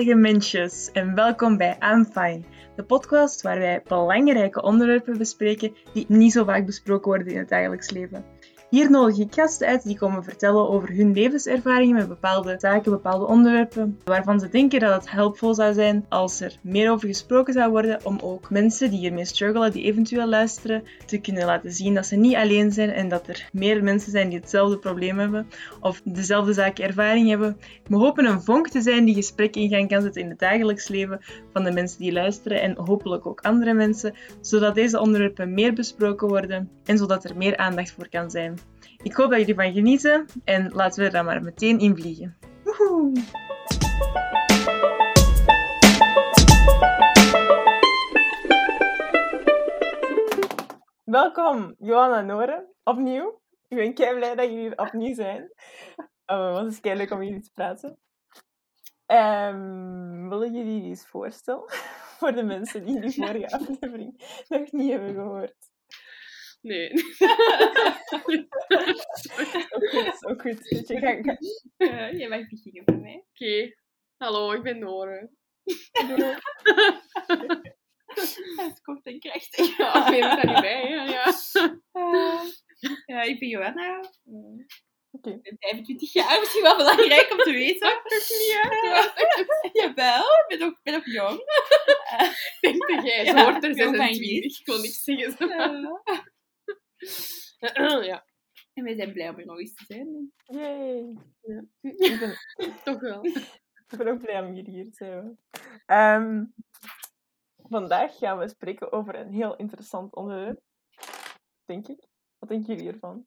zalige mensjes en welkom bij I'm Fine, de podcast waar wij belangrijke onderwerpen bespreken die niet zo vaak besproken worden in het dagelijks leven. Hier nodig ik gasten uit die komen vertellen over hun levenservaringen met bepaalde zaken, bepaalde onderwerpen, waarvan ze denken dat het helpvol zou zijn als er meer over gesproken zou worden, om ook mensen die hiermee struggelen, die eventueel luisteren, te kunnen laten zien dat ze niet alleen zijn en dat er meer mensen zijn die hetzelfde probleem hebben of dezelfde zaken ervaring hebben. We hopen een vonk te zijn die gesprek in gang kan zetten in het dagelijks leven van de mensen die luisteren en hopelijk ook andere mensen, zodat deze onderwerpen meer besproken worden en zodat er meer aandacht voor kan zijn. Ik hoop dat jullie van genieten en laten we dan maar meteen in vliegen. Welkom, Johanna en Noren, opnieuw. Ik ben kei blij dat jullie hier opnieuw zijn. Oh, het is kei leuk om jullie te praten. Um, willen jullie eens voorstellen voor de mensen die die vorige aflevering nog niet hebben gehoord? Nee. Ook goed, ook goed. Je gaat- Uh, jij mag beginnen bij mij. Oké. Hallo, ik ben Noren. Het komt en krachtig. Ja, ik ben er niet bij, hè. Ja. Eh, ja, ik ben Johanna. Eh, Oké. Ik ben 25 jaar, misschien wel belangrijk om te weten. Jawel, ik ben ook, ben ook jong. Ik denk dat jij Ja, zo hoort er jong van 26. Ik wil niks zeggen. Ja, en wij zijn blij om er nog eens te zijn. Yay. Ja. Ik ben, toch wel. ik ben ook blij om jullie hier te zijn. Ehm, vandaag gaan we spreken over een heel interessant onderwerp. Denk ik. Wat denken jullie ervan?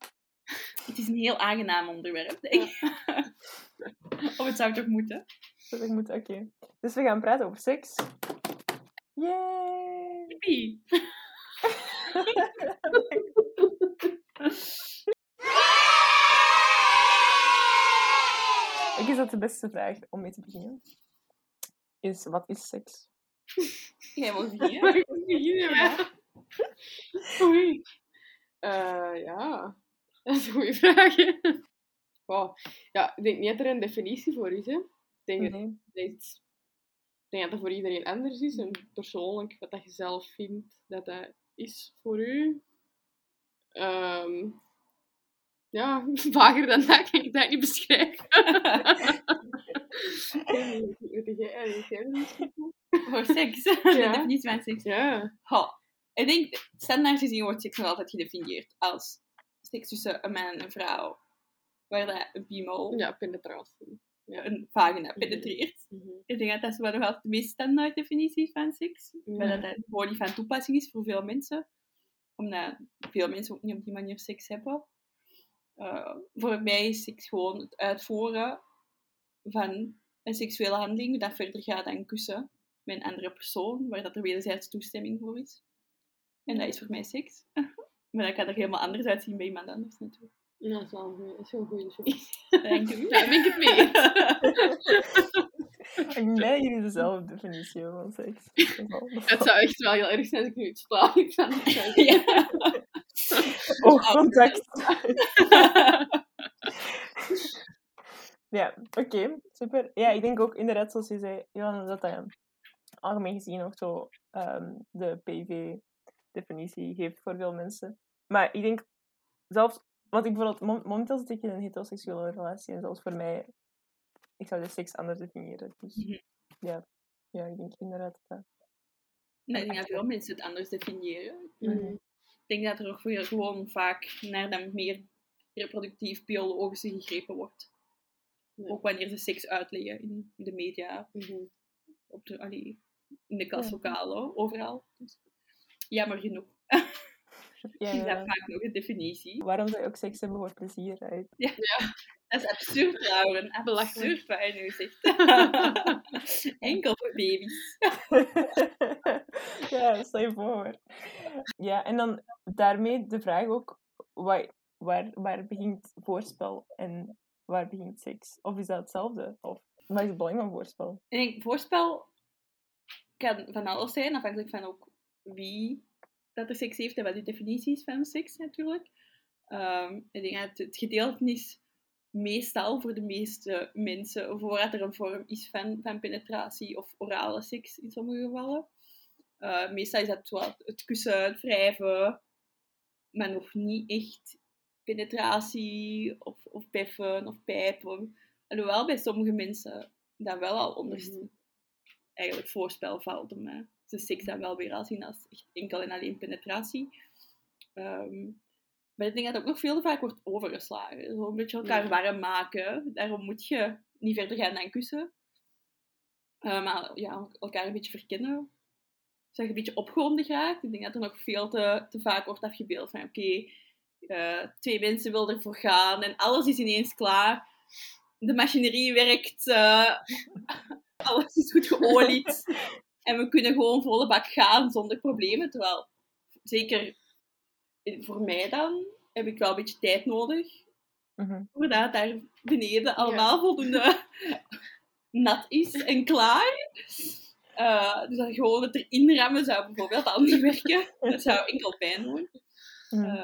Het is een heel aangenaam onderwerp, denk ik. of het zou toch moeten? Dus ik moet, oké. Dus we gaan praten over seks. Yay! Yippie. Ik is dat de beste vraag om mee te beginnen. Is, wat is seks? Jij mag beginnen. Mag ik beginnen? Ja. Oei. Eh, ja, dat is een goede vraag. Wow. Ja, ik denk niet dat er een definitie voor is. Hè. Ik denk dat Nee. dat ik denk dat dat voor iedereen anders is. En persoonlijk, wat dat je zelf vindt dat dat is voor u. Ehm, ja, vager dan dat kan ik dat niet beschrijven. Voor seks. De Ja. definitie van seks. Ja. Goh, ik denk, standaard gezien wordt seks nog altijd gedefinieerd als seks tussen een man en een vrouw. Waar dat een piemel ja, penetratie. een vagina penetreert. Mhm. Ik denk dat dat wel nog altijd de meest standaard definitie van seks. Ja. Maar dat dat gewoon niet van toepassing is voor veel mensen. Omdat veel mensen ook niet op die manier seks hebben. Eh, voor mij is seks gewoon het uitvoeren van een seksuele handeling dat verder gaat dan kussen met een andere persoon, waar dat er wederzijds toestemming voor is. En dat is voor mij seks. maar dat kan er helemaal anders uitzien bij iemand anders natuurlijk. Ja, dat is wel een goeie- dat is wel een goede. Dank u. Daar ben ik het mee. Ik dat jullie dezelfde definitie van seks. Het zou echt wel heel erg zijn als ik nu iets flauw iets aan het zeggen. ja. Ja, oké, super. Ja, ik denk ook inderdaad, zoals je zei, Johanna, dat dat algemeen gezien ook zo ehm, de PV-definitie geeft voor veel mensen. Maar ik denk zelfs, want ik bijvoorbeeld, mom- momenteel zit ik in een heteroseksuele relatie en zelfs voor mij, ik zou de seks anders definiëren. Dus Mhm. ja, ja, ik denk inderdaad dat. Nou, ik denk dat veel mensen het anders definiëren. Mhm. Ik denk dat er ook weer gewoon vaak naar dan meer reproductief biologische gegrepen wordt. Ja. Ook wanneer ze seks uitleggen in de media, Mhm. op de, allee, in de klaslokalen, overal. Dus, jammer genoeg Ja, is dat ja. vaak nog een definitie. Waarom zou je ook seks hebben voor plezier? Uit? Dat is absurd trouwens. Absurd wat hij nu zegt. Enkel voor baby's. ja, stel je voor. Ja, en dan daarmee de vraag ook, waar, waar, waar begint voorspel en waar begint seks? Of is dat hetzelfde? Of wat is het belang van voorspel? Ik denk, voorspel kan van alles zijn, afhankelijk van ook wie dat er seks heeft en wat de definitie is van seks natuurlijk. Ehm, ik denk dat het, het gedeelte is meestal voor de meeste mensen, voordat er een vorm is van, van penetratie of orale seks in sommige gevallen. Uh, meestal is dat wel het kussen, het wrijven, maar nog niet echt penetratie of, of peffen of pijpen. Alhoewel bij sommige mensen dat wel al onder mm eigenlijk voorspel valt. Om ze seks dan wel weer al zien als echt enkel en alleen penetratie. Um, maar ik denk dat het ook nog veel te vaak wordt overgeslagen. Zo een beetje elkaar warm maken. Daarom moet je niet verder gaan dan kussen. Uh, maar ja, elkaar een beetje verkennen. Zeg een beetje opgewonden geraakt. Ik denk dat er nog veel te, te vaak wordt afgebeeld van oké, eh, twee mensen willen ervoor gaan en alles is ineens klaar. De machinerie werkt, uh, alles is goed geolied. en we kunnen gewoon volle bak gaan zonder problemen. Terwijl, zeker voor mij dan, heb ik wel een beetje tijd nodig. Mm Voordat daar beneden allemaal voldoende nat is en klaar. Uh, dus dat gewoon het erin rammen zou bijvoorbeeld al niet werken. Dat zou enkel pijn doen. Uh,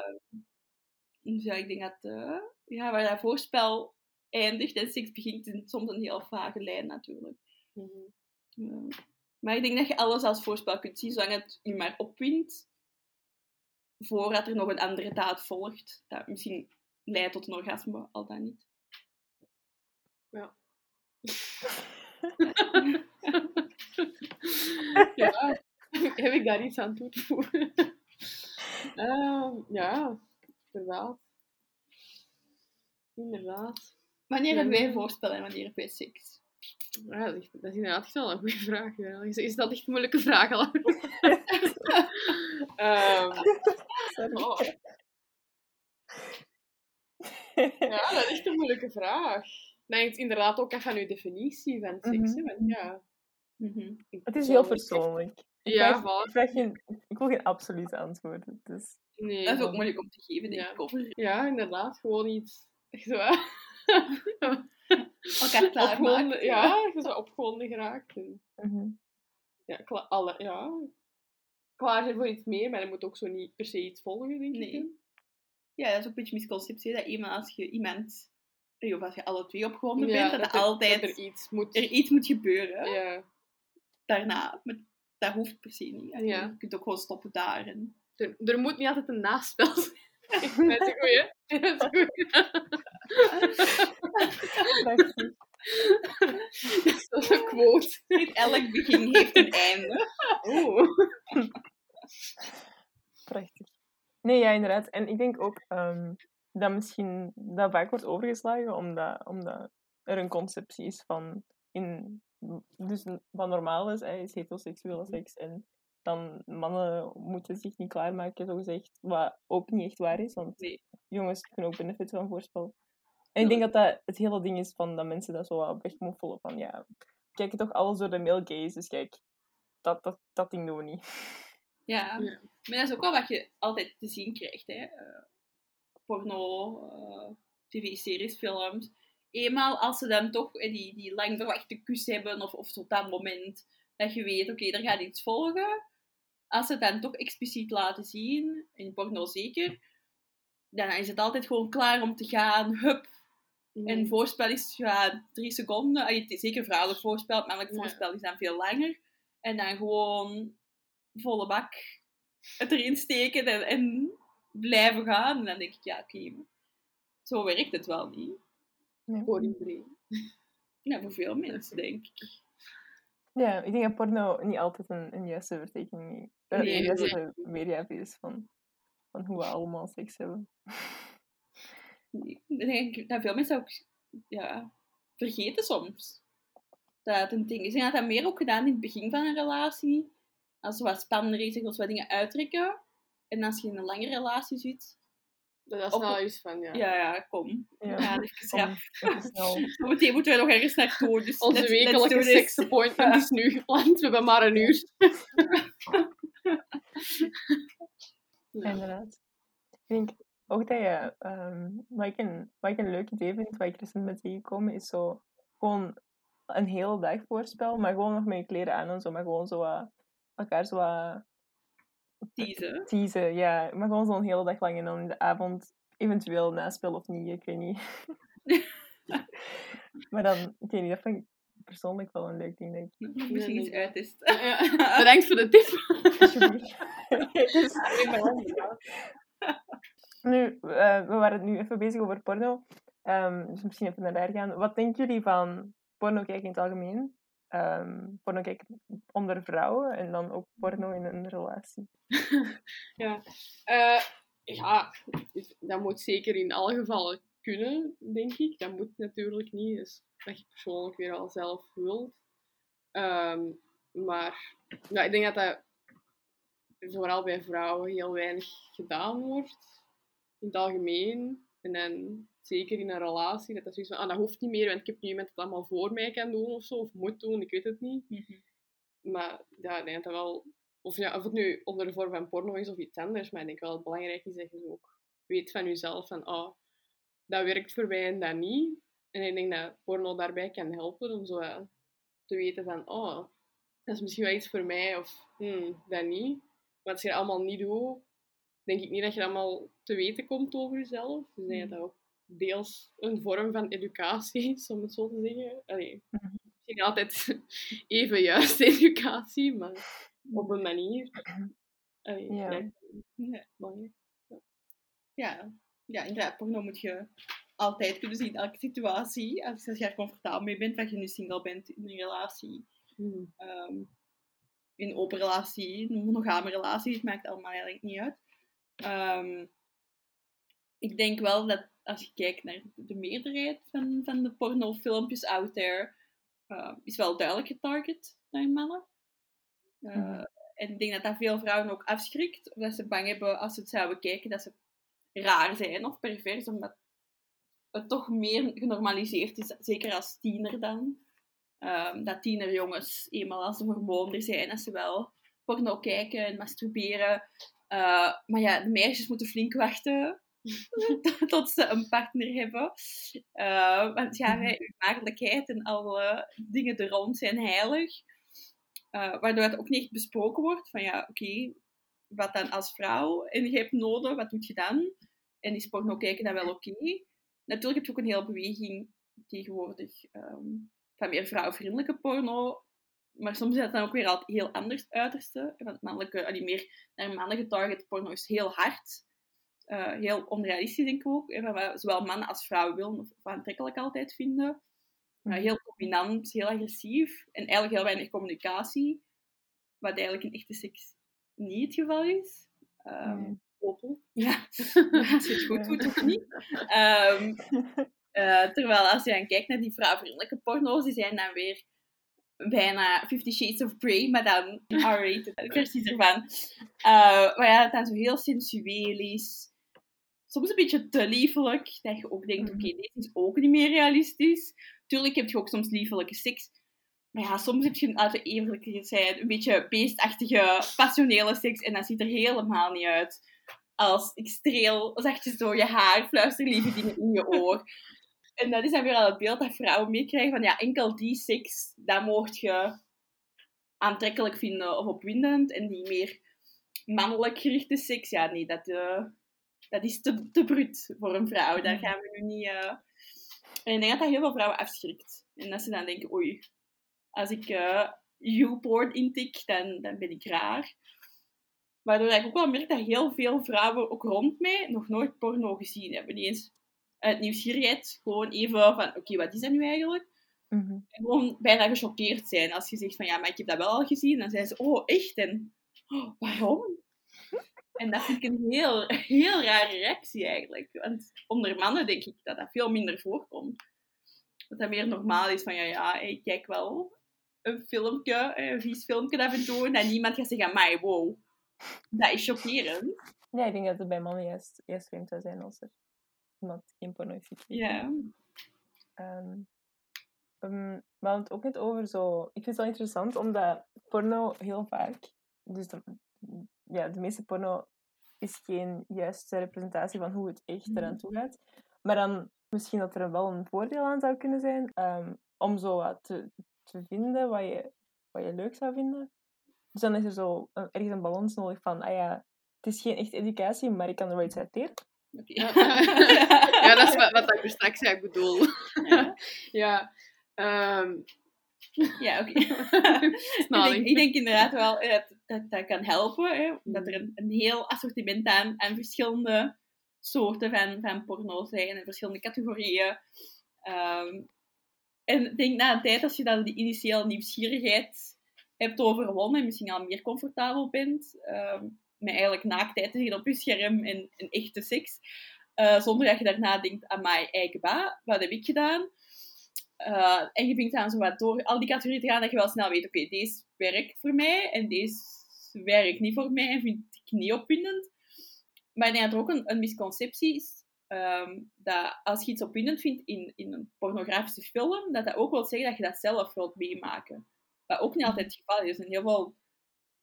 dus ja, ik denk dat uh, ja, waar dat voorspel eindigt en seks begint, is soms een heel vage lijn natuurlijk. Mm maar ik denk dat je alles als voorspel kunt zien, zolang het je maar opwint, voordat er nog een andere daad volgt. Dat misschien leidt tot een orgasme, al dan niet. Ja. ja, heb ik daar iets aan toe te voegen? Uh, ja, inderdaad. Inderdaad. Wanneer hebben wij voorspellen en wanneer hebben wij seks? Ja, dat, is, dat is inderdaad echt wel een goede vraag. Ja. Is, is dat echt een moeilijke vraag al? um, oh. Ja, dat is echt een moeilijke vraag. Nee, het is inderdaad ook echt aan uw definitie van seks. Mm -hmm. ja. Mm -hmm. Het is heel persoonlijk. Ik ja, vraag, ik, vraag geen, ik wil geen absoluut antwoord. Dus... Nee, dat is ook moeilijk om te geven, denk ja. ik. Over. Ja, inderdaad. Gewoon iets... Zo, elkaar klaarmaken. Ja, je zou opgewonden geraakt. En, mm -hmm. ja, kla alle, ja, klaar zijn voor iets meer, maar je moet ook zo niet per se iets volgen, denk nee. ik. Ja, dat is ook een beetje misconceptie, dat eenmaal als je iemand, of als je alle twee opgewonden Ja, bent, dat, dat er er- altijd dat er iets moet... er iets moet gebeuren Ja, daarna. Maar dat hoeft per se niet. Ja. Je kunt ook gewoon stoppen daar. En... er, er moet niet altijd een naspel zijn. Dat is een goeie. Dat is een goeie. Prachtig. Dat is een quote. Niet elk begin heeft een einde. Oeh. Prachtig. Nee, ja, inderdaad. En ik denk ook ehm, dat misschien dat vaak wordt overgeslagen, omdat, omdat er een conceptie is van, in, dus wat normaal is, hè, is heteroseksuele seks. En dan mannen moeten zich niet klaarmaken, zo gezegd. Wat ook niet echt waar is, want Nee. jongens kunnen ook benefit van voorspel. En ik denk dat dat het hele ding is van dat mensen dat zo wat wegmoffelen van ja, we kijken toch alles door de male gaze, dus kijk, dat, dat, dat ding doen we niet. Ja. Ja. Maar dat is ook wel wat je altijd te zien krijgt. Hè. Eh, porno, eh, tv-series, films. Eenmaal als ze dan toch eh, die, die lang verwachte kus hebben, of, of tot dat moment dat je weet, oké, er gaat iets volgen. Als ze het dan toch expliciet laten zien, in porno zeker, dan is het altijd gewoon klaar om te gaan. Hup, En voorspel is ja, drie seconden. Zeker vrouwelijk voorspel, mannelijk Ja. voorspel is dan veel langer. En dan gewoon volle bak het erin steken en, en blijven gaan. En dan denk ik, ja, oké, maar zo werkt het wel niet. Voor iedereen. Ja, voor veel mensen, denk ik. Ja, ik denk dat porno niet altijd een, een juiste vertekening, Nee, een juiste weergave is van, van hoe we allemaal seks hebben. Ik denk dat veel mensen ook ja, vergeten soms. Dat het een ding is. En dat dat meer ook gedaan in het begin van een relatie. Als er wat spannender is, als wat dingen uittrekken. En als je in een lange relatie zit, Dat is Op- nou iets van, ja. ja, ja, kom. Ja. Ja, even snel. Zometeen moeten we nog ergens naartoe. Dus Onze let's- let's wekelijke this. seksappointment is nu gepland. We hebben maar een uur. Ja. Inderdaad. Ik denk ook dat je, ehm, wat, ik een, wat ik een leuk idee vind, wat ik recent ben tegengekomen, is zo gewoon een hele dag voorspel, maar gewoon nog met je kleren aan en zo, maar gewoon zo wat, elkaar zo wat Teasen. teasen, ja. Maar gewoon zo'n hele dag lang en dan in de avond eventueel naspel of niet, ik weet niet. maar dan, ik weet niet, dat vind ik persoonlijk wel een leuk ding, denk ik. Misschien nee, iets uittesten. Ja. Bedankt voor de tip. Alsjeblieft. Dus, nu, eh, we waren nu even bezig over porno. Ehm, dus misschien even naar daar gaan. Wat denken jullie van porno kijken in het algemeen? Ehm, porno onder vrouwen en dan ook porno in een relatie. Ja, Eh, ja dat moet zeker in alle gevallen kunnen, denk ik. Dat moet natuurlijk niet, dus dat je persoonlijk weer al zelf wilt. Ehm, maar ja, ik denk dat dat vooral bij vrouwen heel weinig gedaan wordt, in het algemeen. En dan zeker in een relatie, dat dat zoiets van, ah, dat hoeft niet meer, want ik heb nu iemand dat allemaal voor mij kan doen of zo, of moet doen, ik weet het niet. Maar ja, ik denk dat wel... Of, ja, of het nu onder de vorm van porno is of iets anders, maar ik denk wel dat belangrijk is dat je ook weet van jezelf van, oh, dat werkt voor mij en dat niet. En ik denk dat porno daarbij kan helpen om zo te weten van, oh, dat is misschien wel iets voor mij of hmm, dat niet. Maar als je dat allemaal niet doet, denk ik niet dat je dat allemaal te weten komt over jezelf. Dus ik denk dat dat ook deels een vorm van educatie om het zo te zeggen. Allee, Mhm. misschien altijd even juist educatie, maar op een manier. Allee, Ja. lijkt me Ja. Ja. ja, inderdaad, porno moet je altijd kunnen zien in elke situatie. Als je er comfortabel mee bent, dat je nu single bent in een relatie. Hmm. ehm, in een open relatie, een monogame relatie, het maakt allemaal eigenlijk niet uit. Ehm, ik denk wel dat als je kijkt naar de meerderheid van, van de pornofilmpjes out there, eh, is wel duidelijk getarget naar mannen. Eh, Mhm. En ik denk dat dat veel vrouwen ook afschrikt, of dat ze bang hebben als ze het zouden kijken dat ze raar zijn of pervers, omdat het toch meer genormaliseerd is, zeker als tiener dan. Ehm, dat tienerjongens, eenmaal als de hormonen zijn, dat ze wel porno kijken en masturberen. Eh, maar ja, de meisjes moeten flink wachten tot ze een partner hebben. Eh, want ja, Mhm. hè, uw maagdelijkheid en alle dingen er rond zijn heilig. Eh, waardoor het ook niet echt besproken wordt van ja, oké, wat dan als vrouw? En je hebt noden, wat doe je dan? En is porno kijken dan wel oké? Natuurlijk heb je ook een hele beweging tegenwoordig ehm, van meer vrouwvriendelijke porno. Maar soms is dat dan ook weer al heel anders uiterste. Want mannelijke, allee, meer naar mannelijke target porno is heel hard. Eh, heel onrealistisch denk ik ook. zowel mannen als vrouwen willen of, aantrekkelijk altijd vinden. Uh, heel dominant, heel agressief. En eigenlijk heel weinig communicatie. Wat eigenlijk in echte seks niet het geval is. Ehm, Nee. Ja, als je het goed doet of niet. Ehm, eh, terwijl als je dan kijkt naar die vrouwvriendelijke porno's, die zijn dan weer bijna Fifty Shades of Grey, maar dan R-rated versies ervan. Eh, maar ja, dat dan zo heel sensueel is. Soms een beetje te liefelijk, dat je ook denkt, oké, Mhm. dit is ook niet meer realistisch. Tuurlijk heb je ook soms liefelijke seks. Maar ja, soms heb je, laten we eerlijk zijn, een beetje beestachtige, passionele seks. En dat ziet er helemaal niet uit. Als ik streel zachtjes door je haar, fluister lieve dingen in je oor. En dat is dan weer al het beeld dat vrouwen meekrijgen van ja, enkel die seks, dat mocht je aantrekkelijk vinden of opwindend. En die meer mannelijk gerichte seks, ja nee, dat, eh, dat is te, te bruut voor een vrouw. Daar gaan we nu niet... eh, En ik denk dat dat heel veel vrouwen afschrikt. En dat ze dan denken, oei, als ik eh YouPorn intik, dan, dan ben ik raar. Waardoor ik ook wel merk dat heel veel vrouwen, ook rond mij, nog nooit porno gezien hebben. Niet eens uit nieuwsgierigheid, gewoon even van, oké, wat is dat nu eigenlijk? Mhm. En gewoon bijna gechoqueerd zijn als je zegt van, ja, maar ik heb dat wel al gezien. Dan zijn ze, oh, echt? En oh, waarom? En dat vind ik een heel, heel rare reactie eigenlijk. Want onder mannen denk ik dat dat veel minder voorkomt. Dat dat meer normaal is van, ja, ja, ik kijk wel een filmpje, een vies filmpje af en toe. En dat niemand gaat zeggen, mij, wow. Dat is chockerend. Ja, ik denk dat het bij mannen juist, juist vreemd zou zijn als er iemand geen porno gekeken. Ja. We hadden het ook net over zo... Ik vind het wel interessant, omdat porno heel vaak... Dus de, ja, de meeste porno is geen juiste representatie van hoe het echt eraan toe gaat. Maar dan misschien dat er wel een voordeel aan zou kunnen zijn ehm, om zo wat te, te vinden wat je, wat je leuk zou vinden. Dus dan is er zo een- ergens een balans nodig van, ah ja, het is geen echt educatie, maar ik kan er wel iets uit leren. Oké. Ja. dat is wat, wat ik er straks eigenlijk bedoel. Ja. Ja. ehm, Ja, oké. ik, denk, ik denk inderdaad wel eh, dat dat, kan helpen. Hè? Dat er een, een heel assortiment aan, aan verschillende soorten van, van porno zijn en verschillende categorieën. Ehm, en ik denk na een tijd, als je dan die initiële nieuwsgierigheid hebt overwonnen en misschien al meer comfortabel bent ehm, met eigenlijk naaktheid te zien op je scherm en, en echte seks, eh, zonder dat je daarna denkt, aan mij eigen ba, wat heb ik gedaan? Eh, en je begint dan zo wat door al die categorieën te gaan, dat je wel snel weet, oké, deze werkt voor mij en deze werkt niet voor mij vind ik niet opwindend. Maar ik denk dat er ook een, misconceptie is, ehm, dat als je iets opwindend vindt in, in een pornografische film, dat dat ook wil zeggen dat je dat zelf wilt meemaken. Wat ook niet altijd het geval is. Er zijn heel veel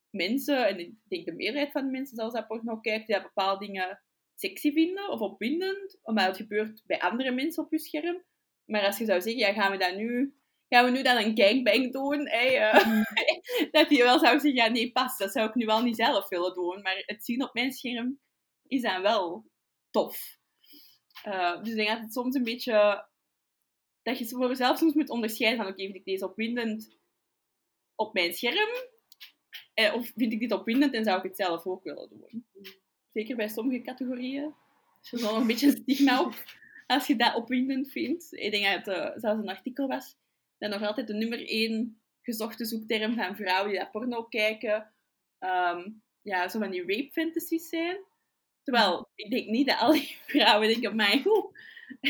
mensen, en ik denk de meerderheid van de mensen zelfs dat porno kijkt, die bepaalde dingen sexy vinden of opwindend, omdat het gebeurt bij andere mensen op je scherm. Maar als je zou zeggen, ja, gaan we dat nu, gaan we nu dan een gangbang doen? Hè, eh, dat je wel zou zeggen, ja, nee, pas, dat zou ik nu wel niet zelf willen doen. Maar het zien op mijn scherm is dan wel tof. Eh, dus ik denk dat het soms een beetje, dat je voor jezelf soms moet onderscheiden van, oké, vind ik deze opwindend op mijn scherm? Eh, of vind ik dit opwindend en zou ik het zelf ook willen doen? Zeker bij sommige categorieën. Is er wel een beetje een stigma op als je dat opwindend vindt. Ik denk dat het uh, zelfs een artikel was dat nog altijd de nummer één gezochte zoekterm van vrouwen die dat porno kijken, ehm, ja, zo van die rape fantasies zijn. Terwijl, ik denk niet dat al die vrouwen denken, maar goed,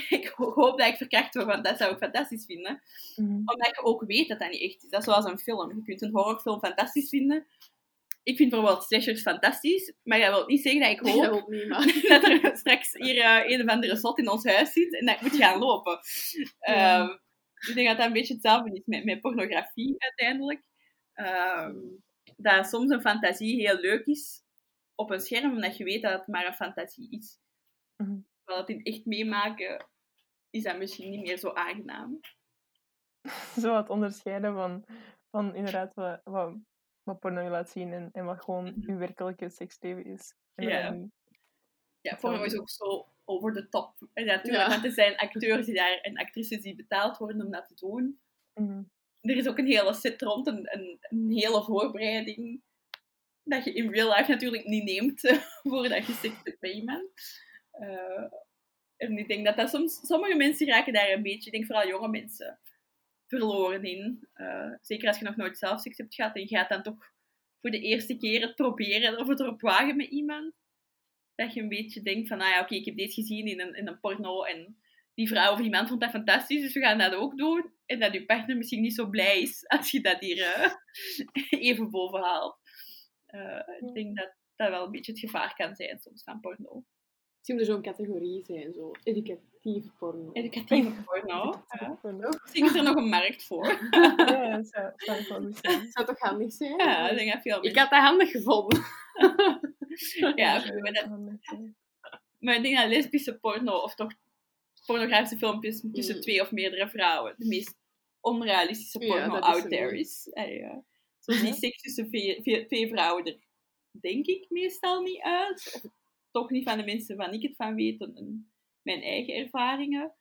ik hoop dat ik verkracht word, want dat zou ik fantastisch vinden. Mhm. Omdat je ook weet dat dat niet echt is. Dat is zoals een film. Je kunt een horrorfilm fantastisch vinden. Ik vind bijvoorbeeld slashers fantastisch, maar dat wil niet zeggen dat ik hoop dat niet, dat er straks hier eh, een of andere slot in ons huis zit en dat ik moet gaan lopen. Ja. Ehm, ik denk dat dat een beetje hetzelfde is met, met pornografie uiteindelijk. Ehm, dat soms een fantasie heel leuk is op een scherm, omdat je weet dat het maar een fantasie is. Mhm. Terwijl het in echt meemaken is dat misschien niet meer zo aangenaam. Zo wat onderscheiden van, van inderdaad wat, wat, wat porno je laat zien en, en wat gewoon Mhm. je werkelijke seksleven is. En Ja. Ja, porno is ook zo over de top. En natuurlijk, Ja. want er zijn acteurs die daar, en actrices die betaald worden om dat te doen. Mhm. er is ook een hele set rond, een, een, een hele voorbereiding. Dat je in real life natuurlijk niet neemt voordat je seks hebt met iemand. En ik denk dat dat soms, sommige mensen raken daar een beetje, ik denk vooral jonge mensen, verloren in. Eh, zeker als je nog nooit zelf seks hebt gehad en je gaat dan toch voor de eerste keer het proberen of het erop wagen met iemand. Dat je een beetje denkt van, ah ja, oké, ik heb deze gezien in een, in een porno en die vrouw of die man vond dat fantastisch, dus we gaan dat ook doen. En dat je partner misschien niet zo blij is als je dat hier eh, even boven haalt. Eh, ik denk dat dat wel een beetje het gevaar kan zijn soms van porno. Misschien moet er zo'n categorie zijn, zo educatief porno. Educatieve porno. Ja. Porno. Misschien is er nog een markt voor. Ja, dat zou, zou. Zou toch handig zijn? Ja, ik denk dat veel Ik had dat handig gevonden. Ja, maar, dat- zijn. maar ik denk dat lesbische porno, of toch pornografische filmpjes tussen Mm. twee of meerdere vrouwen, de meest onrealistische Ja, porno dat is out er there is. Eh, ja. Zo die seks tussen twee, vrouwen er denk ik meestal niet uit. Of toch niet van de mensen waar ik het van weet, en- mijn eigen ervaringen.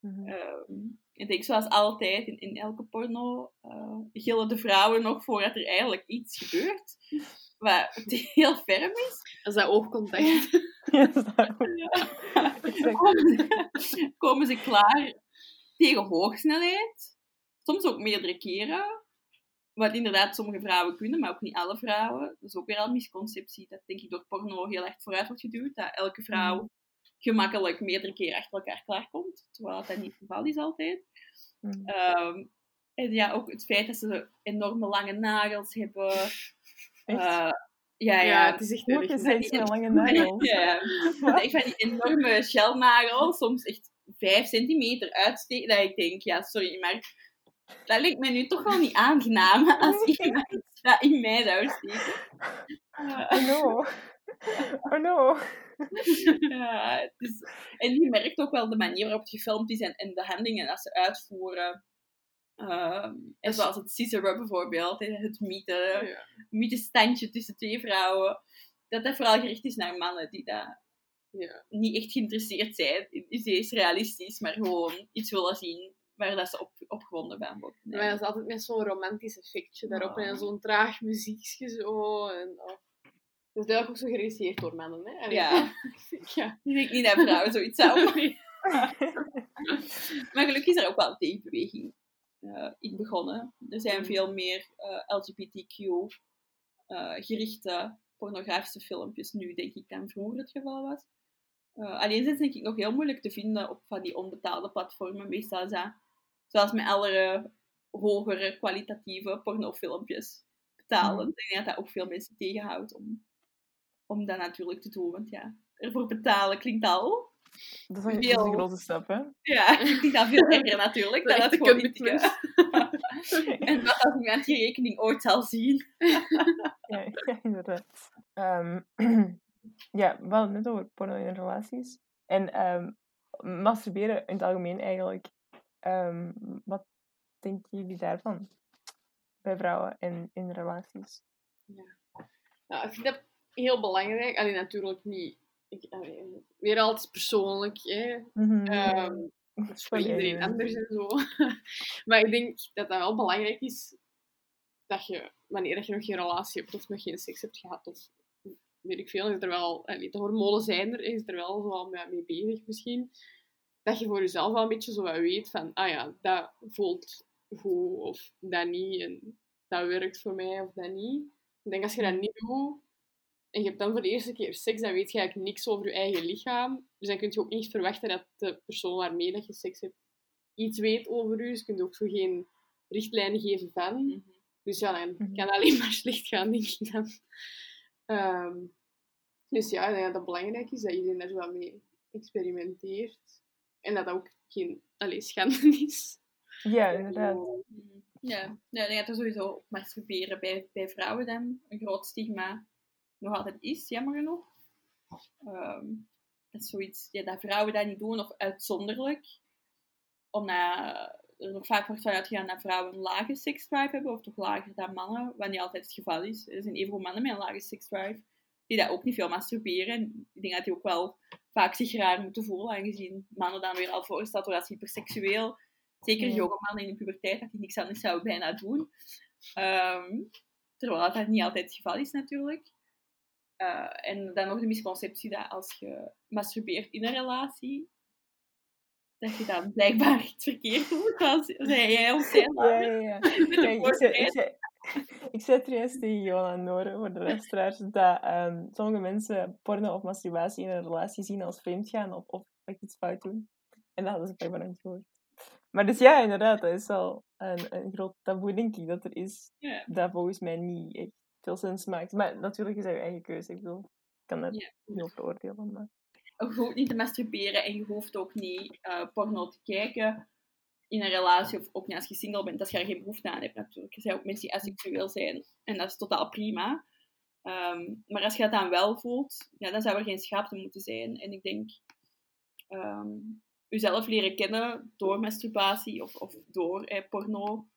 Ehm, ik denk zoals altijd in, in elke porno uh, gillen de vrouwen nog voordat er eigenlijk iets gebeurt. Wat heel ferm is. Is dat oogcontact. Ja, dat. Exact. komen, komen ze klaar tegen hoogsnelheid. Soms ook meerdere keren. Wat inderdaad sommige vrouwen kunnen, maar ook niet alle vrouwen. Dat is ook weer al een misconceptie. Dat denk ik door porno heel erg vooruit wordt geduwd. Dat elke vrouw gemakkelijk meerdere keren achter elkaar klaarkomt. Terwijl dat niet het geval is altijd. Mhm. Ehm, en ja, ook het feit dat ze enorme lange nagels hebben. Echt? Eh, ja, Ja, ja. het is echt erg. je met lange nagels. Ja, van die enorme shelnagel, soms echt 5 centimeter uitsteken, dat ik denk, ja, sorry, maar dat lijkt mij nu toch wel niet aangenaam als iemand dat in mij zou steken. Ja, Oh no. Oh no. ja, het is, en je merkt ook wel de manier waarop het gefilmd is en, en de handelingen dat ze uitvoeren. Ehm, en zoals het scissor bijvoorbeeld, het mieten, Ja. mietenstandje tussen twee vrouwen. Dat dat vooral gericht is naar mannen die dat Ja. niet echt geïnteresseerd zijn in iets realistisch, maar gewoon iets willen zien waar dat ze op, opgewonden zijn. worden. Maar dat is altijd met zo'n romantisch effectje daarop en zo'n traag muziekje zo. En, oh. Dat is duidelijk ook zo geregisseerd door mannen, hè? Allee, Ja. ja. Ik denk niet dat vrouwen zoiets zouden. Maar gelukkig is er ook wel een tegenbeweging in begonnen. Er zijn veel meer LGBTQ-gerichte pornografische filmpjes nu, denk ik, dan vroeger het geval was. Eh alleen is het denk ik nog heel moeilijk te vinden op van die onbetaalde platformen. Meestal dat, zoals met alle hogere kwalitatieve pornofilmpjes, betalen. Ik denk dat dat ook veel mensen tegenhoudt om, om dat natuurlijk te doen. Want ja, ervoor betalen klinkt al Dat is een, dat is Veel. een grote stap, hè? ja, ik vind dat veel erger natuurlijk. Dat echt gewoon niet En wat als iemand die rekening ooit zal zien. Ja, ja inderdaad. Ehm, ja, we hadden het net over porno in relaties. En ehm, masturberen in het algemeen eigenlijk. Ehm, wat denken jullie daarvan? Bij vrouwen en in relaties. Ja, ik vind dat heel belangrijk. Alleen natuurlijk niet. Ik, allee, weer altijd persoonlijk. Hè. Mhm. Ehm, is voor iedereen anders en zo. maar ik denk dat dat wel belangrijk is dat je, wanneer dat je nog geen relatie hebt of nog geen seks hebt gehad, of weet ik veel, is er wel, allee, de hormonen zijn er, is er wel zo mee bezig misschien. Dat je voor jezelf wel een beetje zo wat weet van, ah ja, dat voelt goed of dat niet en dat werkt voor mij of dat niet. Ik denk als je dat niet doet en je hebt dan voor de eerste keer seks, dan weet je eigenlijk niks over je eigen lichaam. Dus dan kun je ook niet verwachten dat de persoon waarmee dat je seks hebt iets weet over je. Dus je kunt ook zo geen richtlijnen geven van. Dus ja, dan Mhm. kan alleen maar slecht gaan, denk ik dan. Ehm, dus ja, ik denk dat het belangrijk is dat iedereen daar zo wat mee experimenteert. En dat dat ook geen allee, schande is. Ja, inderdaad. Ja, ja ik denk dat er sowieso op masturberen bij, bij vrouwen dan een groot stigma nog altijd is, jammer genoeg. Ehm, dat is zoiets ja, dat vrouwen dat niet doen, of uitzonderlijk. Omdat er nog vaak wordt vanuit gegaan dat vrouwen een lage seksdrive hebben, of toch lager dan mannen, wat niet altijd het geval is. Er zijn evenveel mannen met een lage seksdrive die dat ook niet veel masturberen. En ik denk dat die ook wel vaak zich raar moeten voelen, aangezien mannen dan weer al voorgesteld worden als hyperseksueel. Zeker jonge mannen in de puberteit, dat die niks anders zouden bijna doen. Ehm, terwijl dat niet altijd het geval is natuurlijk. Eh, en dan nog de misconceptie dat als je masturbeert in een relatie, dat je dan blijkbaar iets verkeerd doet. Als, zei jij zei, Ja, ja, ja. Kijk, ik zei, ik voortijd. zei, ik zei er juist tegen Johan en Noren, voor de luisteraars, dat ehm, sommige mensen porno of masturbatie in een relatie zien als vreemdgaan of, of echt iets fout doen. En dat hadden ze blijkbaar nog niet gehoord. Maar dus ja, inderdaad, dat is wel een, een groot taboe, denk ik, dat er is, Ja. dat volgens mij niet echt veel sens maakt. Maar natuurlijk is dat je eigen keuze, ik bedoel, ik kan dat Ja. niet over oordelen. Maar... je hoeft niet te masturberen en je hoeft ook niet eh, porno te kijken in een relatie of ook niet als je single bent, als je er geen behoefte aan hebt natuurlijk. Er zijn ook mensen die asexueel zijn en dat is totaal prima. Ehm, maar als je dat dan wel voelt, ja, dan zou er geen schaamte moeten zijn. En ik denk, ehm jezelf leren kennen door masturbatie of, of door eh, porno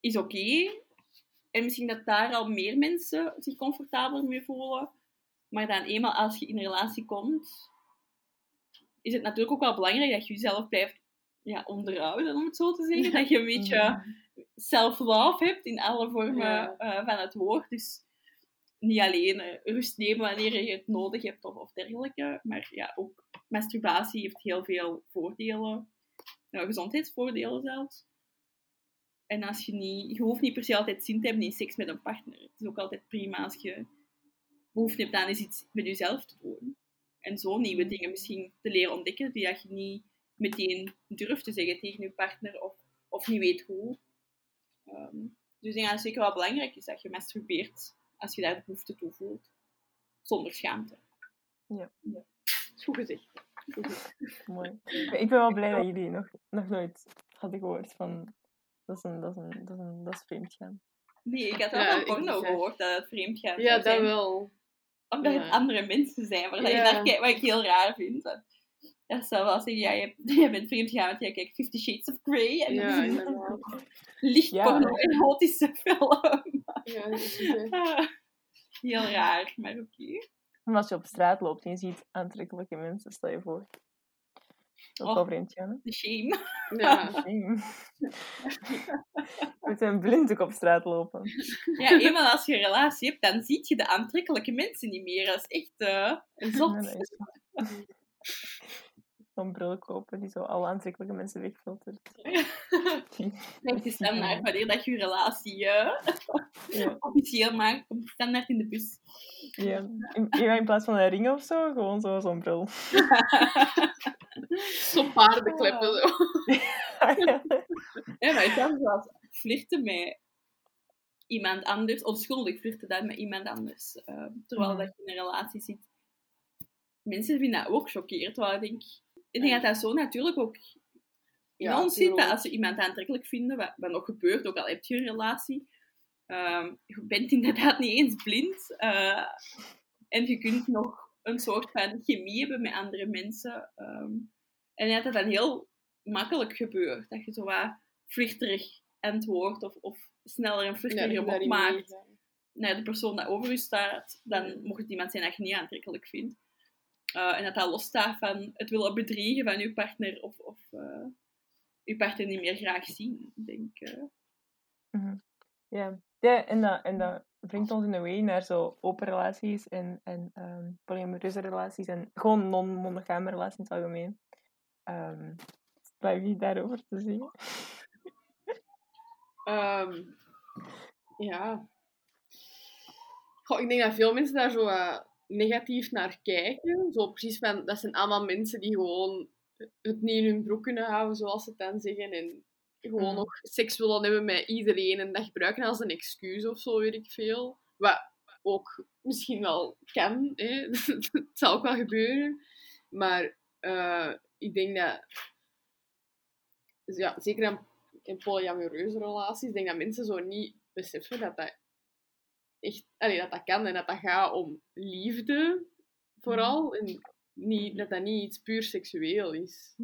is oké. En misschien dat daar al meer mensen zich comfortabeler mee voelen. Maar dan eenmaal als je in een relatie komt, is het natuurlijk ook wel belangrijk dat je jezelf blijft ja, onderhouden, om het zo te zeggen. Dat je een beetje self-love hebt in alle vormen eh, van het woord. Dus niet alleen eh, rust nemen wanneer je het nodig hebt of, of dergelijke, maar ja, ook masturbatie heeft heel veel voordelen, nou, gezondheidsvoordelen zelfs. En als je niet, je hoeft niet per se altijd zin te hebben in seks met een partner. Het is ook altijd prima als je behoefte hebt aan eens iets met jezelf te doen. En zo nieuwe dingen misschien te leren ontdekken die dat je niet meteen durft te zeggen tegen je partner of, of niet weet hoe. Ehm, dus ik denk dat het zeker wel belangrijk is dat je masturbeert als je daar behoefte toe voelt. Zonder schaamte. Goed gezegd. Goed gezegd. Mooi. Ik ben wel blij dat jullie nog, nog nooit hadden gehoord van... Dat is een, dat is een, dat is een, dat is vreemdgaan. Nee, ik had wel Ja, van porno gehoord dat het vreemd gaat. Ja, dat wel. Omdat Ja. het andere mensen zijn, waar dat je Ja. naar kijkt, wat ik heel raar vind. Dat zou wel zeggen, ja, je, hebt- jij bent vreemd gegaan, want jij kijkt Fifty Shades of Grey. En Ja, dat is een inderdaad. licht Ja. porno erotische film. Ja, dat is het. Ah, heel raar, maar oké. Maar als je op straat loopt en je ziet aantrekkelijke mensen, stel je voor. Dat is Oh. wel vreemd, ja. hè? De shame. Ja. Shame. Met zijn blind ook op straat lopen. Ja, eenmaal als je een relatie hebt, dan zie je de aantrekkelijke mensen niet meer. Dat is echt eh een zot. Zo'n bril kopen die zo alle aantrekkelijke mensen wegfiltert. Dat is standaard wanneer dat je je relatie eh, Ja, officieel maakt. Komt standaard in de bus. ja. In, in plaats van een ring of zo, gewoon zo- zo'n bril. Zo'n paardenkleppen zo. Ja, maar ik kan zoals flirten met iemand anders, onschuldig flirten dan met iemand anders. eh, terwijl Mhm. dat je in een relatie zit. Mensen vinden dat ook chockerend. Terwijl ik denk, ik denk dat dat zo natuurlijk ook in Ja, ons zit. Dat als ze iemand aantrekkelijk vinden, wat, wat nog gebeurt, ook al heb je een relatie, ehm, je bent inderdaad niet eens blind. eh, en je kunt nog een soort van chemie hebben met andere mensen. ehm, en dat dat dan heel makkelijk gebeurt. Dat je zo wat antwoordt of, of sneller een Ja, flirterige ik mop daarin maakt meegaan. naar de persoon dat over u staat, dan mocht het iemand zijn dat je niet aantrekkelijk vindt. Eh, en dat dat losstaat van het willen bedriegen van uw partner of, of eh, uw partner niet meer graag zien, denk ik. Mhm. Ja, ja en, dat, en dat brengt ons in een way naar zo open relaties en, en ehm polyamoreuze relaties en gewoon non-monogame relaties in het algemeen. Ehm bij wie daarover te zeggen? Ehm, ja. Goh, ik denk dat veel mensen daar zo eh, negatief naar kijken. Zo precies van, dat zijn allemaal mensen die gewoon het niet in hun broek kunnen houden, zoals ze het dan zeggen. En gewoon Mhm. nog seks willen hebben met iedereen en dat gebruiken als een excuus of zo, weet ik veel. Wat ook misschien wel kan, hè. het zal ook wel gebeuren. Maar eh, ik denk dat, dus ja, zeker in, in polyamoreuze relaties, denk dat mensen zo niet beseffen dat dat echt, allee, dat dat kan en dat dat gaat om liefde, vooral. En niet, dat dat niet iets puur seksueel is.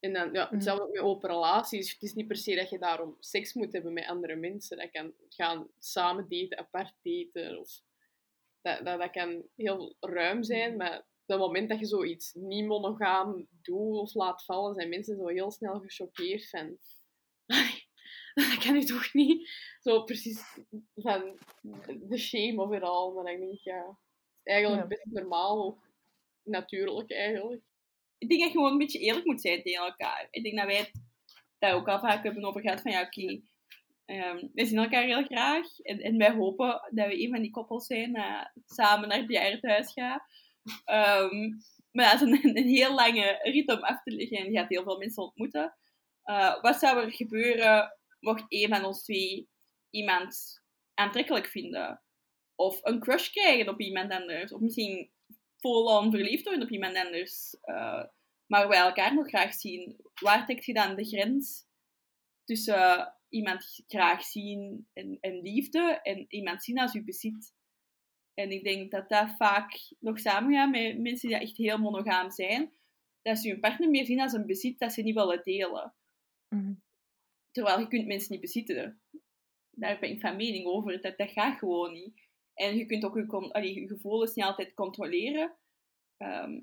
En dan, ja, hetzelfde ook met open relaties. Het is niet per se dat je daarom seks moet hebben met andere mensen. Dat kan gaan samen daten, apart daten. Of dat, dat, dat kan heel ruim zijn, maar op het moment dat je zoiets niet monogaam doet of laat vallen, zijn mensen zo heel snel gechoqueerd van... "Ai, Dat kan je toch niet? Zo precies van de shame of it all. Maar dan denk ik, ja, het is eigenlijk Ja. best normaal ook. Natuurlijk, eigenlijk. Ik denk dat je gewoon een beetje eerlijk moet zijn tegen elkaar. Ik denk dat wij het daar ook al vaak hebben over gehad van ja, oké, ehm, wij zien elkaar heel graag en, en wij hopen dat we een van die koppels zijn dat samen naar het bejaardenhuis gaat. Ehm, maar dat is een, een heel lange rit om af te leggen en je gaat heel veel mensen ontmoeten. Eh, wat zou er gebeuren mocht een van ons twee iemand aantrekkelijk vinden? Of een crush krijgen op iemand anders? Of misschien vol-on verliefd worden op iemand anders? eh, maar wij elkaar nog graag zien. Waar trekt je dan de grens tussen iemand graag zien en, en liefde en iemand zien als je bezit? En ik denk dat dat vaak nog samengaat met mensen die echt heel monogaam zijn. Dat ze hun partner meer zien als een bezit dat ze niet willen delen. Mhm. Terwijl je kunt mensen niet bezitten. Daar ben ik van mening over. Dat, dat gaat gewoon niet. En je kunt ook je, allee, gevoelens niet altijd controleren. Ehm,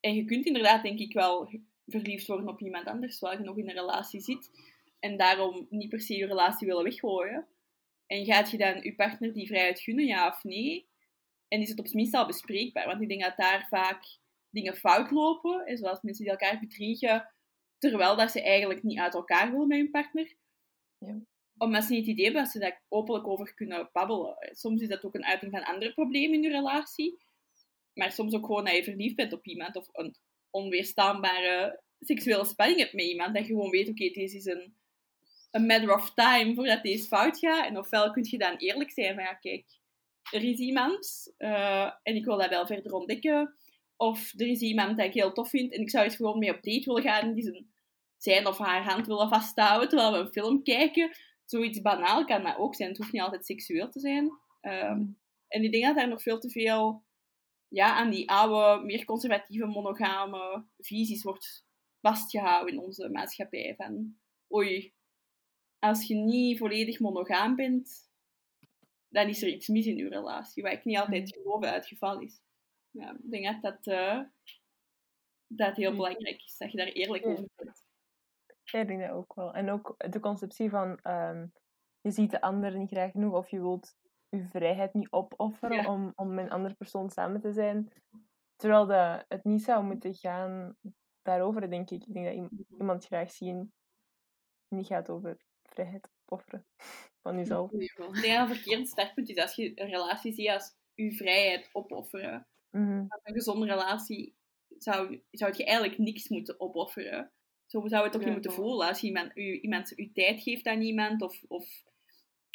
en je kunt inderdaad, denk ik, wel verliefd worden op iemand anders, terwijl je nog in een relatie zit. En daarom niet per se je relatie willen weggooien. En gaat je dan je partner die vrijheid gunnen, ja of nee? En is het op zijn minst al bespreekbaar? Want ik denk dat daar vaak dingen fout lopen. En zoals mensen die elkaar bedriegen, terwijl dat ze eigenlijk niet uit elkaar willen met hun partner. Ja. Omdat ze niet het idee hebben dat ze daar openlijk over kunnen babbelen. Soms is dat ook een uiting van andere problemen in je relatie. Maar soms ook gewoon dat je verliefd bent op iemand. Of een onweerstaanbare seksuele spanning hebt met iemand. Dat je gewoon weet, oké, deze is een, een matter of time voordat deze fout gaat. En ofwel kun je dan eerlijk zijn van, ja, kijk, er is iemand eh, en ik wil dat wel verder ontdekken. Of er is iemand dat ik heel tof vind en ik zou eens gewoon mee op date willen gaan. Die zijn, zijn of haar hand willen vasthouden terwijl we een film kijken. Zoiets banaal kan dat ook zijn. Het hoeft niet altijd seksueel te zijn. Ehm, en ik denk dat daar nog veel te veel ja, aan die oude, meer conservatieve, monogame visies wordt vastgehouden in onze maatschappij. Van, oei, als je niet volledig monogaam bent, dan is er iets mis in je relatie. Wat ik niet altijd geloof geval is. Ja, ik denk dat dat, eh, dat heel Mhm. belangrijk is, dat je daar eerlijk over bent. Ja, ik denk dat ook wel. En ook de conceptie van ehm, je ziet de ander niet graag genoeg of je wilt je vrijheid niet opofferen Ja. om, om met een andere persoon samen te zijn. Terwijl de, het niet zou moeten gaan daarover, denk ik. Ik denk dat iem- iemand graag zien niet gaat over vrijheid opofferen van jezelf. Ik denk dat een verkeerd startpunt is als je een relatie ziet als je vrijheid opofferen. Mhm. een gezonde relatie zou, zou je eigenlijk niks moeten opofferen. Zo zou het toch Ja, niet moeten voelen als je iemand, u, iemand uw tijd geeft aan iemand, of, of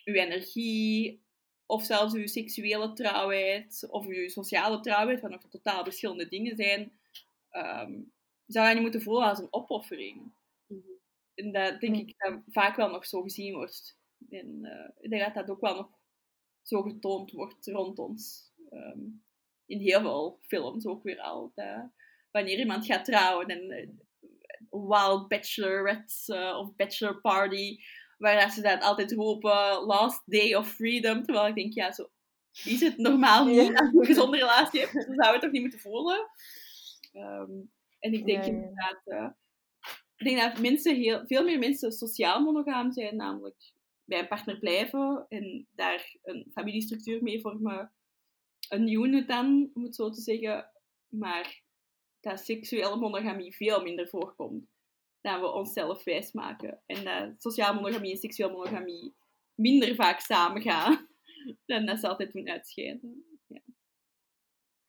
uw energie, of zelfs uw seksuele trouwheid, of uw sociale trouwheid, wat nog totaal verschillende dingen zijn, ehm, zou je niet moeten voelen als een opoffering. Mhm. En dat denk ik dat vaak wel nog zo gezien wordt. En eh, ik denk dat dat ook wel nog zo getoond wordt rond ons. Ehm, in heel veel films ook weer al. Dat wanneer iemand gaat trouwen en eh, wild bachelorette eh, of bachelor party, waar ze dat altijd roepen, last day of freedom. Terwijl ik denk, ja, zo is het normaal niet Ja. als je een gezonde relatie hebt. Dan zou je het toch niet moeten voelen. Ehm, en ik denk inderdaad... eh, ik denk dat mensen heel, veel meer mensen sociaal monogaam zijn, namelijk bij een partner blijven en daar een familiestructuur mee vormen. Een unit dan, om het zo te zeggen. Maar dat seksuele monogamie veel minder voorkomt dan we onszelf wijsmaken. En dat sociaal monogamie en seksueel monogamie minder vaak samengaan dan dat ze altijd doen uitscheiden.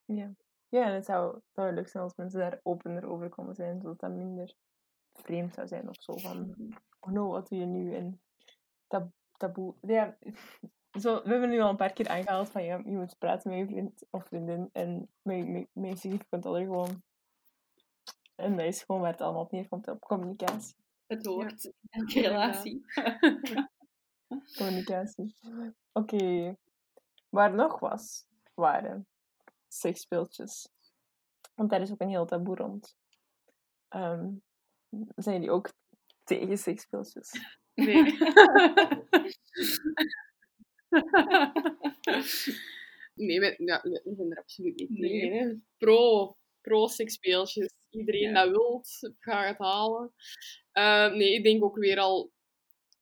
Ja. ja, en het zou, leuk zijn als mensen daar opener over konden zijn, zodat dat minder vreemd zou zijn of zo. Van, oh no, wat doe je nu? En tab taboe. Ja, zo, we hebben nu al een paar keer aangehaald van ja, je moet praten met je vriend of vriendin en met, met, met je significant other gewoon. En dat is gewoon waar het allemaal op neerkomt, op communicatie. Het hoort in elke Ja. relatie. Communicatie. Oké. Waar nog was, waren seksspeeltjes. Want daar is ook een heel taboe rond. Ehm, zijn jullie ook tegen seksspeeltjes? Nee. nee, we, ja, we zijn er absoluut niet Nee. tegen. Hè. Pro, pro seksspeeltjes. Iedereen Ja. dat wilt, gaat het halen. Eh, nee, ik denk ook weer al,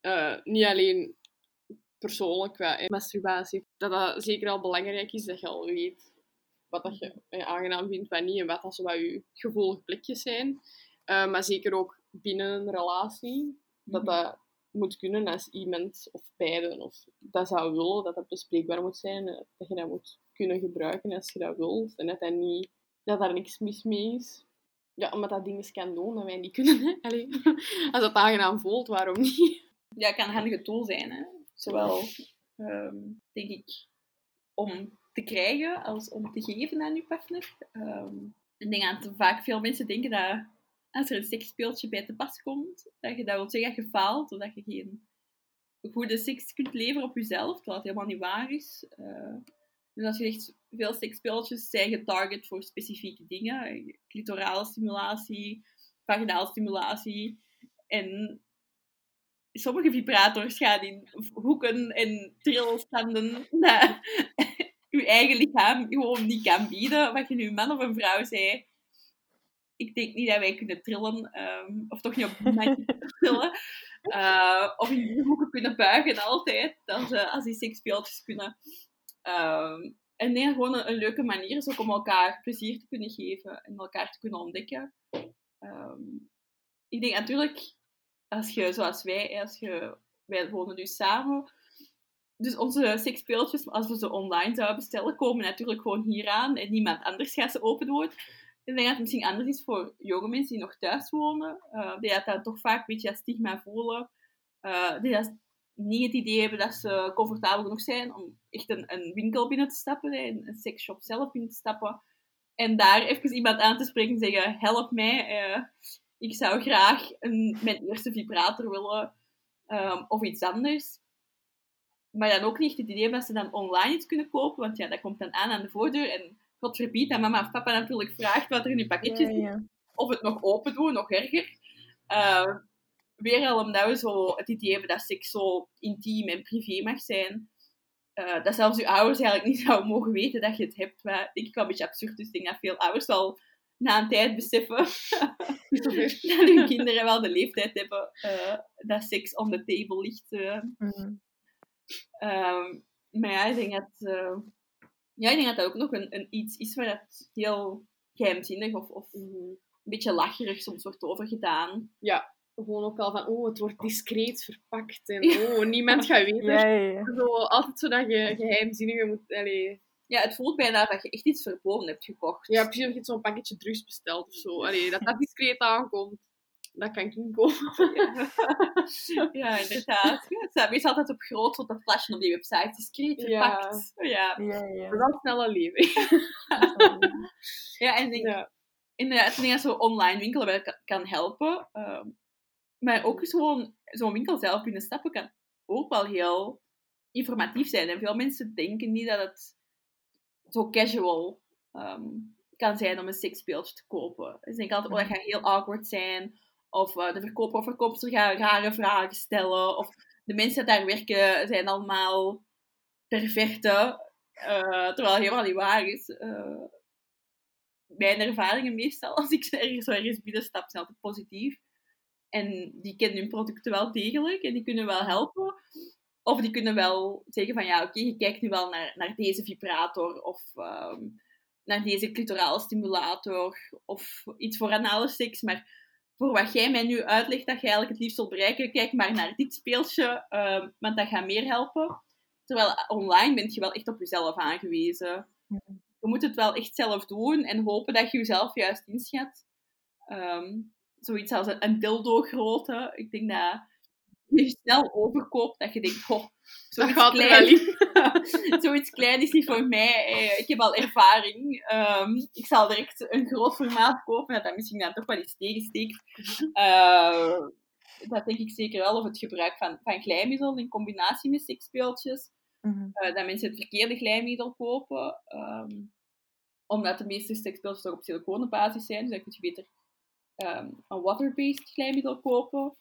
eh, niet alleen persoonlijk qua masturbatie, dat dat zeker al belangrijk is dat je al weet wat dat je eh, aangenaam vindt, wat niet, en wat dat zo wat je gevoelige plekjes zijn. Maar zeker ook binnen een relatie, dat dat moet kunnen als iemand of beiden of dat zou willen, dat dat bespreekbaar moet zijn, eh, dat je dat moet kunnen gebruiken als je dat wilt en dat, dat, niet, dat daar niks mis mee is. Ja, omdat dat dingen kan doen dat wij niet kunnen. Allee, als dat aangenaam voelt, waarom niet? ja, het kan een handige tool zijn. Hè? Zowel, ehm, denk ik, om te krijgen als om te geven aan je partner. Ehm, ik denk dat vaak veel mensen denken dat als er een seksspeeltje bij te pas komt, dat je dat wil zeggen dat je faalt, of je geen goede seks kunt leveren op jezelf, terwijl helemaal niet waar is. Eh, dus als je zegt, veel seksspeeltjes zijn getarget voor specifieke dingen, clitorale stimulatie, vaginale stimulatie, en sommige vibrators gaan in hoeken en trilstanden dat je eigen lichaam gewoon niet kan bieden. Wat je nu een man of een vrouw zei, ik denk niet dat wij kunnen trillen, ehm, of toch niet op manier trillen, eh, of in die hoeken kunnen buigen altijd, als, eh, als die seksspeeltjes kunnen. Ehm, en nee, gewoon een, leuke manier is ook om elkaar plezier te kunnen geven en elkaar te kunnen ontdekken. Ehm, ik denk natuurlijk, als je, zoals wij, als je, wij wonen nu samen, dus onze seksspeeltjes, als we ze online zouden bestellen, komen natuurlijk gewoon hier aan en niemand anders gaat ze open doen. Ik denk dat het misschien anders is voor jonge mensen die nog thuis wonen, uh, die dat dan toch vaak een beetje dat stigma voelen, uh, die dat niet het idee hebben dat ze comfortabel genoeg zijn om echt een, een winkel binnen te stappen, een, een seksshop zelf binnen te stappen, en daar even iemand aan te spreken en zeggen, help mij, uh, ik zou graag een, mijn eerste vibrator willen, um, of iets anders. Maar dan ook niet het idee dat ze dan online iets kunnen kopen, want ja, dat komt dan aan aan de voordeur en God dat mama of papa natuurlijk vraagt wat er in je pakketje zit. Ja. Of het nog open doen, nog erger. Uh, weer al omdat we zo het idee hebben dat seks zo intiem en privé mag zijn. eh, dat zelfs je ouders eigenlijk niet zouden mogen weten dat je het hebt. Denk ik wel een beetje absurd. Dus ik denk dat veel ouders al na een tijd beseffen dat hun kinderen wel de leeftijd hebben eh, dat seks on the table ligt. Mhm. Ehm, maar ja, ik denk dat, ja, ik denk dat dat ook nog een, een iets is waar dat heel geheimzinnig of, of een beetje lacherig soms wordt overgedaan. Gewoon ook al van, oh, het wordt discreet verpakt. En oh, niemand gaat weten. Ja, ja, ja. Zo, altijd zo dat je geheimzinnige moet... Allee, Ja, het voelt bijna dat je echt iets verboden hebt gekocht. ja, precies of je zo'n pakketje drugs bestelt of zo. Allee, dat dat discreet aankomt. Dat kan inkomen. ja, inderdaad. Ja, het staat meestal altijd op groot, want dat flashje op die website Ja. verpakt. Ja, Ja, ja. Dat is wel snel een leven. ja en ik denk, Ja. inderdaad, ik denk dat zo'n online winkel wel kan, kan helpen. Ehm, maar ook gewoon zo'n winkel zelf binnen stappen kan ook wel heel informatief zijn. En veel mensen denken niet dat het zo casual ehm, kan zijn om een seksspeeltje te kopen. Ze denken altijd, oh, dat gaat heel awkward zijn. Of eh, de verkoper of verkoopster gaat rare vragen stellen. Of de mensen die daar werken zijn allemaal perfecte. eh, terwijl helemaal niet waar is. Eh, mijn ervaringen meestal, als ik ergens, zo ergens binnenstap, zijn altijd positief. En die kennen hun producten wel degelijk en die kunnen wel helpen. Of die kunnen wel zeggen van ja, oké, je kijkt nu wel naar, naar deze vibrator of ehm, naar deze clitorale stimulator of iets voor anale seks. Maar voor wat jij mij nu uitlegt dat je eigenlijk het liefst wilt bereiken, kijk maar naar dit speeltje, ehm, want dat gaat meer helpen. Terwijl online ben je wel echt op jezelf aangewezen. Je moet het wel echt zelf doen en hopen dat je jezelf juist inschat. Ehm, zoiets als een, een dildo grootte. Ik denk dat je snel overkoopt dat je denkt, goh, Dat zoiets gaat er klein, zoiets klein is niet voor mij. Eh, ik heb al ervaring. Ehm, ik zal direct een groot formaat kopen, dat dat misschien dan toch wel iets tegensteekt. Eh, dat denk ik zeker wel. Of het gebruik van, van glijmiddel in combinatie met seksspeeltjes. Mhm. Eh, dat mensen het verkeerde glijmiddel kopen. ehm, omdat de meeste seksspeeltjes toch op siliconenbasis zijn. Dus dan kun je beter ehm, een water-based glijmiddel kopen.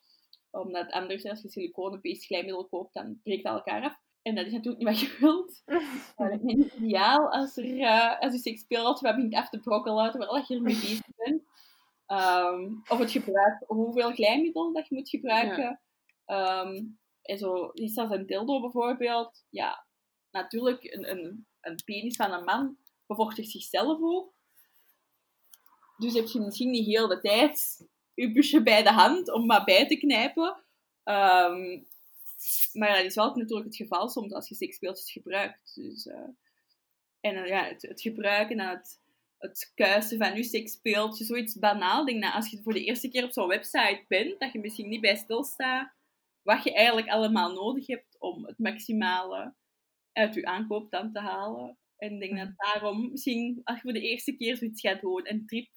Omdat anders, als je siliconenbased glijmiddel koopt, dan breekt dat elkaar af. En dat is natuurlijk niet wat je wilt. Uh, het is niet ideaal als, er, eh, als je seksspeeltje wat begint af te brokkelen terwijl je ermee bezig bent. Ehm, of het gebruik, hoeveel glijmiddel dat je moet gebruiken. Ehm, en zo, iets als een dildo bijvoorbeeld. Ja, natuurlijk, een, een, een penis van een man bevochtigt zichzelf ook. Dus heb je misschien niet heel de tijd je busje bij de hand om maar bij te knijpen. Ehm, maar dat is wel natuurlijk het geval soms als je seksspeeltjes gebruikt. Dus, eh, en eh, ja, het, het gebruiken en het, het kuisen van je seksspeeltje, zoiets banaal. Denk dat als je voor de eerste keer op zo'n website bent, dat je misschien niet bij stilstaat wat je eigenlijk allemaal nodig hebt om het maximale uit je aankoop dan te halen. En ik denk dat daarom, misschien als je voor de eerste keer zoiets gaat doen, een trip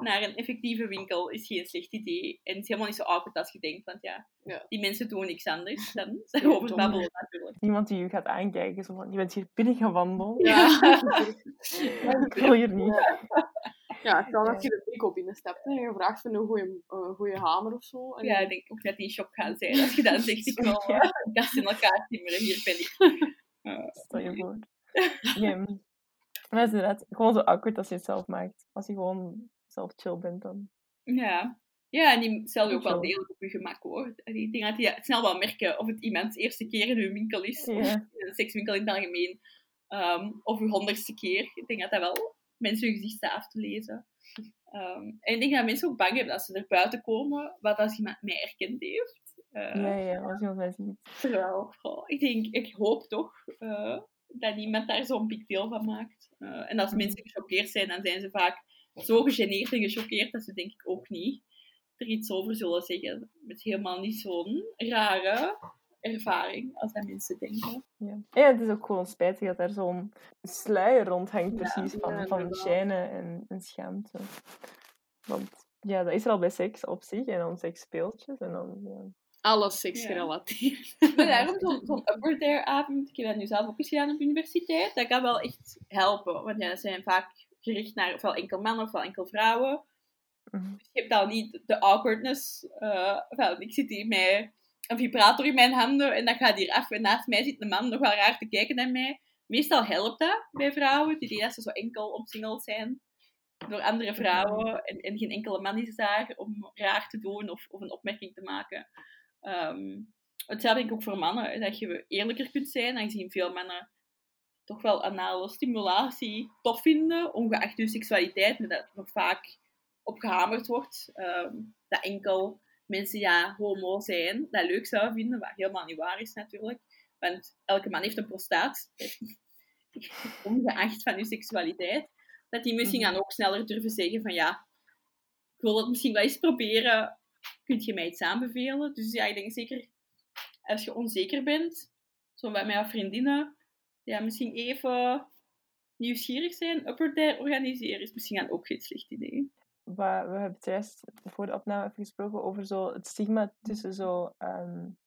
naar een effectieve winkel is geen slecht idee. En het is helemaal niet zo awkward als je denkt, want ja, Ja. die mensen doen niks anders dan over babbelen natuurlijk. Iemand die je gaat aankijken, zo van, je bent hier binnengewandeld. Ja. Ik wil hier niet. Ja, stel dat je de winkel binnenstapt en je vraagt voor een goede, een goede hamer of zo. En Ja, ik denk ook dat die in shock gaan zijn als je dan zegt, ik wil Ja. eh, een kast in elkaar timmeren, hier ben ik. Eh, Stel je voor. Nee, maar dat is inderdaad gewoon zo awkward als je het zelf maakt. Als je gewoon zelf chill bent dan. Ja. Ja, en die je ook wel degelijk op je gemak hoor. Ik denk dat die snel wel merken of het iemands eerste keer in hun winkel is. Ja. een sekswinkel in het algemeen. Ehm, of uw honderdste keer. Ik denk dat dat wel mensen hun gezicht staat af te lezen. Ehm, en ik denk dat mensen ook bang hebben als ze er buiten komen, wat als iemand mij erkend heeft. Eh, Ja, ja, als iemand mij ziet. Terwijl, ik denk, ik hoop toch eh, dat niemand daar zo'n big deal van maakt. Eh, en als mensen gechoqueerd zijn, dan zijn ze vaak zo gegeneerd en gechoqueerd dat ze denk ik ook niet er iets over zullen zeggen. Het is helemaal niet zo'n rare ervaring als dat mensen denken. Ja. ja, het is ook gewoon spijtig dat er zo'n sluier rondhangt, Ja, precies, van, ja, van schijnen en, en schaamte. Want ja, dat is er al bij seks op zich en dan seksspeeltjes en dan... Ja. Alles seks Ja. gerelateerd. Maar daarom zo'n avond, ik heb dat nu zelf ook eens gedaan op de universiteit, dat kan wel echt helpen. Want ja, dat zijn vaak gericht naar ofwel enkel mannen ofwel enkel vrouwen. Mhm. Dus je hebt dan niet de awkwardness. wel, ik zit hier met een vibrator in mijn handen en dat gaat hier af. En naast mij zit een man nog wel raar te kijken naar mij. Meestal helpt dat bij vrouwen, die dat ze zo enkel omsingeld zijn door andere vrouwen. En, en geen enkele man is daar om raar te doen of, of een opmerking te maken. Um, hetzelfde denk ik ook voor mannen, dat je eerlijker kunt zijn, aangezien veel mannen toch wel anale stimulatie tof vinden, ongeacht hun seksualiteit, maar dat nog vaak opgehamerd wordt. Ehm, dat enkel mensen ja, homo zijn, dat leuk zouden vinden, wat helemaal niet waar is natuurlijk. Want elke man heeft een prostaat, ongeacht van uw seksualiteit. Dat die misschien mhm. dan ook sneller durven zeggen van ja, ik wil dat misschien wel eens proberen, kunt je mij iets aanbevelen? Dus ja, ik denk zeker, als je onzeker bent, zo bij mijn vriendinnen, ja, misschien even nieuwsgierig zijn, upper organiseren is misschien dan ook geen slecht idee. we hebben het juist voor de opname even gesproken over zo het stigma tussen zo um,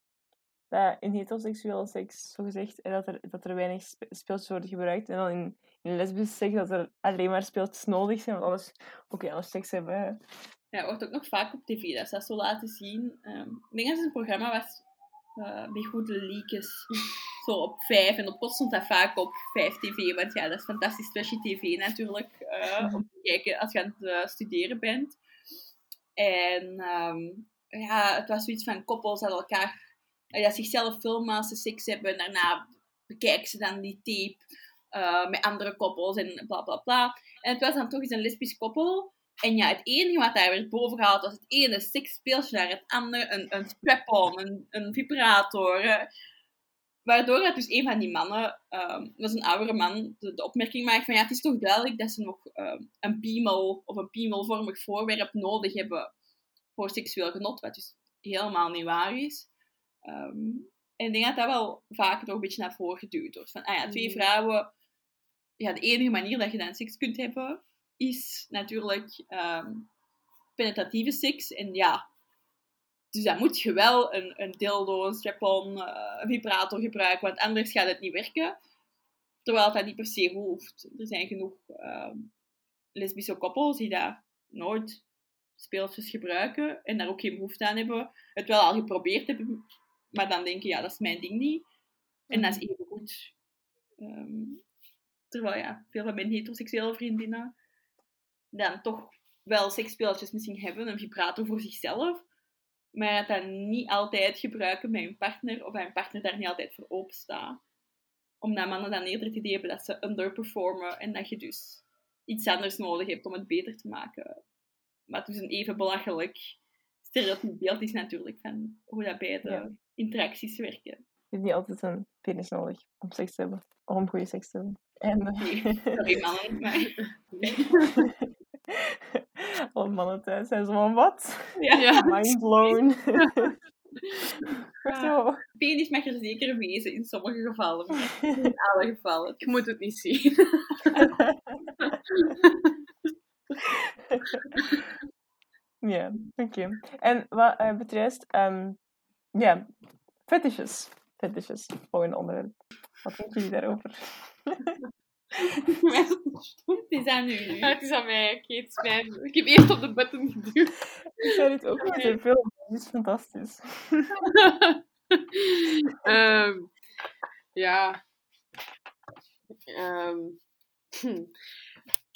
dat in heteroseksuele seks, zo gezegd, dat er, dat er weinig speeltjes worden gebruikt. En dan in, in lesbische seks dat er alleen maar speeltjes nodig zijn, want anders ook okay, anders seks hebben. Ja, wordt ook nog vaak op tv, dat is dat zo laten zien. Um, ik denk dat het een programma was uh, bij goede leakjes op 5. En op pot stond dat vaak op 5 TV. Want ja, dat is fantastisch trashy TV natuurlijk. Uh, om te kijken als je aan het uh, studeren bent. En um, ja, het was zoiets van koppels dat elkaar... dat zichzelf filmen als ze seks hebben. En daarna bekijken ze dan die tape met andere koppels en bla bla bla. En het was dan toch eens een lesbisch koppel. En ja, het enige wat daar werd boven gehaald was het ene seksspeeltje naar het andere. Een, een strap-on, een, een vibrator. Waardoor dat dus een van die mannen, um, dat was een oudere man, de, de, opmerking maakt van ja, het is toch duidelijk dat ze nog um, een piemel of een piemelvormig voorwerp nodig hebben voor seksueel genot, wat dus helemaal niet waar is. Um, en ik denk dat dat wel vaak nog een beetje naar voren geduwd wordt. Van, ah ja, twee mm. vrouwen, ja, de enige manier dat je dan seks kunt hebben, is natuurlijk penetratieve seks. En ja, dus dan moet je wel een, een dildo, een strap-on, uh, een vibrator gebruiken, want anders gaat het niet werken. Terwijl dat niet per se hoeft. Er zijn genoeg um, lesbische koppels die daar nooit speeltjes gebruiken en daar ook geen behoefte aan hebben. Het wel al geprobeerd hebben, maar dan denken, ja, dat is mijn ding niet. En dat is mhm. even goed. Um, terwijl ja, veel van mijn heteroseksuele vriendinnen dan toch wel seksspeeltjes misschien hebben, een vibrator voor zichzelf, maar dat niet altijd gebruiken bij hun partner of een partner daar niet altijd voor open staat. Omdat mannen dan eerder het idee hebben dat ze underperformen en dat je dus iets anders nodig hebt om het beter te maken. Maar het is een even belachelijk stereotyp beeld is natuurlijk van hoe dat beide interacties werken. Je hebt niet altijd een penis nodig om seks te hebben, om goede seks te hebben. En... Nee, sorry mannen, maar... Alle mannen thuis zijn zo van, wat? Ja. Mind blown. Ja. Penis mag er zeker wezen in sommige gevallen, maar in alle gevallen. Ik moet het niet zien. ja, oké. En wat uh, betreft, um, ja, fetishes. Fetishes, volgende onderwerp. Wat denken jullie daarover? Het is aan nu. het is aan mij. Oké, het is mij. Ik heb eerst op de button geduwd. Ik zei het ook met de film. Het is fantastisch. um, ja. Um,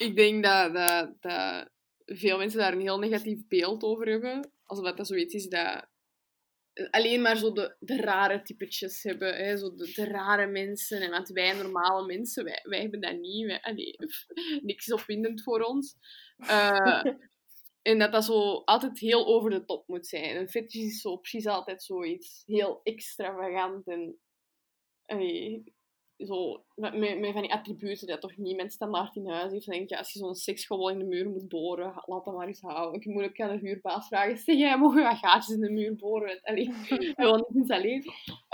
ik denk dat, dat, dat veel mensen daar een heel negatief beeld over hebben. Alsof dat zoiets is dat alleen maar zo de, de rare typetjes hebben. Hè? Zo de, de, rare mensen. En want wij normale mensen, wij, wij hebben dat niet. Wij, allee, niks is opwindend voor ons. Uh, en dat dat zo altijd heel over de top moet zijn. Een fetish is zo precies altijd zoiets heel extravagant en... Allee, zo, met, met, van die attributen dat toch niemand standaard in huis heeft. Dan denk je, als je zo'n seksschool in de muur moet boren, laat dat maar eens houden. Ik moet ook aan de huurbaas vragen, zeg jij, mogen wat gaatjes in de muur boren? Allee, gewoon niet alleen.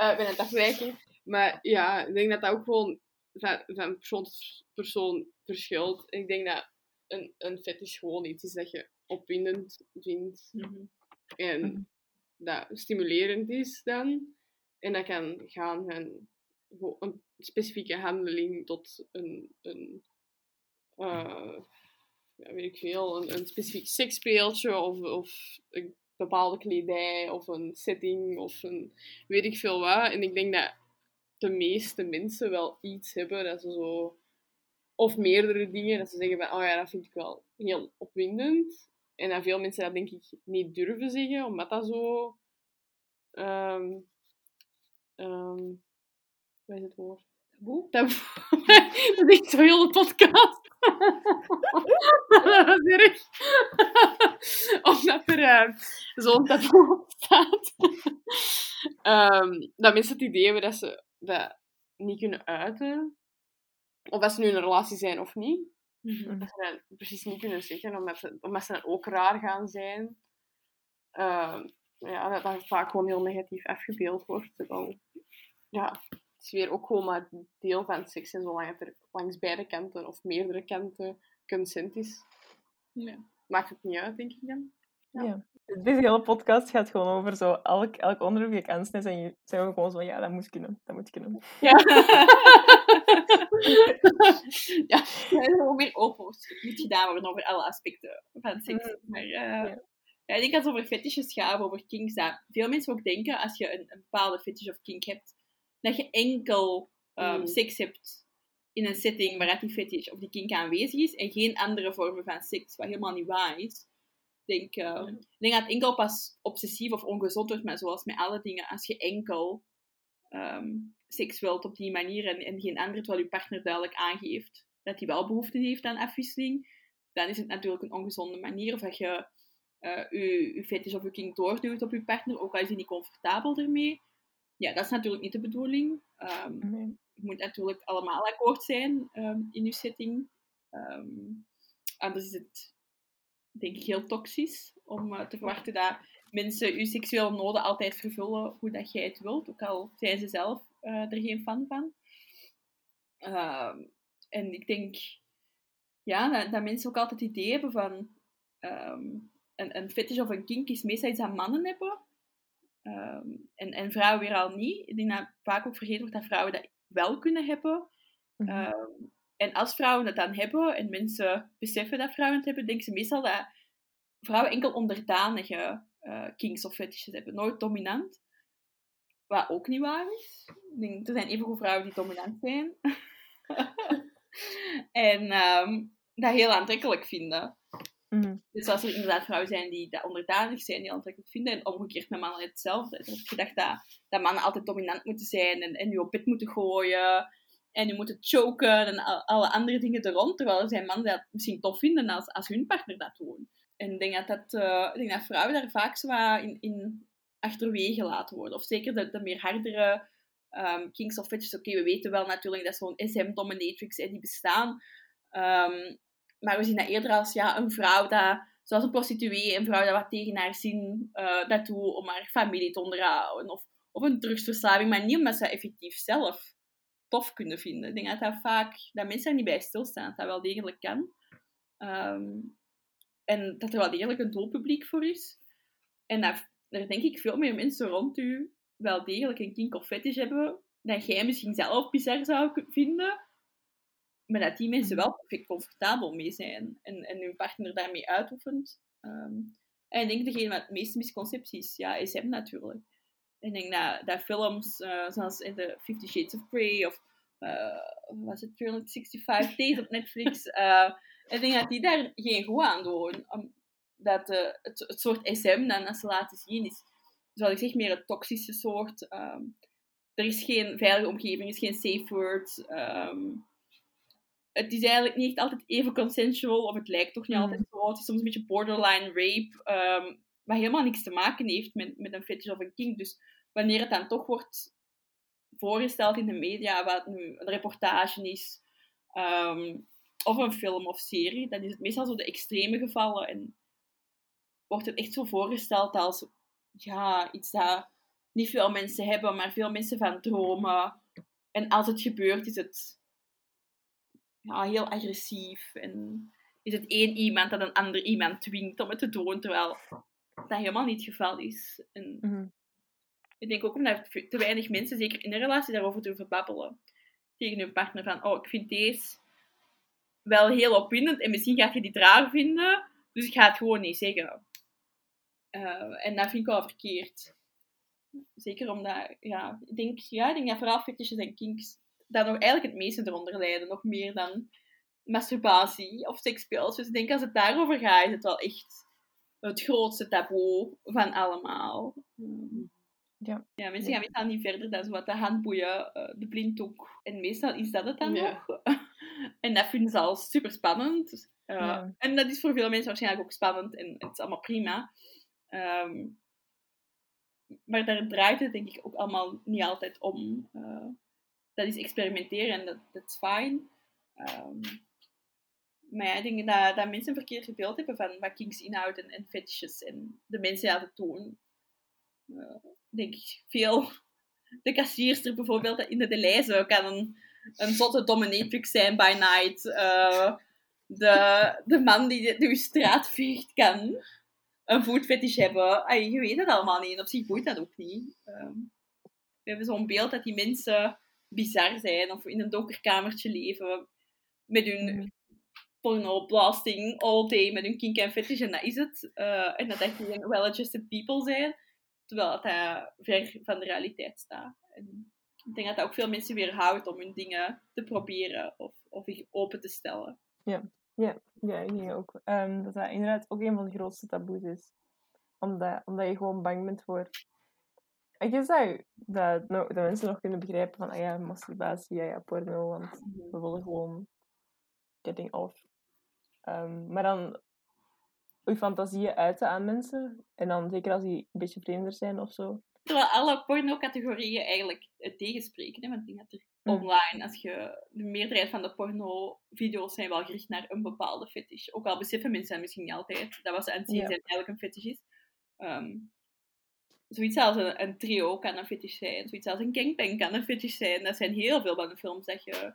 Uh, ben het afwijking. Maar ja, ik denk dat dat ook gewoon van, van persoon tot persoon verschilt. Ik denk dat een, een fetish gewoon iets is dat je opwindend vindt. Mhm. En mhm. dat stimulerend is dan. En dat kan gaan van een specifieke handeling tot een, een uh, ja, weet ik veel, een, een specifiek seksspeeltje of, of een bepaalde kledij of een setting of een weet ik veel wat. En ik denk dat de meeste mensen wel iets hebben dat ze zo... Of meerdere dingen, dat ze zeggen van, oh ja, dat vind ik wel heel opwindend. En dat veel mensen dat denk ik niet durven zeggen, omdat dat zo... ehm wat is het woord? Taboe? Taboe. dat is zo heel de podcast. dat is erg. Omdat er eh, zo'n taboe op staat. Ehm, dat mensen het idee hebben dat ze dat niet kunnen uiten. Of dat ze nu in een relatie zijn of niet. Dat ze dat precies niet kunnen zeggen, omdat ze, omdat ze dan ook raar gaan zijn. Ehm, ja, dat dat vaak gewoon heel negatief afgebeeld wordt. Terwijl, ja, weer ook gewoon maar deel van seks. En zolang het er langs beide kanten of meerdere kanten consent is, Ja. maakt het niet uit, denk ik dan. Ja. Ja. Deze hele podcast gaat gewoon over zo elk, elk onderwerp dat ik en je zegt ook gewoon zo, ja, dat moet kunnen, dat moet kunnen. Ja. ja, gewoon meer open moet gedaan worden over alle aspecten van seks. Mm. Maar eh, Ja. ja, ik denk als het over fetishes gaat, over kinks, dat veel mensen ook denken, als je een, een bepaalde fetish of kink hebt, dat je enkel ehm, Mm. seks hebt in een setting waar die fetish of die kink aanwezig is en geen andere vormen van seks, wat helemaal niet waar is. Ik denk, Ja. ik denk dat het enkel pas obsessief of ongezond wordt, maar zoals met alle dingen, als je enkel ehm, seks wilt op die manier en, en geen andere, terwijl je partner duidelijk aangeeft dat hij wel behoefte heeft aan afwisseling, dan is het natuurlijk een ongezonde manier. Of dat je eh je, je fetish of je kink doorduwt op je partner, ook al is hij niet comfortabel ermee. Ja, dat is natuurlijk niet de bedoeling. Ehm, Nee. je moet natuurlijk allemaal akkoord zijn ehm, in je setting. Ehm, anders is het, denk ik, heel toxisch om eh, te verwachten dat mensen je seksuele noden altijd vervullen hoe dat jij het wilt, ook al zijn ze zelf eh, er geen fan van. Ehm, en ik denk ja, dat, dat mensen ook altijd het idee hebben van ehm, een, een fetish of een kink is meestal iets dat mannen hebben. Ehm, en, en vrouwen weer al niet. Ik denk dat vaak ook vergeten wordt dat vrouwen dat wel kunnen hebben. Mhm. Ehm, en als vrouwen het dan hebben en mensen beseffen dat vrouwen het hebben, denken ze meestal dat vrouwen enkel onderdanige eh kinks of fetishes hebben, nooit dominant. Wat ook niet waar is. Ik denk, er zijn evengoed vrouwen die dominant zijn. en ehm, dat heel aantrekkelijk vinden. Mhm. Dus als er inderdaad vrouwen zijn die dat onderdanig zijn, die aantrekkelijk vinden, en omgekeerd met mannen hetzelfde. Ik heb gedacht dat, dat mannen altijd dominant moeten zijn en, en je op bed moeten gooien en je moet choken en al- alle andere dingen er rond. Terwijl er zijn mannen die dat misschien tof vinden als, als hun partner dat doen. En ik denk dat, dat, eh, denk dat vrouwen daar vaak wat in, in achterwege laten worden. Of zeker de, de meer hardere ehm kings of fetishes. Oké, we weten wel natuurlijk dat zo'n SM-dominatrix hè, die bestaan. Ehm, maar we zien dat eerder als ja, een vrouw dat, zoals een prostituee, een vrouw dat wat tegen haar zin doet om haar familie te onderhouden. Of, of een drugsverslaving, maar niet omdat ze effectief zelf tof kunnen vinden. Ik denk dat dat vaak, dat mensen daar niet bij stilstaan, dat dat wel degelijk kan. Ehm, en dat er wel degelijk een doelpubliek voor is. En dat er denk ik veel meer mensen rond u wel degelijk een kink of fetish hebben, dat jij misschien zelf bizar zou vinden, maar dat die mensen wel perfect comfortabel mee zijn en, en hun partner daarmee uitoefent. Ehm, en ik denk degene met de meeste misconcepties, ja, SM natuurlijk. En ik denk dat, dat films eh, zoals in de Fifty Shades of Grey of eh, was het 365 Days op Netflix, eh, ik denk dat die daar geen goed aan doen. Omdat eh, het, het soort SM dan als ze laten zien is, zoals ik zeg, meer het toxische soort. ehm, er is geen veilige omgeving, er is geen safe word. ehm, het is eigenlijk niet echt altijd even consensual, of het lijkt toch niet Mm. altijd zo. Het is soms een beetje borderline rape, ehm wat helemaal niks te maken heeft met, met een fetish of een kink. Dus wanneer het dan toch wordt voorgesteld in de media, wat nu een reportage is, ehm, of een film of serie, dan is het meestal zo de extreme gevallen. En wordt het echt zo voorgesteld als ja, iets dat niet veel mensen hebben, maar veel mensen van dromen. En als het gebeurt, is het ja, heel agressief. En is het één iemand dat een ander iemand dwingt om het te doen, terwijl dat helemaal niet het geval is. En Mhm. ik denk ook omdat te weinig mensen, zeker in een relatie, daarover durven babbelen. Tegen hun partner van, oh, ik vind deze wel heel opwindend en misschien gaat je die raar vinden, dus ik ga het gewoon niet zeggen. Eh, en dat vind ik wel verkeerd. Zeker omdat, ja, ik denk, ja, ik denk dat vooral fetishes en kinks daar nog eigenlijk het meeste eronder lijden. Nog meer dan masturbatie of seksspeels. Dus ik denk als het daarover gaat, is het wel echt het grootste taboe van allemaal. Ehm, Ja. ja, mensen gaan meestal niet verder dan zo wat de handboeien, eh, de blinddoek. En meestal is dat het dan Ja. nog. en dat vinden ze al super spannend. Eh, Ja. En dat is voor veel mensen waarschijnlijk ook spannend en het is allemaal prima. Ehm, maar daar draait het denk ik ook allemaal niet altijd om. Eh, dat is experimenteren en dat, is fijn. Ehm, maar ja, ik denk dat, mensen een verkeerd beeld hebben van wat kinks inhoudt en, fetishes. En de mensen dat doen. Eh, denk ik veel. De kassierster bijvoorbeeld in de Deleuze kan een, een zotte dominatrix zijn by night. Eh, de, de man die de, uw straat veegt kan een voetfetish hebben. Ay, je weet het allemaal niet. Op zich boeit dat ook niet. Ehm, we hebben zo'n beeld dat die mensen bizar zijn of in een donker kamertje leven met hun Mhm. porno blasting all day met hun kink en fetish en dat is het. Eh, en dat dat gewoon well-adjusted people zijn, terwijl dat dat ver van de realiteit staat. En ik denk dat dat ook veel mensen weerhoudt om hun dingen te proberen of, of zich open te stellen. Ja, ik denk ook. ehm, dat dat inderdaad ook een van de grootste taboes is. Omdat, omdat je gewoon bang bent voor... Ik guess dat, dat, mensen nog kunnen begrijpen van, ah ja, masturbatie, ja, ja, porno, want we willen gewoon getting off. Ehm, maar dan je fantasieën uiten aan mensen. En dan zeker als die een beetje vreemder zijn of zo. Terwijl alle porno-categorieën eigenlijk het tegenspreken. Hè? Want ik denk dat er Mm. online, als je, de meerderheid van de porno-video's zijn wel gericht naar een bepaalde fetish. Ook al beseffen mensen dat misschien niet altijd, dat wat ze aan het zien zijn eigenlijk een fetish is. Ehm, zoiets als een, een trio kan een fetish zijn. Zoiets als een gangbang kan een fetish zijn. Dat zijn heel veel van de films dat je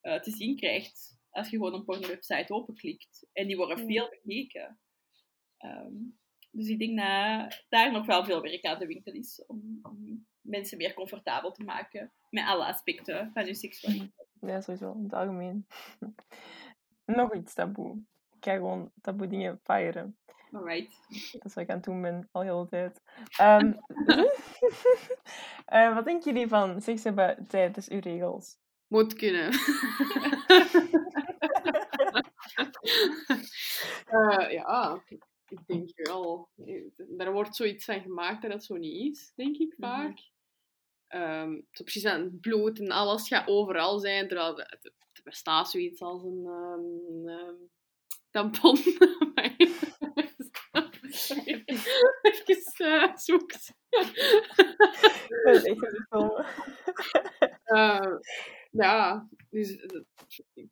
eh, te zien krijgt als je gewoon een porno-website openklikt. En die worden Ja. veel bekeken. Ehm, dus ik denk dat daar nog wel veel werk aan de winkel is om, om mensen meer comfortabel te maken met alle aspecten van hun seksualiteit. Ja, sowieso, in het algemeen. Nog iets taboe. Ik ga gewoon taboe dingen firen. Alright. Dat is wat ik aan het doen ben, al heel de tijd. Ehm, eh, wat denken jullie van seks hebben tijdens uw regels? Moet kunnen. Eh, ja, ik denk wel. Er wordt zoiets van gemaakt dat het zo niet is, denk ik Mhm. vaak. Ehm, zo precies aan het bloed en alles gaat overal zijn, terwijl er, bestaat zoiets als een ehm, tampon. Sorry, even uh, zoeken. Dat is. Eh, ja, dus eh,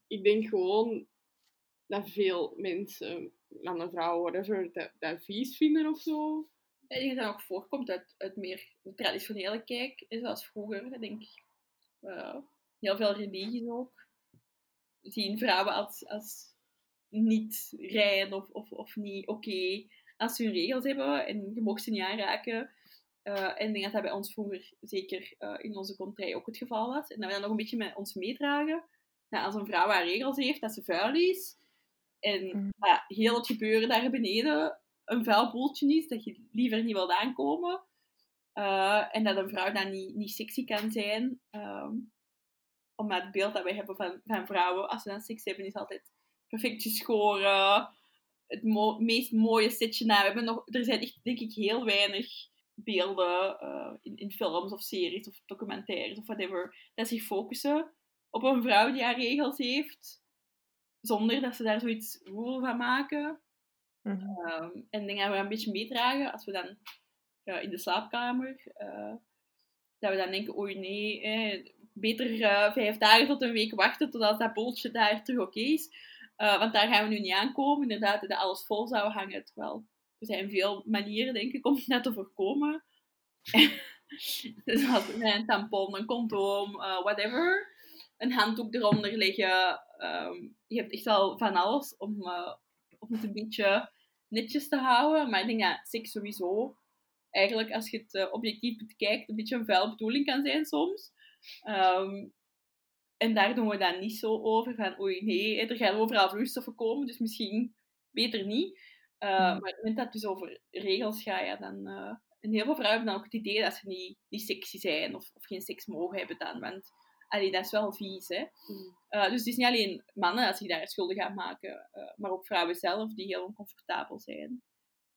ik- denk gewoon dat veel mensen, mannen, vrouwen, whatever, dat, dat vies vinden of zo. Ik denk dat dat ook voorkomt uit, uit meer traditionele kijk, is zoals vroeger. Ik denk eh, heel veel religies ook zien vrouwen als, als niet rein of, of, of niet oké als ze hun regels hebben en je mocht ze niet aanraken. Eh, en ik denk dat dat bij ons vroeger zeker eh, in onze contrij ook het geval was. En dat we dat nog een beetje met ons meedragen. Dat als een vrouw haar regels heeft, dat ze vuil is. En dat heel het gebeuren daar beneden een vuil boeltje is, dat je liever niet wilt aankomen. Eh, en dat een vrouw dan niet, niet sexy kan zijn. ehm, omdat het beeld dat wij hebben van, van vrouwen, als ze dan seks hebben, is altijd perfect geschoren. Het mo- meest mooie setje na. We hebben nog, er zijn echt, denk ik, heel weinig beelden eh, in, in films of series of documentaires of whatever, dat zich focussen op een vrouw die haar regels heeft, zonder dat ze daar zoiets woel van maken. Ehm, en denk dat we een beetje meedragen als we dan eh, in de slaapkamer, eh, dat we dan denken, oei nee, eh, beter vijf dagen tot een week wachten totdat dat boeltje daar terug oké is. Eh, want daar gaan we nu niet aankomen, inderdaad, dat alles vol zou hangen. Terwijl er zijn veel manieren, denk ik, om dat te voorkomen. dus als een tampon, een condoom, eh, whatever, een handdoek eronder leggen. ehm, je hebt echt wel van alles om, eh, om het een beetje netjes te houden. Maar ik denk dat seks sowieso, eigenlijk als je het objectief bekijkt, een beetje een vuil bedoeling kan zijn soms. Ehm, en daar doen we dan niet zo over van, oei nee, er gaan overal vloeistoffen komen, dus misschien beter niet. Uh, Mhm. Maar op het moment dat het dus over regels gaat, ja, dan... eh, en heel veel vrouwen hebben dan ook het idee dat ze niet, niet sexy zijn of, of geen seks mogen hebben dan. Want allee, dat is wel vies, hè. Mm. Uh, dus het is niet alleen mannen dat zich daar schuldig aan maken, uh, maar ook vrouwen zelf die heel oncomfortabel zijn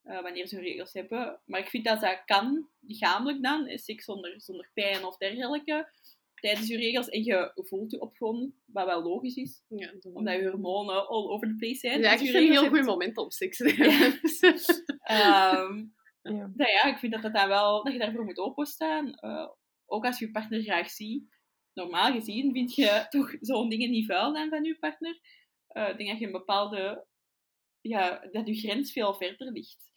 uh, wanneer ze hun regels hebben. Maar ik vind dat dat kan, lichamelijk dan, seks zonder, zonder pijn of dergelijke, tijdens je regels en je voelt je opgewonden, wat wel logisch is, Ja, dat omdat je hormonen all over the place zijn. Is als je eigenlijk een heel goed moment om seks te hebben. Ehm, Ja. nou ja, ik vind dat, dat, dan wel, dat je daarvoor moet openstaan. Uh, ook als je je partner graag ziet. Normaal gezien vind je toch zo'n dingen niet vuil dan van je partner. Uh, ik denk dat je een bepaalde... Ja, dat je grens veel verder ligt.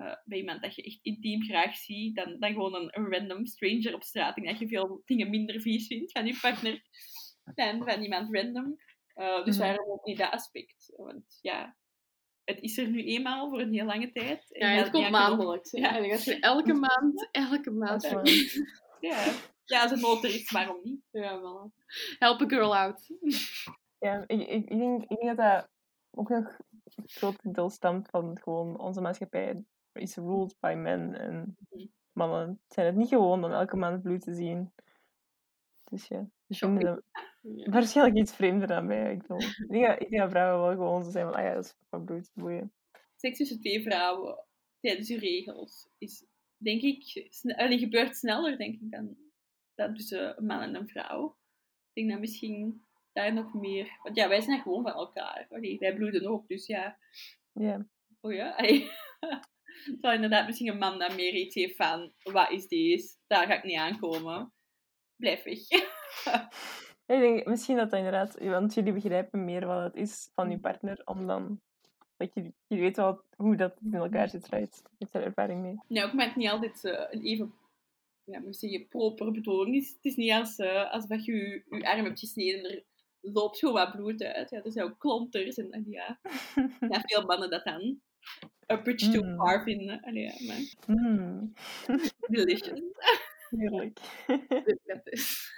Uh, bij iemand dat je echt intiem graag ziet, dan, dan gewoon een, een random stranger op straat. Ik denk dat je veel dingen minder vies vindt van je partner dan van iemand random. Uh, dus Mhm. waarom ook niet dat aspect? Want ja, het is er nu eenmaal voor een heel lange tijd. En Ja, dat- het komt ja, maandelijks. Ja. En dan gaat je elke maand, elke maand. Ja, Ja. ja, als het nood er is, waarom niet? voilà. Help a girl out. Ja, ik, ik, ik, denk, ik denk dat dat ook nog een groot deel stemt van gewoon onze maatschappij is ruled by men. En Mhm. mannen zijn het niet gewoon om elke maand bloed te zien. Dus ja, dat Ja. waarschijnlijk iets vreemder dan mij. Ik, denk ik denk dat vrouwen wel gewoon zo zijn van, ah ja, dat is van bloed, boeien. Seks tussen twee vrouwen tijdens je regels is, denk ik, sne- gebeurt sneller, denk ik, dan, dan tussen een man en een vrouw. Ik denk dat misschien daar nog meer... Want ja, wij zijn gewoon van elkaar. Allee, wij bloeden ook, dus ja... Ja, Oh ja? Allee. Terwijl inderdaad misschien een man dan meer iets heeft van... Wat is deze? Daar ga ik niet aankomen. Blijf weg. ik denk misschien dat dat inderdaad, want jullie begrijpen meer wat het is van je Mhm. partner, om dan, dat je, je weet wel hoe dat in elkaar zit, right? Je hebt daar ervaring mee. Nee, ook met het niet altijd eh, een even ja, zeggen, proper bedoeling is. Het is niet als, eh als dat je je, je arm hebt gesneden en er loopt gewoon wat bloed uit. Ja, er zijn ook klonters en, en ja, ja, veel mannen dat dan a bridge too Mm. far vinden. Allee, ja, maar Mm, delicious. heerlijk. Dat is.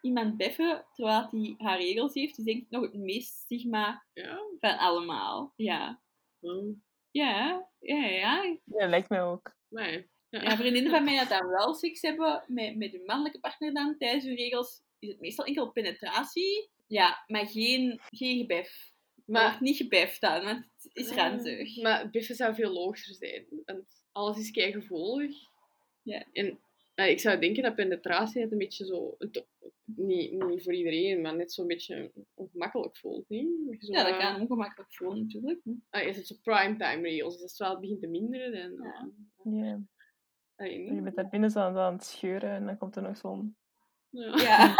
Iemand beffen, terwijl hij haar regels heeft, is denk ik nog het meest stigma Ja. van allemaal. Ja. Mm. Ja, ja, ja. ja, lijkt mij ook. Nee. Ja. Ja, vriendinnen van mij dat dan wel seks hebben met, met hun mannelijke partner dan tijdens hun regels, is het meestal enkel penetratie. Ja, maar geen, geen gebef. Maar niet gebeft dan, want het is ranzig. maar biffen zou veel logischer zijn. Want alles is kei gevoelig. Ja. En ja, ik zou denken dat penetratie het een beetje zo... het- niet, niet voor iedereen, maar net zo'n beetje ongemakkelijk voelt. Niet? Zo, Ja, dat eh, kan ongemakkelijk voelen natuurlijk. Ah, is het zo primetime regels? Dus als het wel begint te minderen, dan... Ja. Ja. Ja. Allee, Je bent daar binnen zo aan, aan het scheuren en dan komt er nog zo'n... Ja. Ja,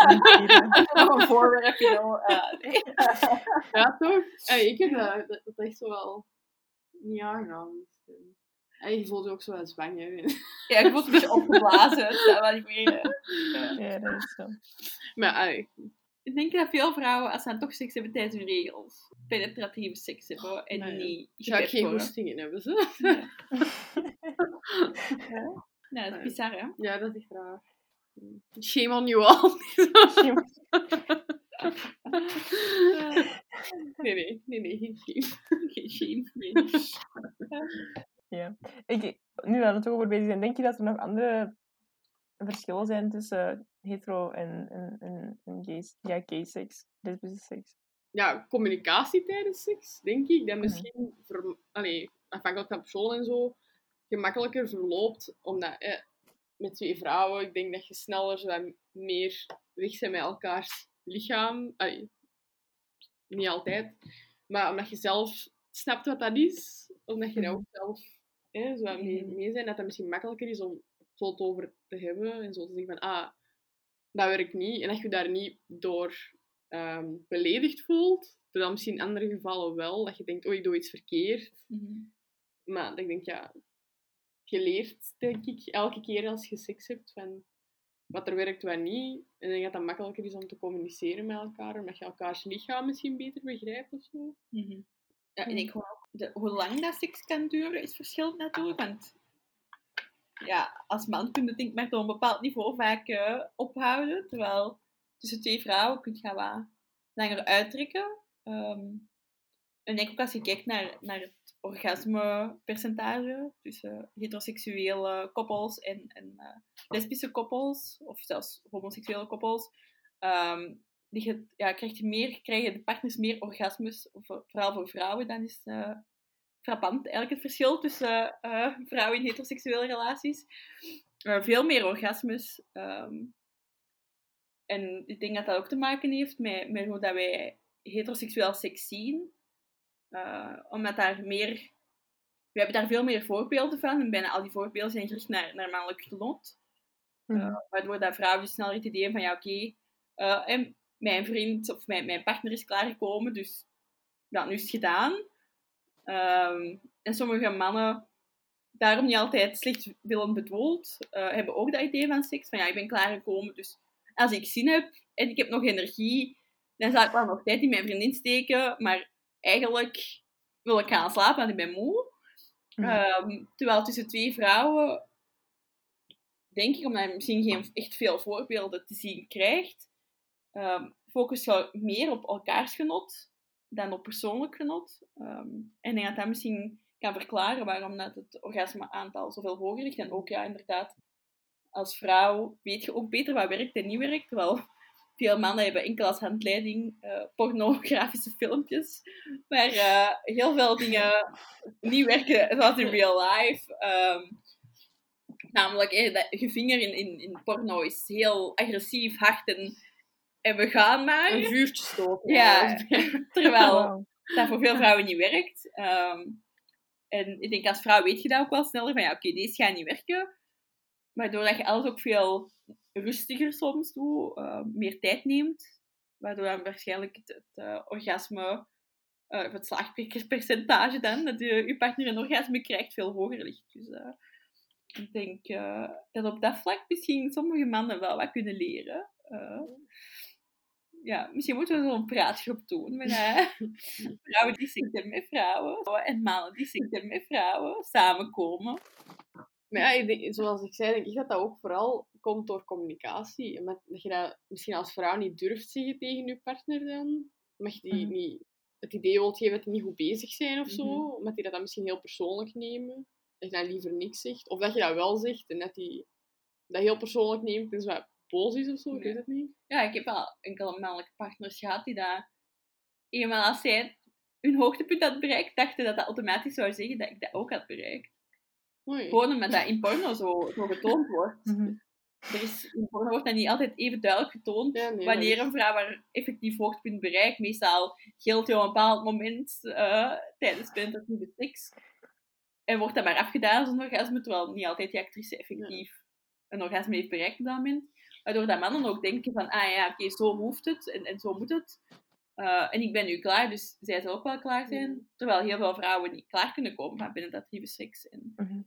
nog een voorwerpje. dan, eh, nee. Ja, toch? Ik heb dat, dat, dat echt zo wel niet aangenaam. En je voelt je ook zo wel zwanger. Ja, ik word een beetje opgeblazen. Wel niet meer. eh. Ja, dat is zo. Maar Ik denk dat veel vrouwen, als ze dan toch seks hebben tijdens hun regels, penetratieve seks hebben en Nee. niet zou ik geen worden. goesting in hebben. Zo. Ja, dat is bizar, hè? Ja, dat is echt raar. Shame on you all. nee, nee, nee, nee, geen shame. Geen shame. Nee. Ja. Ik, nu we er toch over bezig zijn, denk je dat er nog andere verschillen zijn tussen hetero en, en, en, en gay, ja, gay seks, lesbische seks? Ja, communicatie tijdens seks, denk ik. Dat Mhm. misschien, ver, allee, afhankelijk van persoon en zo, gemakkelijker verloopt. Omdat eh, met twee vrouwen, ik denk dat je sneller zo meer weg bent met elkaars lichaam. Niet altijd. Maar omdat je zelf snapt wat dat is, omdat je daar ook zelf hè, zo mee, Mhm. mee bent, dat het misschien makkelijker is om zo het over te hebben en zo te zeggen van, ah, dat werkt niet. En dat je daar niet door ehm, beledigd voelt. Terwijl misschien in andere gevallen wel, dat je denkt, oh, ik doe iets verkeerd. Mhm. Maar dat ik denk, ja, je leert, denk ik, elke keer als je seks hebt, van wat er werkt, wat niet. En ik denk dat dat makkelijker is om te communiceren met elkaar, omdat je elkaars lichaam misschien beter begrijpt of zo. Mhm. Ja, en ik gewoon ook, de, hoe lang dat seks kan duren is verschillend natuurlijk. Want ja, als man kun je denk ik maar tot een bepaald niveau vaak eh, ophouden. Terwijl tussen twee vrouwen kun je gaan wat langer uittrekken. Ehm, en ik ook als je kijkt naar, naar het orgasmepercentage tussen heteroseksuele koppels en, en uh, lesbische koppels, of zelfs homoseksuele koppels, um, je, ja, krijg je meer, krijgen de partners meer orgasmes, vooral voor vrouwen, dan is uh, frappant eigenlijk het verschil tussen uh, vrouwen in heteroseksuele relaties. veel meer orgasmes. Um, en ik denk dat dat ook te maken heeft met, met hoe dat wij heteroseksueel seks zien. Uh, omdat daar meer... We hebben daar veel meer voorbeelden van. En bijna al die voorbeelden zijn gericht naar, naar mannelijk genot. Uh, waardoor dat vrouwen dus sneller het idee hebben van, ja, oké, okay, uh, mijn vriend of mijn, mijn partner is klaargekomen, dus ja, nu is het gedaan. Um, en sommige mannen, daarom niet altijd slecht willen bedoeld, hebben ook dat idee van seks. Van, ja, ik ben klaargekomen, dus als ik zin heb en ik heb nog energie, dan zal ik wel nog tijd in mijn vriendin steken, maar eigenlijk wil ik gaan slapen, want ik ben moe. Um, terwijl tussen twee vrouwen, denk ik, omdat je misschien geen echt veel voorbeelden te zien krijgt, um, focus je meer op elkaars genot dan op persoonlijk genot. Um, en ik denk dat dat misschien kan verklaren waarom dat het orgasme-aantal zoveel hoger ligt. En ook, ja, inderdaad, als vrouw weet je ook beter wat werkt en niet werkt. Terwijl veel mannen hebben enkel als handleiding uh, pornografische filmpjes. Waar uh, heel veel dingen niet werken zoals in real life. Um, namelijk, eh, dat, je vinger in, in, in porno is heel agressief, hard en, en we gaan maar. Een vuurtje stoken. Ja, terwijl dat voor veel vrouwen niet werkt. Um, en ik denk als vrouw weet je dat ook wel sneller van ja, oké, okay, deze gaat niet werken. Waardoor dat je alles ook veel rustiger soms doet, uh, meer tijd neemt. Waardoor dan waarschijnlijk het, het uh, orgasme, uh, het slaagpercentage dan, dat je, je partner een orgasme krijgt, veel hoger ligt. Dus ik denk dat op dat vlak misschien sommige mannen wel wat kunnen leren. ja, misschien moeten we zo'n praatgroep doen met vrouwen die zitten met vrouwen en mannen die zitten met vrouwen samenkomen. Maar ja, ik zoals ik zei, denk ik dat dat ook vooral komt door communicatie. Met, dat je dat misschien als vrouw niet durft zeggen tegen je partner dan. Omdat je die Mhm. niet het idee wilt geven dat die niet goed bezig zijn of zo. Mhm. Omdat die dat dan misschien heel persoonlijk nemen. Dat je dan liever niks zegt. Of dat je dat wel zegt en dat die dat heel persoonlijk neemt en zo wat boos is of zo. Ik Ja. weet het niet. Ja, ik heb wel enkele mannelijke partners gehad die dat eenmaal als zij hun hoogtepunt had bereikt, dachten dat dat automatisch zou zeggen dat ik dat ook had bereikt. Oei. Gewoon omdat dat in porno zo, zo getoond wordt. Mhm. Er is, in porno wordt dat niet altijd even duidelijk getoond. Ja, nee, Wanneer een vrouw haar effectief hoogtepunt bereikt, meestal geldt hij op een bepaald moment eh, tijdens penetratieve seks. En wordt dat maar afgedaan als een orgasme, terwijl niet altijd die actrice effectief een orgasme heeft bereikt op dat moment. Waardoor dat mannen ook denken van, ah ja, oké, zo hoeft het en, en zo moet het. Uh, en ik ben nu klaar, dus zij zal ook wel klaar zijn. Mhm. Terwijl heel veel vrouwen niet klaar kunnen komen van penetratieve seks. En Mhm.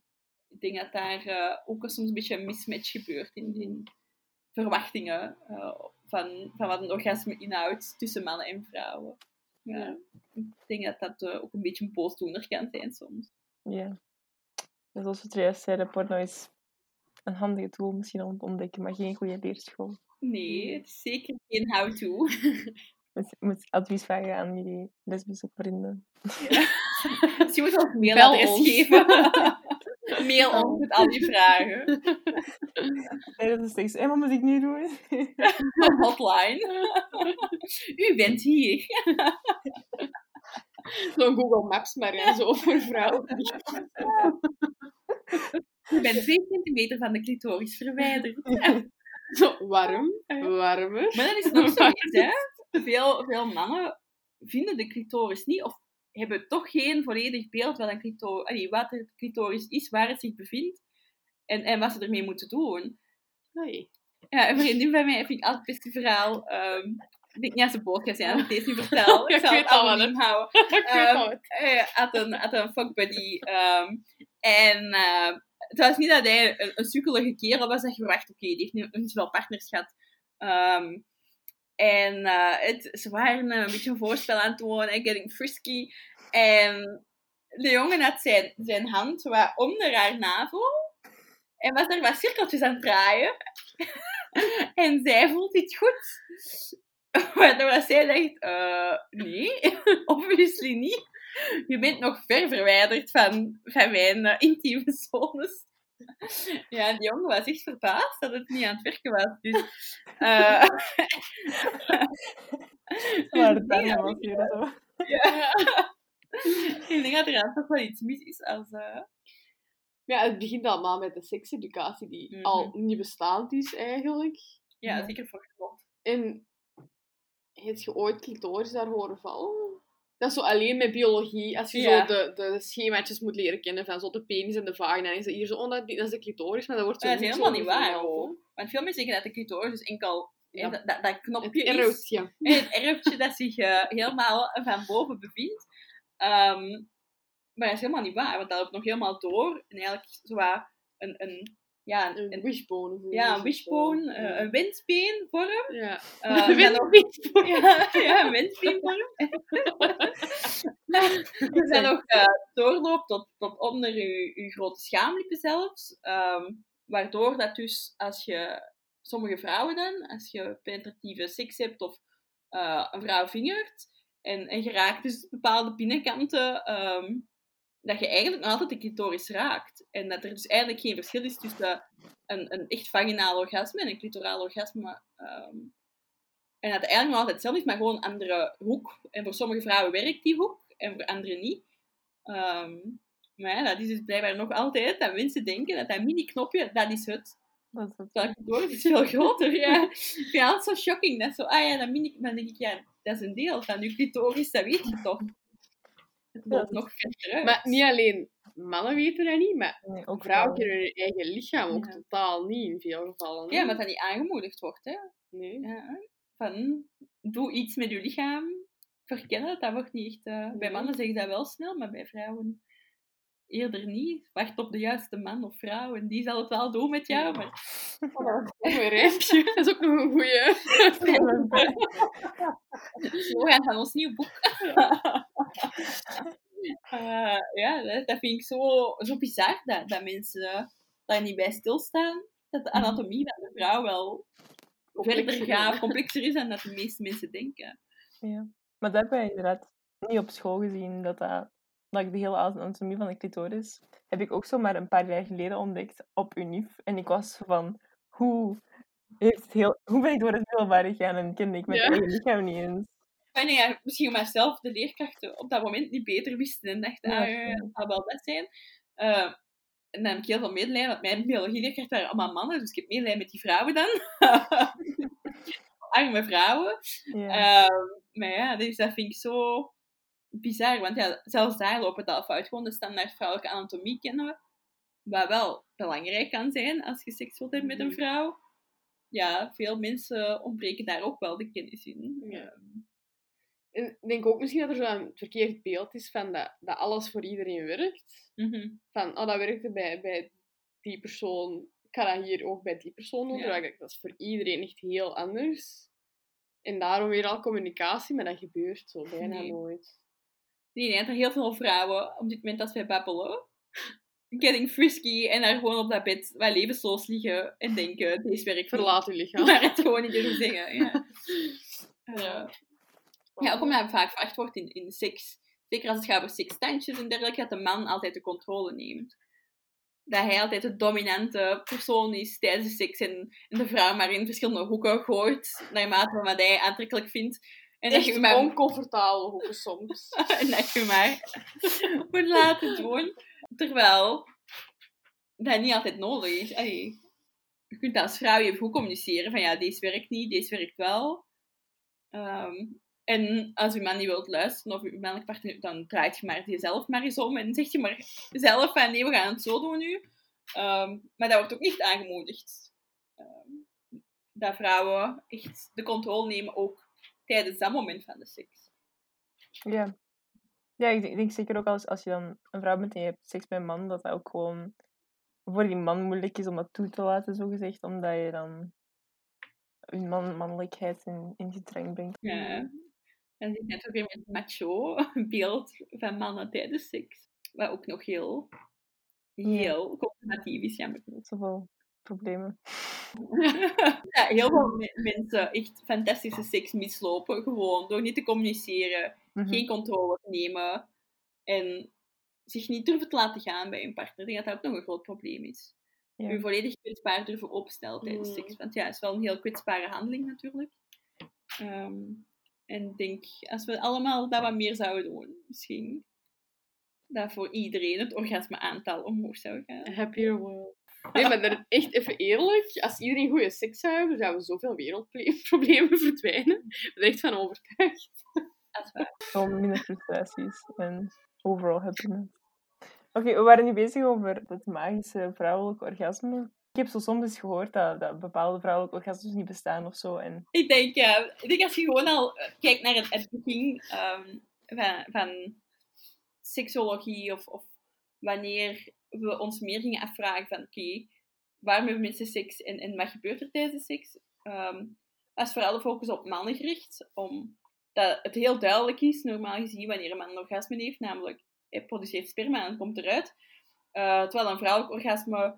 ik denk dat daar uh, ook soms een beetje een mismatch gebeurt in, in verwachtingen uh, van, van wat een orgasme inhoudt tussen mannen en vrouwen. Ja. Ik denk dat dat ook een beetje een boosdoener kan zijn soms. Ja. Dus zoals we het juist zeiden, porno is een handige tool misschien om te ontdekken, maar geen goede leerschool. Nee, het is zeker geen how-to. Je moet advies vragen aan jullie lesbische vrienden. Dus je moet ons mailadres geven. Mail ons met al die vragen. Nee, dat is steeds, en wat moet ik nu doen? Hotline. U bent hier. Zo'n Google Maps maar en zo voor vrouwen. U bent 2 centimeter van de clitoris verwijderd. Zo warm, warmer. Maar dat is nog zoiets, hè. Veel, veel mannen vinden de clitoris niet, of hebben toch geen volledig beeld wat, een clitoris, allee, wat de clitoris is, waar het zich bevindt, en, en wat ze ermee moeten doen. Hey. Ja, een vriendin van mij vind ik altijd het beste verhaal. ehm, ik denk niet als ze boos gaat zijn als ik deze niet vertel. Ik ik zal het al wat anoniem houden. Ik wat. hij had een, had een fuckbuddy. ehm en eh, het was niet dat hij een, een sukkelige kerel was dat je verwacht, oké, die heeft nu niet zoveel partners gehad. En eh, het, ze waren een beetje een voorspel aan het doen, en getting frisky. En de jongen had zijn, zijn hand wat onder haar navel. En was er wat cirkeltjes aan het draaien. en zij voelt dit goed. Waardoor zij dacht, eh, nee, obviously niet. je bent nog ver verwijderd van, van mijn intieme zones. Ja, die jongen was echt verbaasd dat het niet aan het werken was. Dus, uh, maar het dan was hier zo. Ja. Ik denk dat er toch wel iets mis is als... Uh... Ja, het begint allemaal met de sekseducatie die mm -hmm. al niet bestaand is eigenlijk. Ja, zeker voor het En heb je ooit clitoris daar horen vallen? Dat is zo alleen met biologie. Als je Ja. zo de, de schemaatjes moet leren kennen van zo de penis en de vagina. En is hier zo, oh, dat, dat is de clitoris, maar dat wordt zo Dat is helemaal niet waar, hoor. Want veel mensen zeggen dat de clitoris dus enkel... Ja. Dat, dat, knopje Het is. het erfje dat zich eh, helemaal van boven bevindt. Ehm, maar dat is helemaal niet waar, want dat loopt nog helemaal door. En eigenlijk zo een, een, ja, een, Een wishbone. ja, een wishbone, eh, een windspeenvorm. Ja. Windspeen. ja, ja, een windspeenvorm. Die dan nog eh, doorloopt tot, tot onder je, je grote schaamlippen zelfs. Ehm, waardoor dat dus als je, sommige vrouwen dan, als je penetratieve seks hebt of een vrouw vingert en, en je raakt dus bepaalde binnenkanten, ehm, dat je eigenlijk nog altijd de clitoris raakt. En dat er dus eigenlijk geen verschil is tussen een, een echt vaginaal orgasme en een clitoraal orgasme. ehm, en dat het eigenlijk nog altijd hetzelfde is, maar gewoon een andere hoek. En voor sommige vrouwen werkt die hoek en voor anderen niet. Ehm, maar ja, dat is dus blijkbaar nog altijd dat mensen denken dat dat mini-knopje, dat is het. Dat is het. Is veel groter, ja. Ik vind het altijd zo shocking. Dat is zo, ah ja, dat mini... Dan denk ik, ja, dat is een deel van je clitoris, dat weet je toch. Het loopt nog verder uit. Maar niet alleen mannen weten dat niet, maar Nee, ook vrouwen kennen hun eigen lichaam ook Ja. totaal niet in veel gevallen. hè. Ja, maar dat niet aangemoedigd wordt, hè. Nee. Ja, van, doe iets met je lichaam. Verkennen, dat wordt niet echt... eh, Bij mannen zeggen dat wel snel, maar bij vrouwen eerder niet. Wacht op de juiste man of vrouw en die zal het wel doen met jou. Maar Oh, een rijmpje. Dat is ook nog een goeie. slogan van ons nieuw boek. Eh, ja, dat, dat vind ik zo, zo bizar, dat, dat mensen daar niet bij stilstaan. Dat de anatomie van de vrouw wel verder Complexer gaat, is. complexer is dan dat de meeste mensen denken. Ja. Maar dat hebben wij inderdaad niet op school gezien, dat, dat, dat ik de hele anatomie van de clitoris heb ik ook zo maar een paar jaar geleden ontdekt op UNIF. En ik was van, hoe, heeft heel, hoe ben ik door het middelbare gegaan en kende ik mijn Ja. eigen lichaam niet eens? Maar nee, ja, misschien maar zelf de leerkrachten op dat moment niet beter wisten en dachten, Ja, ah, ja, dat zal wel dat zijn. Eh, en dan heb ik heel veel medelijden, want mijn biologieleerkrachten waren allemaal mannen, dus ik heb medelijden met die vrouwen dan. Arme vrouwen. Ja. Ehm, maar ja, dus dat vind ik zo bizar. Want ja, zelfs daar loopt het al fout. Gewoon de standaard vrouwelijke anatomie kennen we. Wat wel belangrijk kan zijn als je seks wilt hebben met een Mhm. vrouw. Ja, veel mensen ontbreken daar ook wel de kennis in. Ja. En ik denk ook misschien dat er zo'n verkeerd beeld is van dat, dat alles voor iedereen werkt. mhm. Van, oh, dat werkte bij, bij die persoon. Ik ga dat hier ook bij die persoon doen. Ja. Dat is voor iedereen echt heel anders. En daarom weer al communicatie, maar dat gebeurt zo bijna Nee. nooit. Nee, nee, er heel veel vrouwen op dit moment als wij babbelen. Getting frisky en daar gewoon op dat bed wat levensloos liggen en denken, deze werkt niet. Verlaat uw lichaam. Maar het gewoon niet durven zeggen. Ja. Ja. Ook omdat vaak verwacht wordt in, in seks. Zeker als het gaat over sekstandjes en dergelijke, dat de man altijd de controle neemt. Dat hij altijd de dominante persoon is tijdens de seks en, en de vrouw maar in verschillende hoeken gooit, naarmate van wat hij aantrekkelijk vindt. En dat je Echt maar, oncomfortabele hoeken soms. en dat je maar moet laten doen. Terwijl dat niet altijd nodig is. Allee, je kunt als vrouw je goed communiceren van ja, deze werkt niet, deze werkt wel. Ehm, en als je man niet wilt luisteren of je mannelijke partner, dan draait je maar jezelf maar eens om en zeg je maar zelf van nee, we gaan het zo doen nu. Ehm, maar dat wordt ook niet aangemoedigd. Ehm, dat vrouwen echt de controle nemen ook tijdens dat moment van de seks. Ja. Ja, ik denk, ik denk zeker ook als, als je dan een vrouw bent en je hebt seks met een man, dat dat ook gewoon voor die man moeilijk is om dat toe te laten, zogezegd, omdat je dan je man, mannelijkheid in, in gedrang brengt. Ja. Dan zit net ook weer met macho beeld van mannen tijdens seks. Wat ook nog heel, heel conservatief is, jammer genoeg. Zoveel problemen. ja, heel veel me- mensen echt fantastische seks mislopen, gewoon door niet te communiceren, Mhm. geen controle te nemen. En zich niet durven te laten gaan bij een partner. Ik denk dat dat ook nog een groot probleem is. Ja. Je volledig kwetsbaar durven opstellen tijdens Mm. seks. Want ja, het is wel een heel kwetsbare handeling natuurlijk. Ehm, en ik denk, als we allemaal dat wat meer zouden doen, misschien dat voor iedereen het orgasme-aantal omhoog zou gaan. A happier world. Nee, maar dan echt even eerlijk. Als iedereen goede seks zou hebben, zouden zoveel wereldproblemen verdwijnen. Ik ben er echt van overtuigd. Dat is waar. Gewoon minder frustraties en overal happiness. Oké, we waren nu bezig over het magische vrouwelijke orgasme. Ik heb zo soms eens gehoord dat, dat bepaalde vrouwelijke orgasmes niet bestaan of zo. En Ik denk, ja, ik denk als je gewoon al eh, kijkt naar het, begin ehm, van, seksologie of, of wanneer we ons meer gingen afvragen van oké, waarom hebben mensen seks en, en wat gebeurt er tijdens de seks? Ehm was vooral de focus op mannen gericht, omdat het heel duidelijk is, normaal gezien, wanneer een man een orgasme heeft, namelijk hij produceert sperma en komt eruit. Eh, terwijl een vrouwelijk orgasme,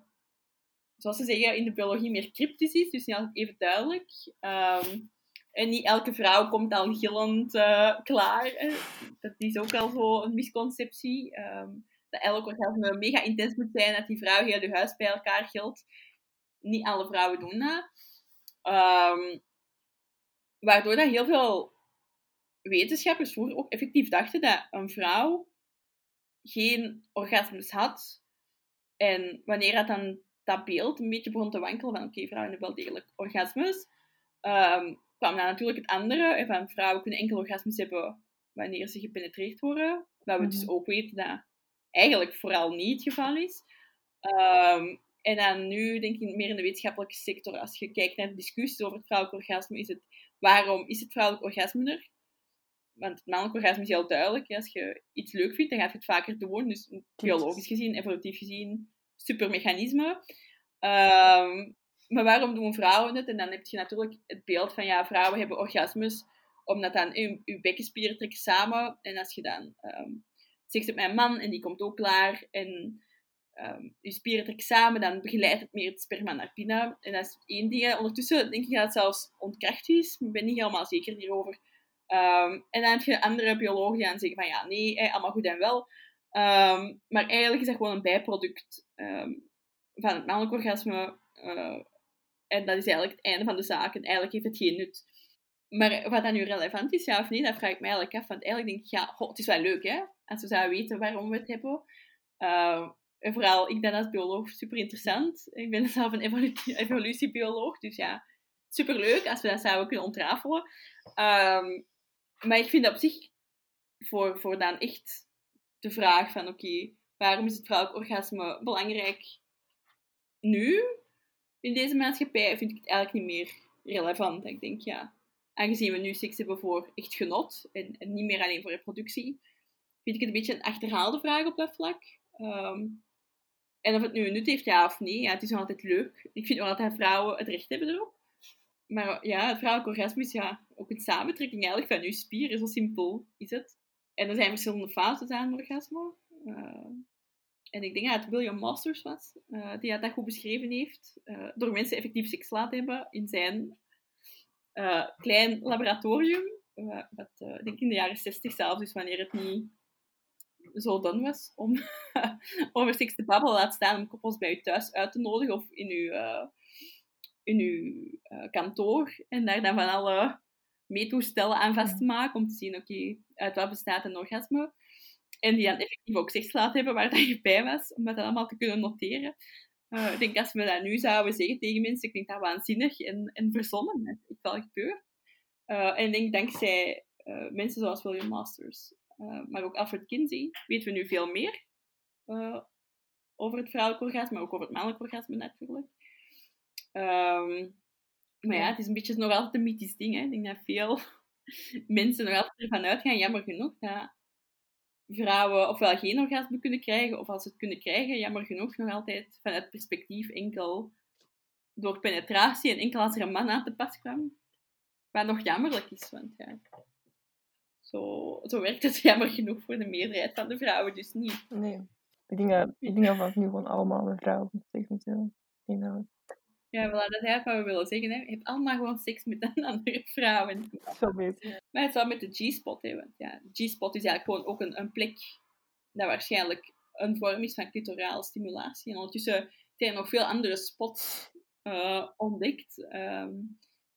zoals ze zeggen in de biologie, meer cryptisch is, dus niet altijd even duidelijk. Ehm, en niet elke vrouw komt al gillend eh, klaar. Dat is ook al zo een misconceptie. Ehm, dat elk orgasme mega intens moet zijn, dat die vrouw heel de huis bij elkaar gilt. Niet alle vrouwen doen dat. Ehm, waardoor dat heel veel wetenschappers vroeger ook effectief dachten dat een vrouw geen orgasmes had. En wanneer dat dan dat beeld een beetje begon te wankelen van oké, vrouwen hebben wel degelijk orgasmes, ehm, kwam dan natuurlijk het andere, hè, van vrouwen kunnen enkel orgasmes hebben wanneer ze gepenetreerd worden. Dat we dus Mhm. ook weten dat eigenlijk vooral niet het geval is. Ehm, en dan nu, denk ik, meer in de wetenschappelijke sector, als je kijkt naar de discussies over het vrouwelijk orgasme, is het waarom is het vrouwelijk orgasme er? Want het mannelijk orgasme is heel duidelijk. Als je iets leuk vindt, dan gaat je het vaker doen. Dus biologisch gezien, evolutief gezien, super mechanisme. Ehm, maar waarom doen vrouwen het? En dan heb je natuurlijk het beeld van, ja, vrouwen hebben orgasmes, omdat dan je, je bekkenspieren trekken samen. En als je dan ehm seks hebt met een man en die komt ook klaar en ehm, je spieren trekken samen, dan begeleidt het meer het sperma naar binnen. En dat is één ding. Ondertussen denk ik dat het zelfs ontkracht is. Ik ben niet helemaal zeker hierover. En dan heb je andere biologen die dan zeggen van ja, nee, allemaal goed en wel. Ehm, maar eigenlijk is dat gewoon een bijproduct ehm, van het mannelijk orgasme. eh, en dat is eigenlijk het einde van de zaak. En eigenlijk heeft het geen nut. Maar wat dat nu relevant is, ja of nee, dat vraag ik mij eigenlijk af. Want eigenlijk denk ik, ja, het is wel leuk, hè? Als we zouden weten waarom we het hebben. Eh, en vooral, ik ben als bioloog super interessant. Ik ben zelf een evolu- evolutiebioloog. Dus ja, superleuk als we dat zouden kunnen ontrafelen. Ehm, maar ik vind op zich, voor, voor dan echt de vraag van, oké, waarom is het vrouwelijk orgasme belangrijk nu, in deze maatschappij, vind ik het eigenlijk niet meer relevant. Ik denk, ja, aangezien we nu seks hebben voor echt genot en, niet meer alleen voor reproductie, vind ik het een beetje een achterhaalde vraag op dat vlak. Ehm, en of het nu een nut heeft, ja of nee, ja, het is nog altijd leuk. Ik vind nog altijd vrouwen het recht hebben erop. Maar ja, het vrouwelijk orgasme is ja, ook een samentrekking eigenlijk van je spieren. Zo simpel is het. En er zijn verschillende fases aan orgasme. Eh, en ik denk dat het William Masters was, eh, die dat goed beschreven heeft. eh, door mensen effectief seks te laten hebben in zijn eh, klein laboratorium. wat ik denk in de jaren 60 zelfs, dus wanneer het niet zo done was om over seks te babbelen, laat staan om koppels bij u thuis uit te nodigen of in uw, in uw kantoor. En daar dan van alle meetoestellen aan vast te maken om te zien, oké, uit wat bestaat een orgasme. En die dan effectief ook seks laten hebben waar dat je bij was, om dat allemaal te kunnen noteren. Eh, ik denk als we dat nu zouden zeggen tegen mensen, klinkt dat waanzinnig en, en verzonnen. Dat is wel gebeurd. Eh, en ik denk dankzij eh, mensen zoals William Masters, maar ook Alfred Kinsey, weten we nu veel meer over het vrouwelijk orgasme, maar ook over het mannelijk orgasme natuurlijk. Ehm, maar ja, het is een beetje nog altijd een mythisch ding. Hè. Ik denk dat veel mensen nog altijd ervan uitgaan, jammer genoeg, dat vrouwen ofwel geen orgasme kunnen krijgen, of als ze het kunnen krijgen, jammer genoeg nog altijd vanuit perspectief enkel door penetratie en enkel als er een man aan te pas kwam. Wat nog jammerlijk is, want ja, zo, zo werkt het jammer genoeg voor de meerderheid van de vrouwen dus niet. nee, ik denk dat, ik denk dat we nu gewoon allemaal een vrouw zeggen natuurlijk. Ik denk dat Ja, voilà, dat is eigenlijk wat we willen zeggen. Hè. Je hebt allemaal gewoon seks met een andere vrouw. En, zo beter. maar het is wel met de G-spot, hè. Want ja, de G-spot is eigenlijk gewoon ook een, een plek dat waarschijnlijk een vorm is van clitorale stimulatie. En ondertussen zijn er nog veel andere spots uh, ontdekt. Ehm,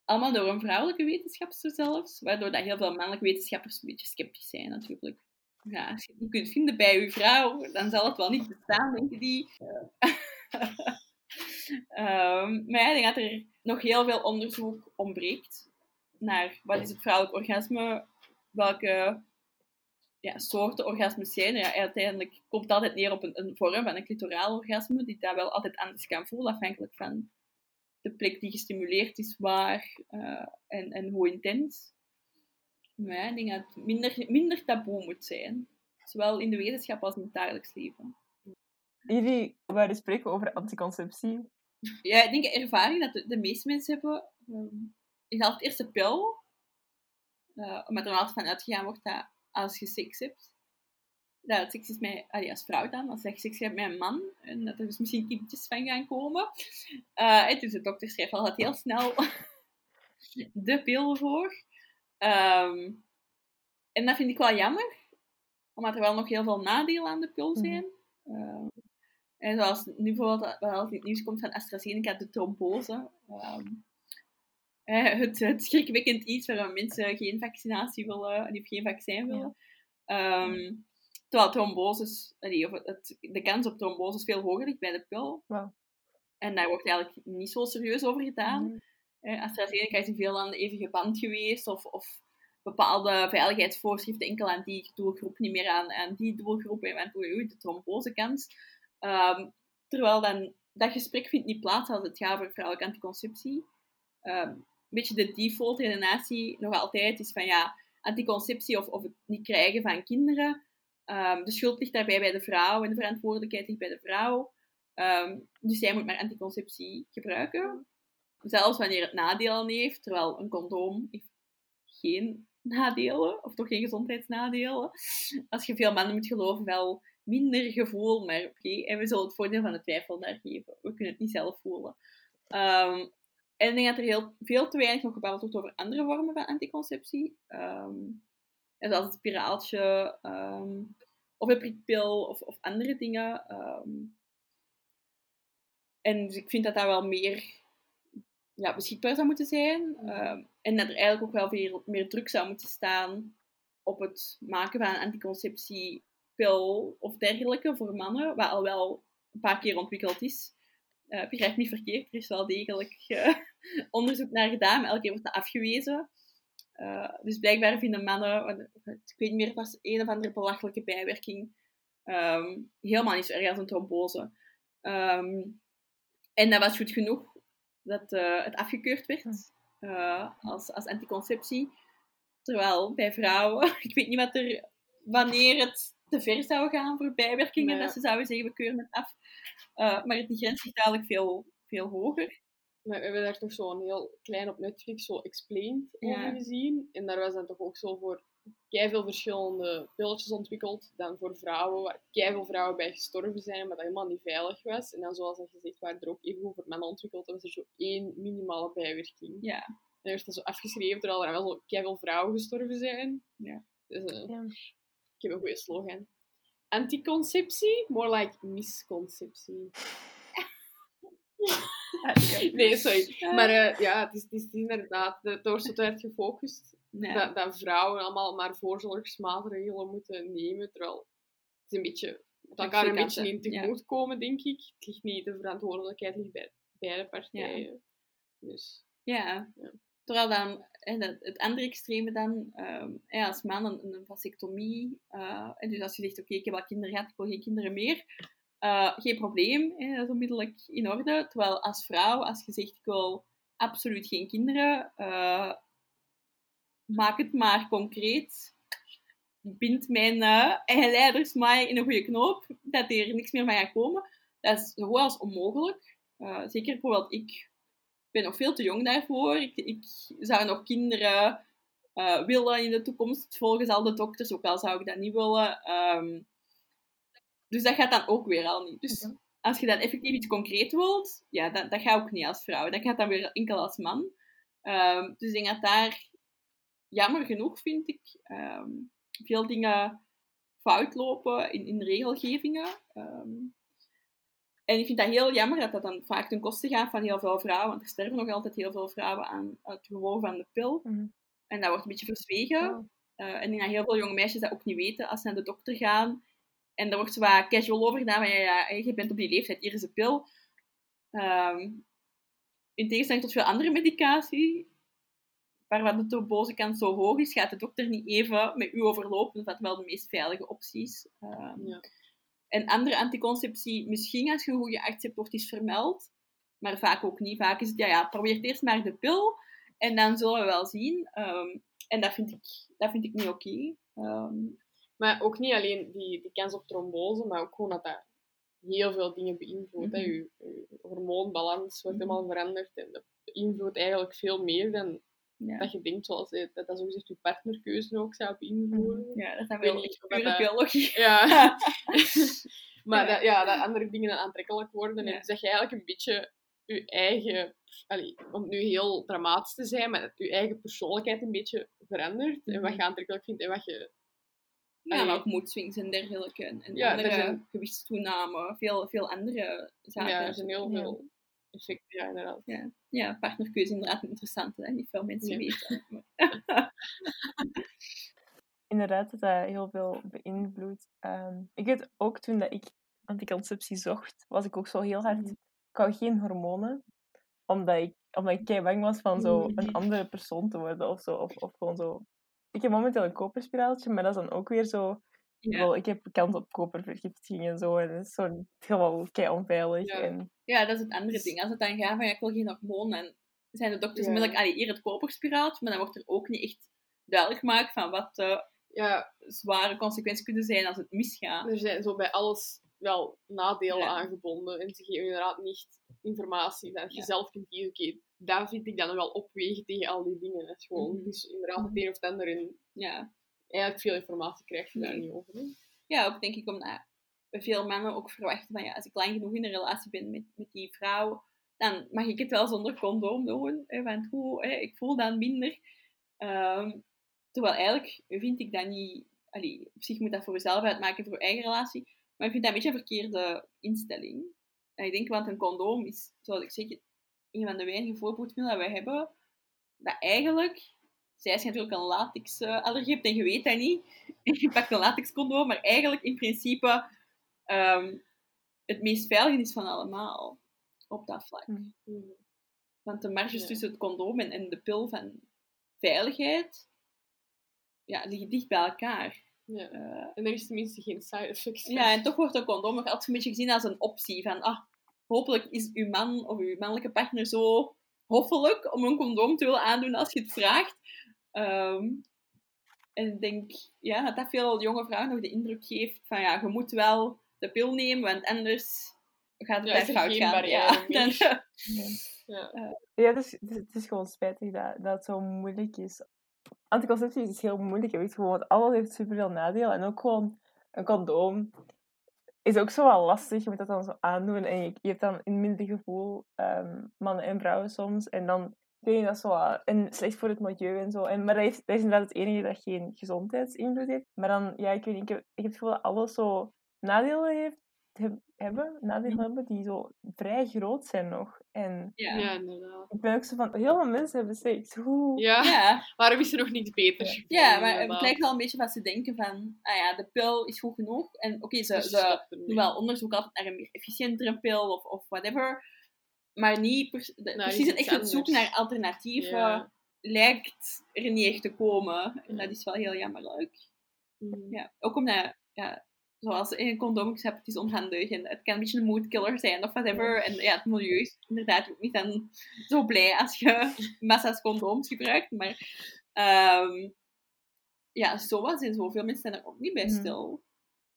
allemaal door een vrouwelijke wetenschapster zelfs, waardoor dat heel veel mannelijke wetenschappers een beetje sceptisch zijn natuurlijk. Ja, als je het niet kunt vinden bij uw vrouw, dan zal het wel niet bestaan, denken die. Um, maar ik denk dat er nog heel veel onderzoek ontbreekt naar wat is het vrouwelijk orgasme, welke ja, soorten orgasmes zijn. Ja, uiteindelijk komt het altijd neer op een, een vorm van een clitoraal orgasme, die dat wel altijd anders kan voelen, afhankelijk van de plek die gestimuleerd is, waar uh, en, en hoe intens. Maar ik denk dat het minder, minder taboe moet zijn, zowel in de wetenschap als in het dagelijks leven. Jullie waren spreken over anticonceptie. Ja, ik denk de ervaring dat de, de meeste mensen hebben, um, is altijd eerst de pil. Uh, omdat er altijd van uitgegaan wordt dat als je seks hebt, dat het seks is met, allee, als vrouw dan, als je seks hebt met een man, en dat er dus misschien kindjes van gaan komen. Uh, dus de dokter schrijft altijd heel snel de pil voor. Um, en dat vind ik wel jammer, omdat er wel nog heel veel nadelen aan de pil mhm. zijn. Uh, en zoals nu bijvoorbeeld, wel in het nieuws komt van AstraZeneca, de trombose. Um, het, het schrikwekkend iets waarom mensen geen vaccinatie willen, of geen vaccin willen. Ja. Um, terwijl tromboses, of het, de kans op trombose is veel hoger ligt bij de pil. Wow. En daar wordt eigenlijk niet zo serieus over gedaan. Mm. AstraZeneca is in veel landen even geband geweest, of, of bepaalde veiligheidsvoorschriften enkel aan die doelgroep, niet meer aan, aan die doelgroep, en de trombosekans. Um, terwijl dan, dat gesprek vindt niet plaats als het gaat over vrouwelijke anticonceptie. Um, een beetje de default redenatie nog altijd is van ja, anticonceptie of, of het niet krijgen van kinderen. Um, de schuld ligt daarbij bij de vrouw en de verantwoordelijkheid ligt bij de vrouw. Dus zij moet maar anticonceptie gebruiken. Zelfs wanneer het nadelen heeft, terwijl een condoom heeft geen nadelen, of toch geen gezondheidsnadelen. Als je veel mannen moet geloven, wel minder gevoel, maar oké. En we zullen het voordeel van de twijfel daar geven. We kunnen het niet zelf voelen. Um, en ik denk dat er heel veel te weinig nog gebabbeld wordt over andere vormen van anticonceptie. Zoals het spiraaltje, um, of een prikpil, of, of andere dingen. En dus ik vind dat dat wel meer ja, beschikbaar zou moeten zijn. en dat er eigenlijk ook wel veel meer druk zou moeten staan op het maken van een of dergelijke voor mannen, wat al wel een paar keer ontwikkeld is. Uh, begrijp niet verkeerd, er is wel degelijk uh, onderzoek naar gedaan, maar elke keer wordt dat afgewezen. Uh, dus blijkbaar vinden mannen, ik weet niet meer, het was een of andere belachelijke bijwerking, um, helemaal niet zo erg als een trombose. Um, en dat was goed genoeg dat het afgekeurd werd als, als anticonceptie. Terwijl bij vrouwen, ik weet niet wat er, wanneer het te ver zou gaan voor bijwerkingen, dat ze zouden zeggen, we keuren het af. Uh, maar die grens ligt eigenlijk veel, veel hoger. Maar we hebben daar toch zo'n heel klein op Netflix zo explained over gezien. En daar was dan toch ook zo voor veel verschillende pilletjes ontwikkeld dan voor vrouwen, waar veel vrouwen bij gestorven zijn, maar dat helemaal niet veilig was. En dan, zoals dat gezegd, waren er ook even voor mannen ontwikkeld, dat was er zo één minimale bijwerking. Ja. En werd dat zo afgeschreven, terwijl er wel zo veel vrouwen gestorven zijn. Ja. Dus, uh, ja. Ik heb een goede slogan anticonceptie, more like misconceptie. nee, sorry. Maar uh, ja, het is, het is inderdaad, er wordt zo gefocust dat, dat, vrouwen allemaal maar voorzorgsmaatregelen moeten nemen, terwijl het is een beetje, dat kan een beetje in tegemoet ja. komen, denk ik. Het ligt niet, de verantwoordelijkheid ligt bij beide partijen. Ja. Dus, ja. ja. Terwijl dan het andere extreme dan, um, als man een, vasectomie, en dus als je zegt, oké, ik heb al kinderen gehad, ik wil geen kinderen meer, uh, geen probleem, hè, dat is onmiddellijk in orde. Terwijl als vrouw, als je zegt, ik wil absoluut geen kinderen, uh, maak het maar concreet. Bind mijn eigen maar in een goede knoop, dat er niks meer van gaat komen. Dat is zo als onmogelijk. zeker bijvoorbeeld ik ben nog veel te jong daarvoor. Ik, ik zou nog kinderen uh, willen in de toekomst, volgens al de dokters, ook al zou ik dat niet willen. Um, dus dat gaat dan ook weer al niet. Dus als je dan effectief iets concreet wilt, ja, dat, dat gaat ook niet als vrouw. Dat gaat dan weer enkel als man. Um, dus ik denk dat daar, jammer genoeg vind ik, um, veel dingen fout lopen in, in regelgevingen. Ehm, en ik vind dat heel jammer dat dat dan vaak ten koste gaat van heel veel vrouwen, want er sterven nog altijd heel veel vrouwen aan het gevolg van de pil. Mhm. En dat wordt een beetje verzwegen. Ja. Eh, en ik dat heel veel jonge meisjes dat ook niet weten als ze naar de dokter gaan. En daar wordt zo wat casual over gedaan, van ja, ja, je bent op die leeftijd, hier is een pil. Ehm, in tegenstelling tot veel andere medicatie, waarvan de trombose zo hoog is, gaat de dokter niet even met u overlopen, dat wel de meest veilige opties. Ehm, Ja. En andere anticonceptie, misschien als je een goede arts hebt, wordt iets vermeld. Maar vaak ook niet. Vaak is het, ja, ja, probeer eerst maar de pil. En dan zullen we wel zien. Ehm, en dat vind ik, dat vind ik niet oké. Ehm, Maar ook niet alleen die, die kans op trombose, maar ook gewoon dat dat heel veel dingen beïnvloedt. hè. Mhm. Je, je hormoonbalans wordt Mhm. helemaal veranderd en dat beïnvloedt eigenlijk veel meer dan ja. dat je denkt, zoals eh, dat dat zogezegd je partnerkeuze ook zou beïnvloeden. ja, dat zijn wel niet echt pure biologie. Ja. maar Ja. Dat, ja, dat andere dingen dan aantrekkelijk worden. En dus dat je eigenlijk een beetje je eigen, allee, om nu heel dramatisch te zijn, maar dat je eigen persoonlijkheid een beetje verandert. En wat Mhm. je aantrekkelijk vindt en wat je... Ja, maar ook moedswings en dergelijke. En, Ja, er andere zijn- gewichtstoename. Veel, veel andere zaken. Ja, er zijn heel veel effecten, ja, inderdaad. Ja, ja partnerkeuze is inderdaad interessant. Hè? Niet veel mensen Ja. weten. Maar- Inderdaad, dat dat heel veel beïnvloedt. Ehm, ik weet ook toen dat ik anticonceptie zocht, was ik ook zo heel hard... Mhm. Ik geen hormonen, omdat ik, omdat ik kei bang was van zo Mhm. een andere persoon te worden of zo. Of, of gewoon zo... Ik heb momenteel een koperspiraaltje, maar dat is dan ook weer zo... Ja. Wel, ik heb kans op kopervergiftiging en zo. En dat is zo helemaal kei onveilig. Ja. En, Ja, dat is het andere ding. Als het dan gaat van ja, ik wil geen hormoon, en zijn de dokters Ja. onmiddellijk, allee, hier het koperspiraaltje, maar dan wordt er ook niet echt duidelijk gemaakt van wat de Ja, zware consequenties kunnen zijn als het misgaat. er zijn zo bij alles wel nadelen aangebonden. En ze geven inderdaad niet informatie dat je zelf kunt kiezen. Oké, dat vind ik dan wel opwegen tegen al die dingen. Is gewoon, Mhm. is inderdaad het een of het ander. En Ja. Eigenlijk veel informatie krijg je daar niet over. ja, ook denk ik omdat veel mannen ook verwachten van ja, als ik lang genoeg in een relatie ben met, met die vrouw, dan mag ik het wel zonder condoom doen. Hè, want hoe, hè, ik voel dan minder. Ehm, terwijl eigenlijk vind ik dat niet... Allee, op zich moet dat voor jezelf uitmaken, voor je eigen relatie. Maar ik vind dat een beetje een verkeerde instelling. En ik denk, want een condoom is, zoals ik zeg, een van de weinige voorbehoedmiddelen dat wij hebben, dat eigenlijk... Zij is natuurlijk een latexallergie hebt en je weet dat niet. En je pakt een latexcondoom, maar eigenlijk in principe ehm, het meest veilige is van allemaal. Op dat vlak. Mm. Want de marges Ja. tussen het condoom en, en de pil van veiligheid ja, liggen dicht bij elkaar. Ja. Eh, En er is tenminste geen side effects. van. ja, en toch wordt een condoom nog altijd een beetje gezien als een optie. Van, ah, hopelijk is uw man of uw mannelijke partner zo hoffelijk om een condoom te willen aandoen als je het vraagt. Ehm, en ik denk ja, dat dat veel jonge vrouwen nog de indruk geeft van ja, je moet wel de pil nemen, want anders gaat het Ja, fout geen gaan. barrière Ja, dan- Ja. Ja, het is, het is, het is gewoon spijtig dat, dat het zo moeilijk is. Anticonceptie is heel moeilijk, je weet gewoon, want alles heeft superveel nadelen. En ook gewoon een condoom is ook zo wel lastig. Je moet dat dan zo aandoen en je, je hebt dan een minder gevoel, ehm, mannen en vrouwen soms. En dan kun je dat en slecht voor het milieu en zo. En, maar dat, heeft, dat is inderdaad het enige dat geen gezondheidsinvloed heeft. Maar dan, ja, ik weet niet, ik heb, ik heb het gevoel dat alles zo nadelen heeft, heb- hebben, nadelen hebben die zo vrij groot zijn nog. En ja. ja, inderdaad. ik ben ook zo van, heel veel mensen hebben seks. Hoe? Ja, Ja. waarom is er nog niets beters? Ja. Maar het lijkt wel een beetje wat ze denken van, ah ja, de pil is goed genoeg. En oké, ze, ze doen wel onderzoek altijd naar een meer efficiëntere pil of, of whatever. Maar niet Nou, precies echt het zoeken naar alternatieven Ja. lijkt er niet echt te komen. En Ja. dat is wel heel jammerlijk. Mhm. Ja, ook omdat, ja, zoals in een condoom gezegd, het is onhandig en het kan een beetje een moodkiller zijn of whatever. En ja, het milieu is inderdaad ook niet dan zo blij als je massa's condooms gebruikt. Maar ehm, ja, zoals en zoveel mensen zijn er ook niet bij Mhm. stil.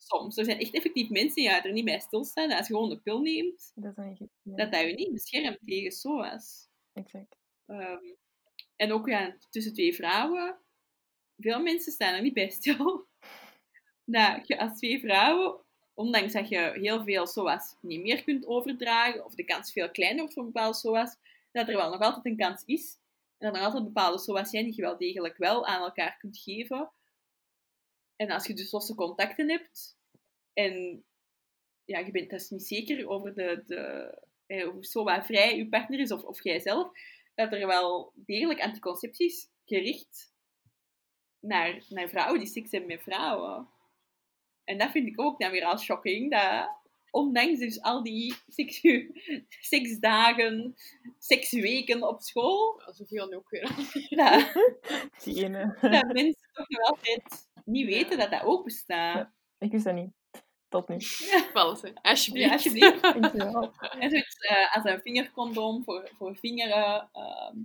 Soms. Er zijn echt effectief mensen die er niet bij stilstaan. Als je gewoon de pil neemt, Dat is dan niet ja, dat dat je niet beschermt tegen SOA's. exact. Ehm, en ook ja, tussen twee vrouwen. Veel mensen staan er niet bij stil. Dat je als twee vrouwen, ondanks dat je heel veel SOA's niet meer kunt overdragen, of de kans veel kleiner wordt voor bepaalde SOA's, dat er wel nog altijd een kans is. En dat er altijd bepaalde SOA's zijn die je wel degelijk wel aan elkaar kunt geven. En als je dus losse contacten hebt en ja, je bent dus niet zeker over, de, de, eh, over zo wat vrij je partner is of, of jijzelf, dat er wel degelijk anticoncepties gericht naar, naar vrouwen die seks hebben met vrouwen. En dat vind ik ook dan weer al shocking, dat ondanks dus al die seksu seksdagen, seksweken op school, Ja, zoveel nu ook weer. dat, Die ene. dat mensen toch nog altijd niet weten dat dat ook bestaat. Ja. Ik wist dat niet. Tot nu. Hè. Alsjeblieft. Ja, alsjeblieft. Dankjewel. En zoiets eh, als een vingercondoom voor, voor vingeren. ehm,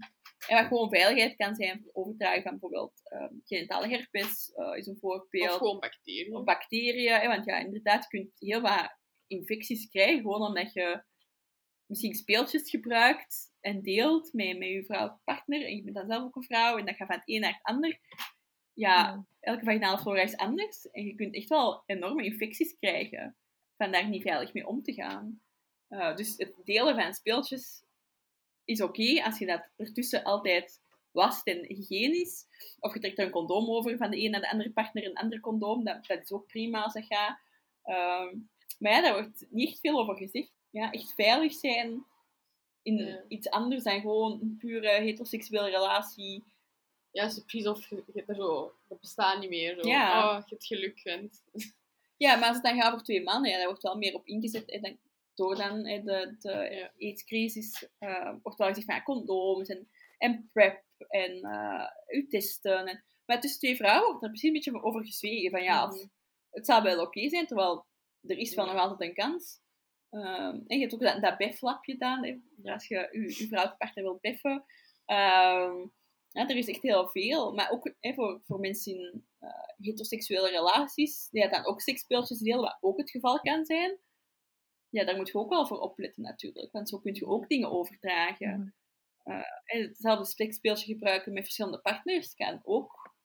en wat gewoon veiligheid kan zijn voor overdragen van bijvoorbeeld ehm genitale herpes, eh, is een voorbeeld. Of gewoon bacteriën. Of bacteriën. hè, want ja, inderdaad, je kunt heel wat infecties krijgen, gewoon omdat je misschien speeltjes gebruikt en deelt met, met je vrouw of partner. En je bent dan zelf ook een vrouw en dat gaat van het een naar het ander. Ja, Ja. Elke vaginale flora is anders. En je kunt echt wel enorme infecties krijgen van daar niet veilig mee om te gaan. Uh, dus het delen van speeltjes is oké als je dat ertussen altijd wast en hygiënisch. Of je trekt er een condoom over van de een naar de andere partner, een ander condoom. Dat, dat is ook prima als dat gaat. Ehm, maar ja, daar wordt niet echt veel over gezegd. Ja, echt veilig zijn in Ja. iets anders dan gewoon een pure heteroseksuele relatie. Ja, precies of je, er zo... Dat bestaat niet meer. Zo. Ja. Oh, je hebt geluk, vent. Ja, maar als het dan gaat over twee mannen, ja, daar wordt wel meer op ingezet. En dan, door dan hè, de, de Ja. AIDS-crisis eh, wordt wel gezegd van ja, condooms en, en PrEP en eh uw testen. En, maar tussen twee vrouwen wordt er precies een beetje over gezwegen. Van ja, Mhm. het zou wel oké zijn, terwijl er is wel nog altijd een kans. Ehm, en je hebt ook dat, dat befflapje gedaan, hè, als je je, vrouw partner wilt beffen. Ehm, ja, er is echt heel veel. Maar ook hè, voor, voor mensen in eh, heteroseksuele relaties, die dan ook seksspeeltjes delen, wat ook het geval kan zijn. Ja, daar moet je ook wel voor opletten natuurlijk. Want zo kun je ook dingen overdragen. Eh, hetzelfde seksspeeltje gebruiken met verschillende partners kan ook.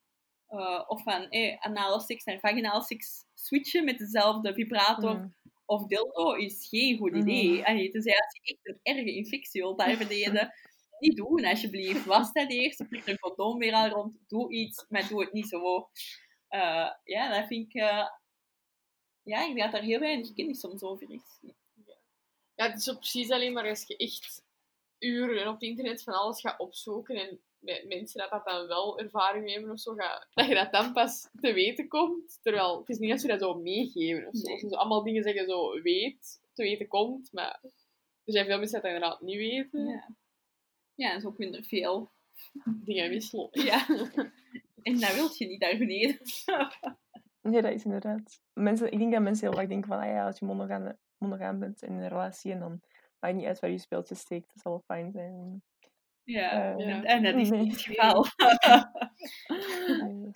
Eh, of van eh, anale seks naar vaginaal seks switchen met dezelfde vibrator of dildo is geen goed idee. Allee, tenzij als je echt een erge infectie wilt daar beneden, niet doen alsjeblieft. Was dat eerst, prik er een condoom weer al rond, doe iets, maar doe het niet zo. Eh, ja, dat vind ik... eh, ja, ik denk dat daar heel weinig kennis soms over is. Ja, het is zo precies alleen maar als je echt uren op het internet van alles gaat opzoeken en met mensen dat dat dan wel ervaring hebben of zo, ga, dat je dat dan pas te weten komt. Terwijl, het is niet dat ze dat zo meegeven of zo. Nee. Zo allemaal dingen zeggen zo weet, te weten komt, maar er zijn veel mensen dat dat inderdaad niet weten. Ja. Ja, en zo kun je er veel. Dingen wisselen. Ja. En dat wil je niet daar beneden. Nee, dat is inderdaad. Mensen, ik denk dat mensen heel vaak denken van, ah ja, als je monogaam, monogaam bent in een relatie en dan maakt het niet uit waar je speeltje steekt, dat zal wel fijn zijn. Ja, Eh, en, en dat is niet het geval.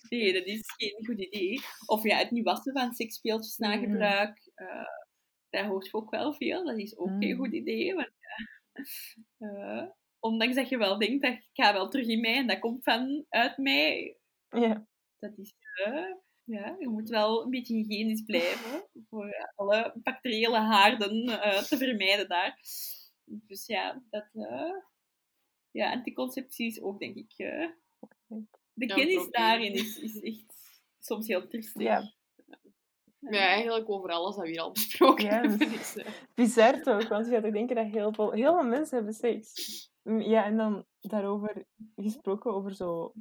Nee, dat is- geen goed idee. Of ja, het niet wassen van seksspeeltjes na Mhm. gebruik. eh, daar hoort je ook wel veel. Dat is ook geen Mhm. goed idee. Want, ja, eh, ondanks dat je wel denkt, dat ik ga wel terug in mij en dat komt van uit mij. Ja, Dat is... eh, ja, je moet wel een beetje hygiënisch blijven. Voor alle bacteriële haarden eh, te vermijden daar. Dus ja, dat... eh, ja, anticonceptie is ook, denk ik... eh, de kennis daarin is, is echt soms heel triestig. ja. Eigenlijk over alles dat we hier al besproken Ja, hebben. dus- bizar toch? Want je gaat toch denken dat heel veel, heel veel mensen hebben seks. Mm, Ja, en dan daarover gesproken, over zo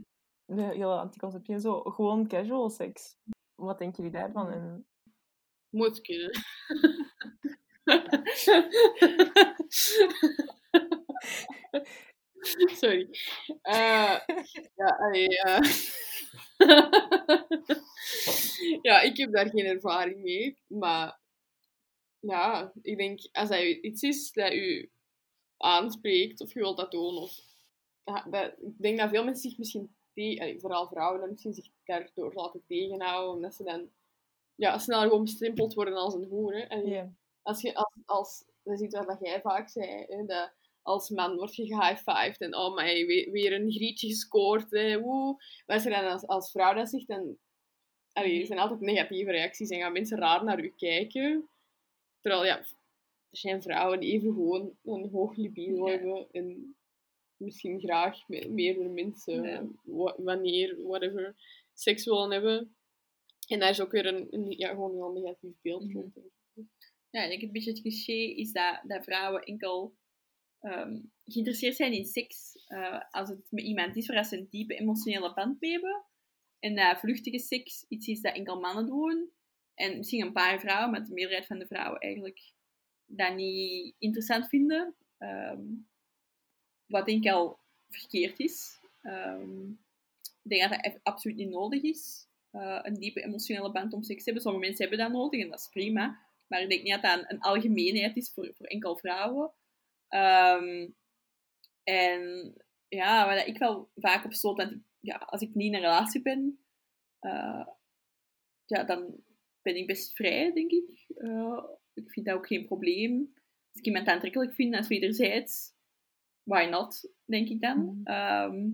de hele anticonceptie en zo. Gewoon casual seks. Wat denken jullie daarvan? En, Moet kunnen. Sorry. Eh, ja, allee, ja, ik heb daar geen ervaring mee. Maar ja, ik denk als dat u- iets is dat u aanspreekt of je wilt dat doen. Of, dat, ik denk dat veel mensen zich misschien, te- allee, vooral vrouwen, misschien zich daardoor laten tegenhouden. Omdat ze dan ja, sneller gewoon bestempeld worden als een hoer. Hè. En als je als, als dat is iets wat jij vaak zei, hè, dat als man word je gehighfived en oh my, weer, weer een grietje gescoord, hè, woe. Maar als je dan als, als vrouw dat zegt, dan allee, er zijn altijd negatieve reacties en gaan mensen raar naar u kijken. Terwijl, ja, er zijn vrouwen die even gewoon een hoog libido Ja. hebben en misschien graag met meerdere mensen, Ja. wanneer, whatever, seks willen hebben. En daar is ook weer een, een ja, gewoon een heel negatief beeld Mhm. rond. denk ik. Ja, ik denk een beetje het cliché is dat, dat vrouwen enkel ehm, geïnteresseerd zijn in seks eh, als het met iemand is waar ze een diepe emotionele band mee hebben. En dat vluchtige seks iets is dat enkel mannen doen. En misschien een paar vrouwen, maar de meerderheid van de vrouwen eigenlijk dat niet interessant vinden. Ehm, wat denk ik al verkeerd is. Ehm, ik denk dat dat absoluut niet nodig is. eh, een diepe emotionele band om seks te hebben. Sommige mensen hebben dat nodig en dat is prima. Maar ik denk niet dat dat een, een algemeenheid is voor, voor enkel vrouwen. Ehm, en ja, waar ik wel vaak op stoot, want ja, als ik niet in een relatie ben, eh, ja, dan ben ik best vrij, denk ik. Eh, ik vind dat ook geen probleem. Als ik iemand aantrekkelijk vind, is wederzijds. Why not, denk ik dan. Mhm. Ehm,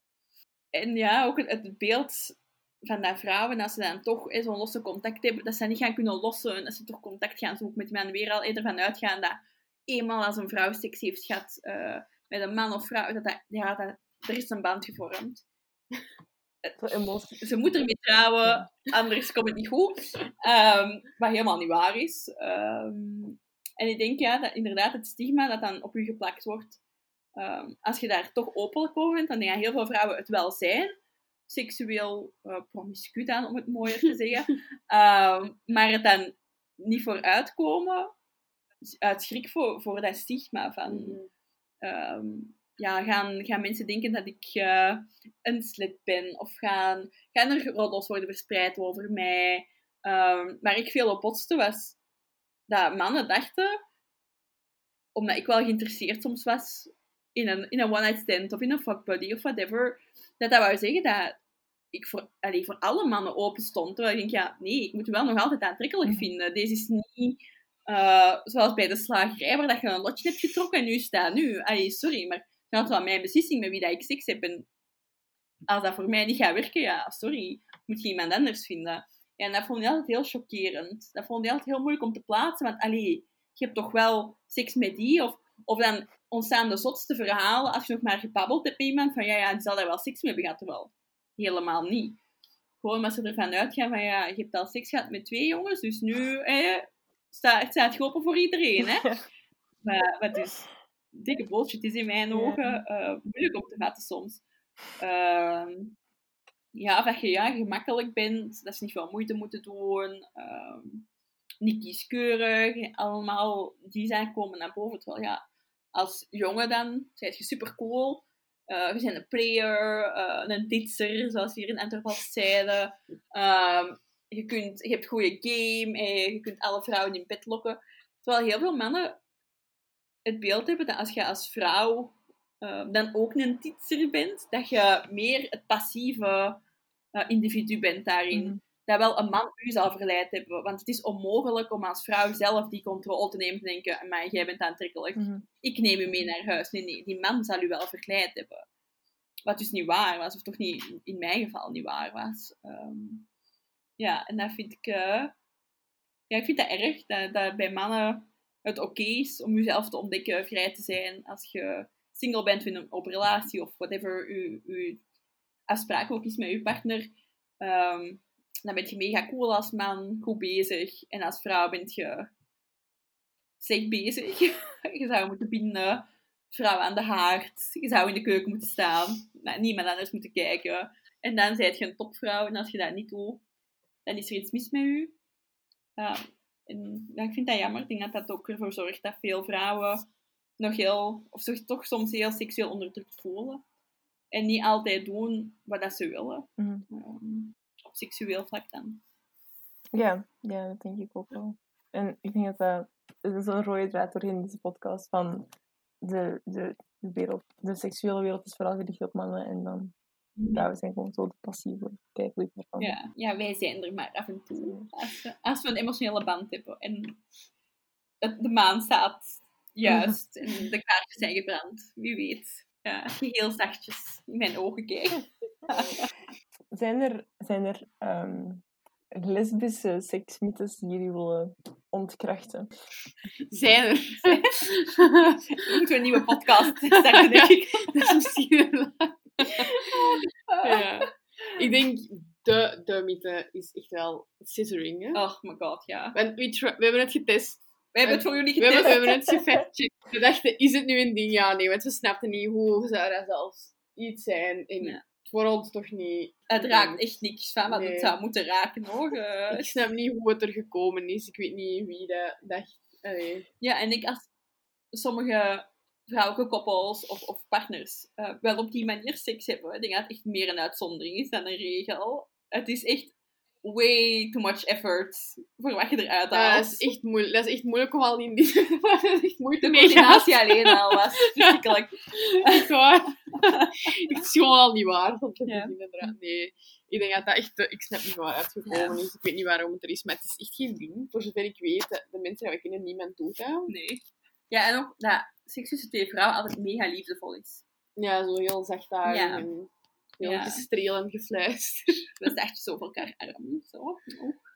en ja, ook het, beeld van dat vrouwen, als ze dan toch zo'n losse contact hebben, dat ze niet gaan kunnen lossen, en dat ze toch contact gaan zoeken met man, weer al eerder van uitgaan dat eenmaal als een vrouw seks heeft gehad eh, met een man of vrouw, dat, dat, ja, dat er is een band gevormd. Ze moet ermee trouwen, anders komt het niet goed. Ehm, wat helemaal niet waar is. Ehm, en ik denk ja, dat inderdaad het stigma dat dan op u geplakt wordt, ehm, als je daar toch openlijk over bent, dan denk ik dat heel veel vrouwen het wel zijn. Seksueel eh promiscuut aan, om het mooier te zeggen. Maar het dan niet voor uitkomen, uit schrik voor, voor dat stigma van Mhm. ehm, ja, gaan, gaan mensen denken dat ik eh, een slet ben? Of gaan, gaan er roddels worden verspreid over mij? Ehm, waar ik veel op botste was dat mannen dachten, omdat ik wel geïnteresseerd soms was in een, in een one-night stand of in een fuckbuddy of whatever, dat dat wou zeggen dat ik voor, allee, voor alle mannen open stond. Terwijl ik denk, ja, nee, ik moet je wel nog altijd aantrekkelijk Mhm. vinden. Deze is niet eh, zoals bij de slagerij, waar dat je een lotje hebt getrokken en nu staat nu. Allee, sorry, maar dat is wel mijn beslissing met wie dat ik seks heb. En als dat voor mij niet gaat werken, ja, sorry, moet je iemand anders vinden. Ja, en dat vond ik altijd heel chockerend. Dat vond ik altijd heel moeilijk om te plaatsen, want allee, je hebt toch wel seks met die? Of, of dan ontstaan de zotste verhalen als je nog maar gebabbeld hebt met iemand van ja, ja, die zal daar wel seks mee hebben gehad, terwijl helemaal niet. Gewoon als ze ervan uitgaan van ja, je hebt al seks gehad met twee jongens, dus nu eh, staat, staat je open voor iedereen, hè. Maar wat dus dikke bullshit is in mijn ogen eh, moeilijk om te vatten soms. Ehm, ja, of dat je ja, gemakkelijk bent, dat ze niet veel moeite moeten doen, ehm, niet kieskeurig, allemaal die zijn komen naar boven. Terwijl ja, als jongen dan, zijt je super cool. we zijn een player, eh, een ditser, zoals hier in Antwerpen zeiden. Ehm, je, kunt, je hebt goede game, en je kunt alle vrouwen in bed lokken. Terwijl heel veel mannen het beeld hebben dat als je als vrouw eh, dan ook een titser bent, dat je meer het passieve eh, individu bent daarin. Mhm. Dat wel een man u zal verleid hebben. Want het is onmogelijk om als vrouw zelf die controle te nemen te denken, maar jij bent aantrekkelijk. Mhm. Ik neem u mee naar huis. Nee, nee, die man zal u wel verleid hebben. Wat dus niet waar was, of toch niet in mijn geval niet waar was. Ehm, ja, en dat vind ik... eh, ja, ik vind dat erg, dat, dat bij mannen het oké is om jezelf te ontdekken, vrij te zijn. Als je single bent in een open relatie of whatever uw afspraak ook is met je partner, ehm, dan ben je mega cool als man, goed bezig. En als vrouw ben je slecht bezig. je zou moeten binden, vrouw aan de haard, je zou in de keuken moeten staan, naar niemand anders moeten kijken. En dan zijt je een topvrouw en als je dat niet doet, dan is er iets mis met je. En ja, ik vind dat jammer. Ik denk dat dat ook ervoor zorgt dat veel vrouwen nog heel, of zich toch soms heel seksueel onderdrukt voelen. En niet altijd doen wat dat ze willen. Mhm. Ehm, op seksueel vlak dan. Ja, ja, dat denk ik ook wel. En ik denk dat dat, dat is een rode draad doorheen deze podcast van de, de, de wereld, de seksuele wereld is vooral gericht op mannen en dan vrouwen zijn gewoon zo de passieve kijkelijk daarvan. Ja, ja, wij zijn er maar af en toe. Als we, als we een emotionele band hebben en de maan staat juist en de kaartjes zijn gebrand. Wie weet. Ja, heel zachtjes in mijn ogen kijkt. Zijn er, zijn er ehm, lesbische seksmythes die jullie willen ontkrachten? Zijn er. We moeten een nieuwe podcast starten, denk ik. Dat is misschien wel- ja. Ik denk de, de mythe is echt wel scissoring. Hè? Oh my god, ja. Want we, we hebben het getest. We hebben het voor jullie We getest. hebben, we hebben het gefactcheckt. We dachten, is het nu een ding? Ja, nee, want we snapten niet hoe zou dat zelfs iets zijn. En Ja. voor ons toch niet. Het raakt echt niks van wat Nee. het zou moeten raken, hoor. Eh, Ik snap niet hoe het er gekomen is. Ik weet niet wie dat dacht. Allee. Ja, en ik als sommige vrouwelijke koppels of, of partners eh, wel op die manier seks hebben, ik denk dat het echt meer een uitzondering is dan een regel. Het is echt way too much effort voor wat je eruit Dat haalt. is echt moeilijk. Dat is echt moeilijk om al in die. dat is echt moeite de coördinatie alleen al was verschrikkelijk. Echt waar. Het is gewoon al niet waar Ja. Nee, ik denk dat dat echt... te- Ik snap niet waar het uitgekomen Ja. is. Ik weet niet waarom het er is, maar het is echt geen ding. Voor zover ik weet, de, de mensen die we kennen, niemand doet dat. Nee. Ja, en ook dat seks tussen twee vrouwen altijd mega liefdevol is. Ja, zo heel zachtaardig Ja. en heel Ja. gestrelend gefluister. We zijn echt zo voor elkaar arm. Zo.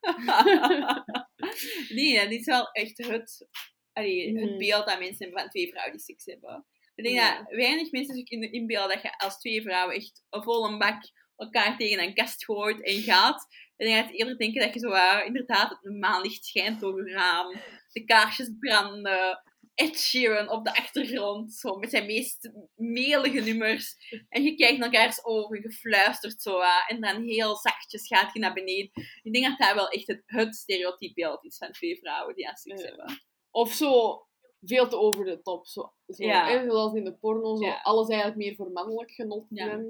nee, dat is wel echt het, allee, het Mhm. beeld dat mensen hebben van twee vrouwen die seks hebben. Ik denk Ja. dat weinig mensen zich kunnen inbeelden dat je als twee vrouwen echt een volle bak elkaar tegen een kast gooit en gaat. Ik denk dat ze eerder denken dat je zo uh, inderdaad het maanlicht schijnt door het raam, de kaarsjes branden, Ed Sheeran op de achtergrond, zo met zijn meest melige nummers. En je kijkt naar elkaars ogen, je fluistert zo aan, en dan heel zachtjes gaat je naar beneden. Ik denk dat dat wel echt het, het stereotypebeeld is van twee vrouwen die aan seks Ja. hebben. Of zo veel te over de top. Zo, zo, Ja. hè, zoals in de porno, zo, Ja. alles eigenlijk meer voor mannelijk genot. Ja.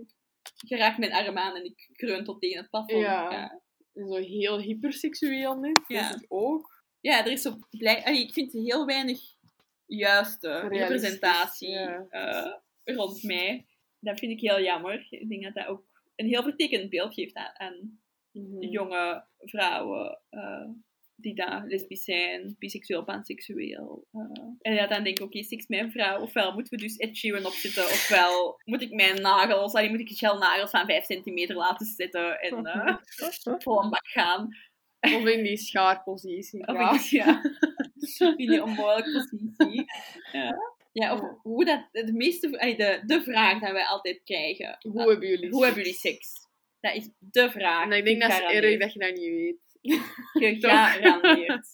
Je raakt mijn arm aan en ik kreun tot tegen het plafond. Ja. Zo heel hyperseksueel net, Ja. ik ook. Ja, er is zo blij... allee, ik vind heel weinig juiste representatie ja. eh, rond mij. Dat vind ik heel jammer. Ik denk dat dat ook een heel vertekend beeld geeft aan, aan Mhm. jonge vrouwen eh, die daar lesbisch zijn, biseksueel, panseksueel. eh. en ja, dan denk ik, oké, seks met een vrouw. Ofwel moeten we dus Ed Sheeran opzetten, ofwel moet ik mijn nagels, allee, moet ik gelnagels van 5 centimeter laten zitten en vol een bak gaan. Of in die schaarpositie. Of Ja. ik, ja, in die onmogelijke positie. Ja. Ja, of hoe dat, de meeste, de, de vraag die wij altijd krijgen. Hoe hebben jullie Hoe hebben jullie seks? Dat is de vraag. En ik denk dat is erg dat je dat niet weet. Gegarandeerd.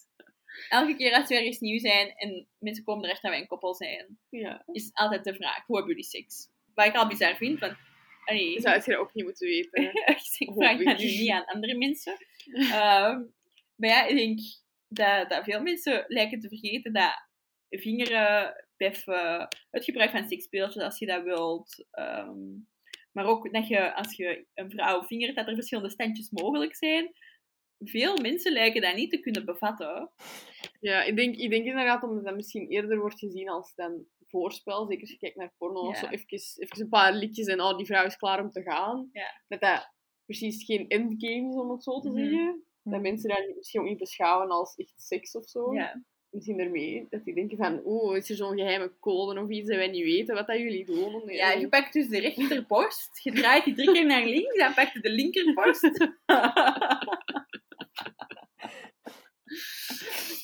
Elke keer als we ergens nieuw zijn en mensen komen erachter dat wij een koppel zijn, Ja. is altijd de vraag, hoe hebben jullie seks? Wat ik al bizar vind, want... Allee, Zou je dat ook niet moeten weten. ik vraag dat nu niet aan andere mensen. Ehm, maar ja, ik denk dat, dat veel mensen lijken te vergeten dat vingeren, beffen, het gebruik van seksspeeltjes als je dat wilt, ehm, maar ook dat je als je een vrouw vingert, dat er verschillende standjes mogelijk zijn. Veel mensen lijken dat niet te kunnen bevatten. Ja, ik denk, ik denk inderdaad omdat dat misschien eerder wordt gezien als dan voorspel. Zeker als je kijkt naar porno. Ja. Zo even, even een paar liedjes en oh, die vrouw is klaar om te gaan. Ja. Dat dat precies geen endgame is, om het zo te Mhm. zeggen. Dat Mhm. mensen dat misschien ook niet beschouwen als echt seks of zo. Ja. Misschien ermee dat die denken van, oeh, is er zo'n geheime code of iets dat wij niet weten wat dat jullie doen? Ja, je pakt dus de rechterborst, je draait die drie keer naar links, dan pak je de linkerborst.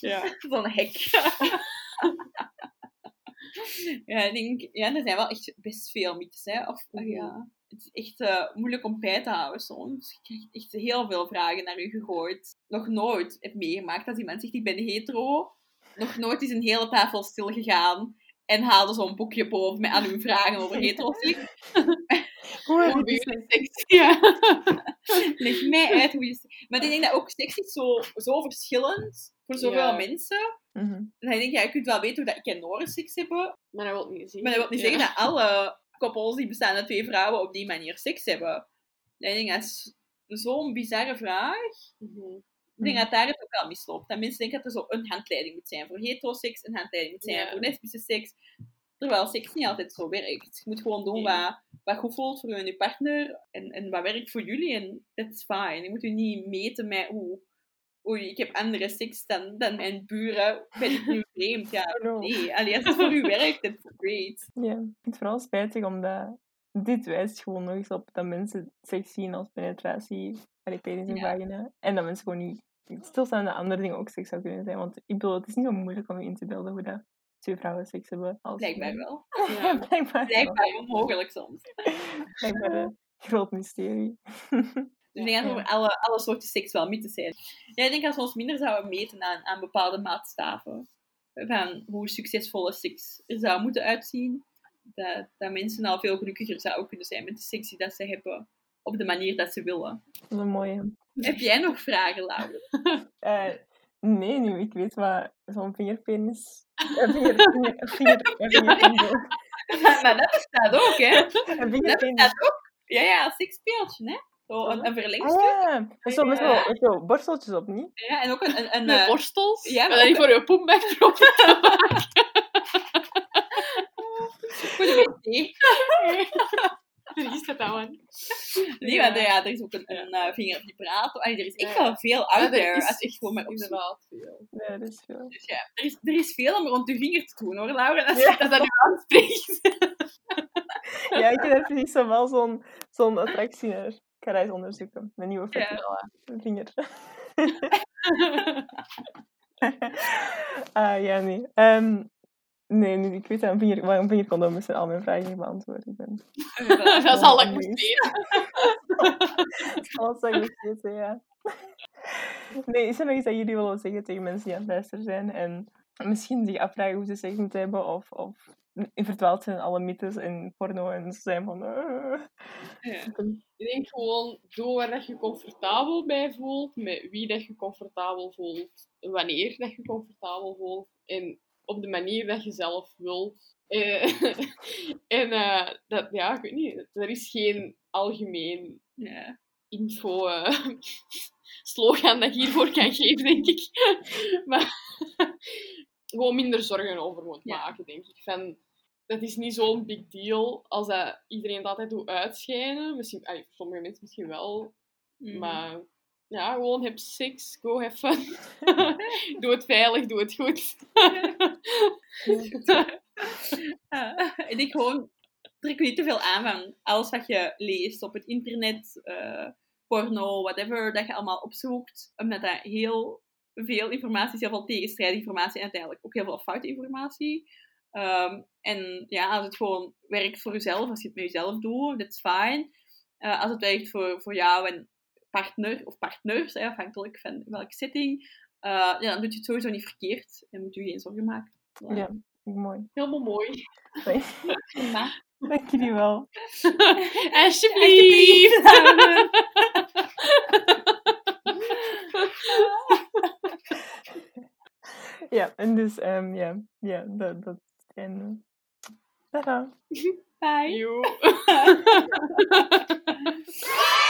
Ja. Zo'n hek. ja, ik denk, ja, er zijn wel echt best veel mythes, hè. Of, Mhm. ja, het is echt eh, moeilijk om bij te houden soms. Je krijgt echt heel veel vragen naar u gegooid. Nog nooit heb meegemaakt als iemand zegt, ik ben hetero. Nog nooit is een hele tafel stilgegaan en haalde zo'n boekje boven met aan uw vragen over hetero Hoe heb Hoe je seks? Ja. Leg mij uit hoe je... Maar ik denk dat ook seks is zo, zo verschillend voor zoveel Ja. mensen. Mhm. Dan denk ik, ja, je kunt wel weten hoe dat ik en Noris seks hebben. Maar dat wil niet zien. Maar dat wil niet zeggen dat alle koppels die bestaan uit twee vrouwen op die manier seks hebben. Ik denk dat is zo'n bizarre vraag. Mhm. Ik denk dat daar het ook al misloopt. Dat mensen denken dat er zo een handleiding moet zijn voor heteroseks, een handleiding moet zijn Ja. voor lesbische seks. Terwijl seks niet altijd zo werkt. Je moet gewoon doen Nee. wat, wat goed voelt voor je en je partner en, en wat werkt voor jullie en that's fine. Je moet je niet meten met hoe oei, ik heb andere seks dan, dan mijn buren, ben ik nu Ja, nee. Allee, als het voor u werkt, that's great. Ja, ik vind het vooral spijtig omdat dit wijst gewoon nog eens op dat mensen seks zien als penetratie, allee, penis en Ja. vagina. En dat mensen gewoon niet stilstaan dat andere dingen ook seks zou kunnen zijn. Want ik bedoel, het is niet zo moeilijk om je in te beelden hoe dat twee vrouwen seks hebben. Als Blijkbaar wel. Ja, blijkbaar wel. Blijkbaar onmogelijk soms. Blijkbaar een groot mysterie. ik denk dat Ja. alle, alle soorten seks wel mythes zijn. Ja, ik denk dat we ons minder zouden meten aan, aan bepaalde maatstaven. Van hoe succesvolle seks er zou moeten uitzien. Dat, dat mensen al veel gelukkiger zouden kunnen zijn met de seks die dat ze hebben. Op de manier dat ze willen. Dat is een mooie. Heb jij nog vragen, Laura? Eh, nee, nu ik weet wat zo'n vingerpenis... Een vinger, vinger, een vinger, vingerpenis. maar dat bestaat ook, hè? Een Dat vingerpenis. bestaat ook. Ja, ja, een seksspeeltje, hè? Zo een, een Ah verlengstuk. ja, dat is zo met zo, Ja. zo borsteltjes op, niet? Ja, en ook een... een, een Met eh, borstels. ja, maar dan ook- voor je poembek erop. voor de wc. Er is dat aan. Nee, maar ja, er is ook een, een eh, vingervibrator. Allee, er is echt Ja. wel veel Ja, out er there. is Als je gewoon met. Inderdaad veel. Ja, dat is veel. Dus ja, er is, er is veel om rond je vinger te doen, hoor, Laura. Als Ja. je dat aan je aanspreekt. Ja, ik heb precies zo wel zo'n zo'n attractie naar. Ga dat eens onderzoeken. Mijn nieuwe Ja. vinger. ah, ja, nee. Ehm, nee, nu, ik weet dat vinger, een vingercondoom is al mijn vragen beantwoord. Ik ben dat is al ik Nee. moest weten. alles wat ik weten, ja. Nee, is er nog iets dat jullie willen zeggen tegen mensen die aan het luisteren zijn en misschien zich afvragen hoe ze seks moeten hebben of, of verdwaald zijn in alle mythes en porno en ze zijn van... "Eh." Ja. Ik denk gewoon, doe waar dat je comfortabel bij voelt, met wie dat je comfortabel voelt, wanneer dat je comfortabel voelt en op de manier dat je zelf wilt. Eh, en eh, dat, ja, ik weet niet, er is geen algemeen Ja. info slogan dat ik hiervoor kan geven, denk ik. maar gewoon minder zorgen over moet Ja. maken, denk ik. Van, dat is niet zo'n big deal als dat iedereen het altijd doet uitschijnen. Misschien, allee, voor sommige mensen misschien wel, Mhm. maar ja, gewoon heb seks, go have fun. doe het veilig, doe het goed. Ah, en ik gewoon trek niet te veel aan van alles wat je leest op het internet, eh, porno, whatever, dat je allemaal opzoekt. Omdat dat heel veel informatie is, heel veel tegenstrijdige informatie en uiteindelijk ook heel veel foute informatie. Ehm, en ja, als het gewoon werkt voor jezelf, als je het met jezelf doet, that's fine. Eh, als het werkt voor, voor jou en partner of partners, hè, afhankelijk van welke setting, eh, ja, dan doe je het sowieso niet verkeerd en moet je je geen zorgen maken. Ja, mooi. Helemaal mooi. Dank jullie wel. Alsjeblieft. Ja, en dus, ehm, ja, ja, dat, dat is het einde. Tada. Bye. Joe.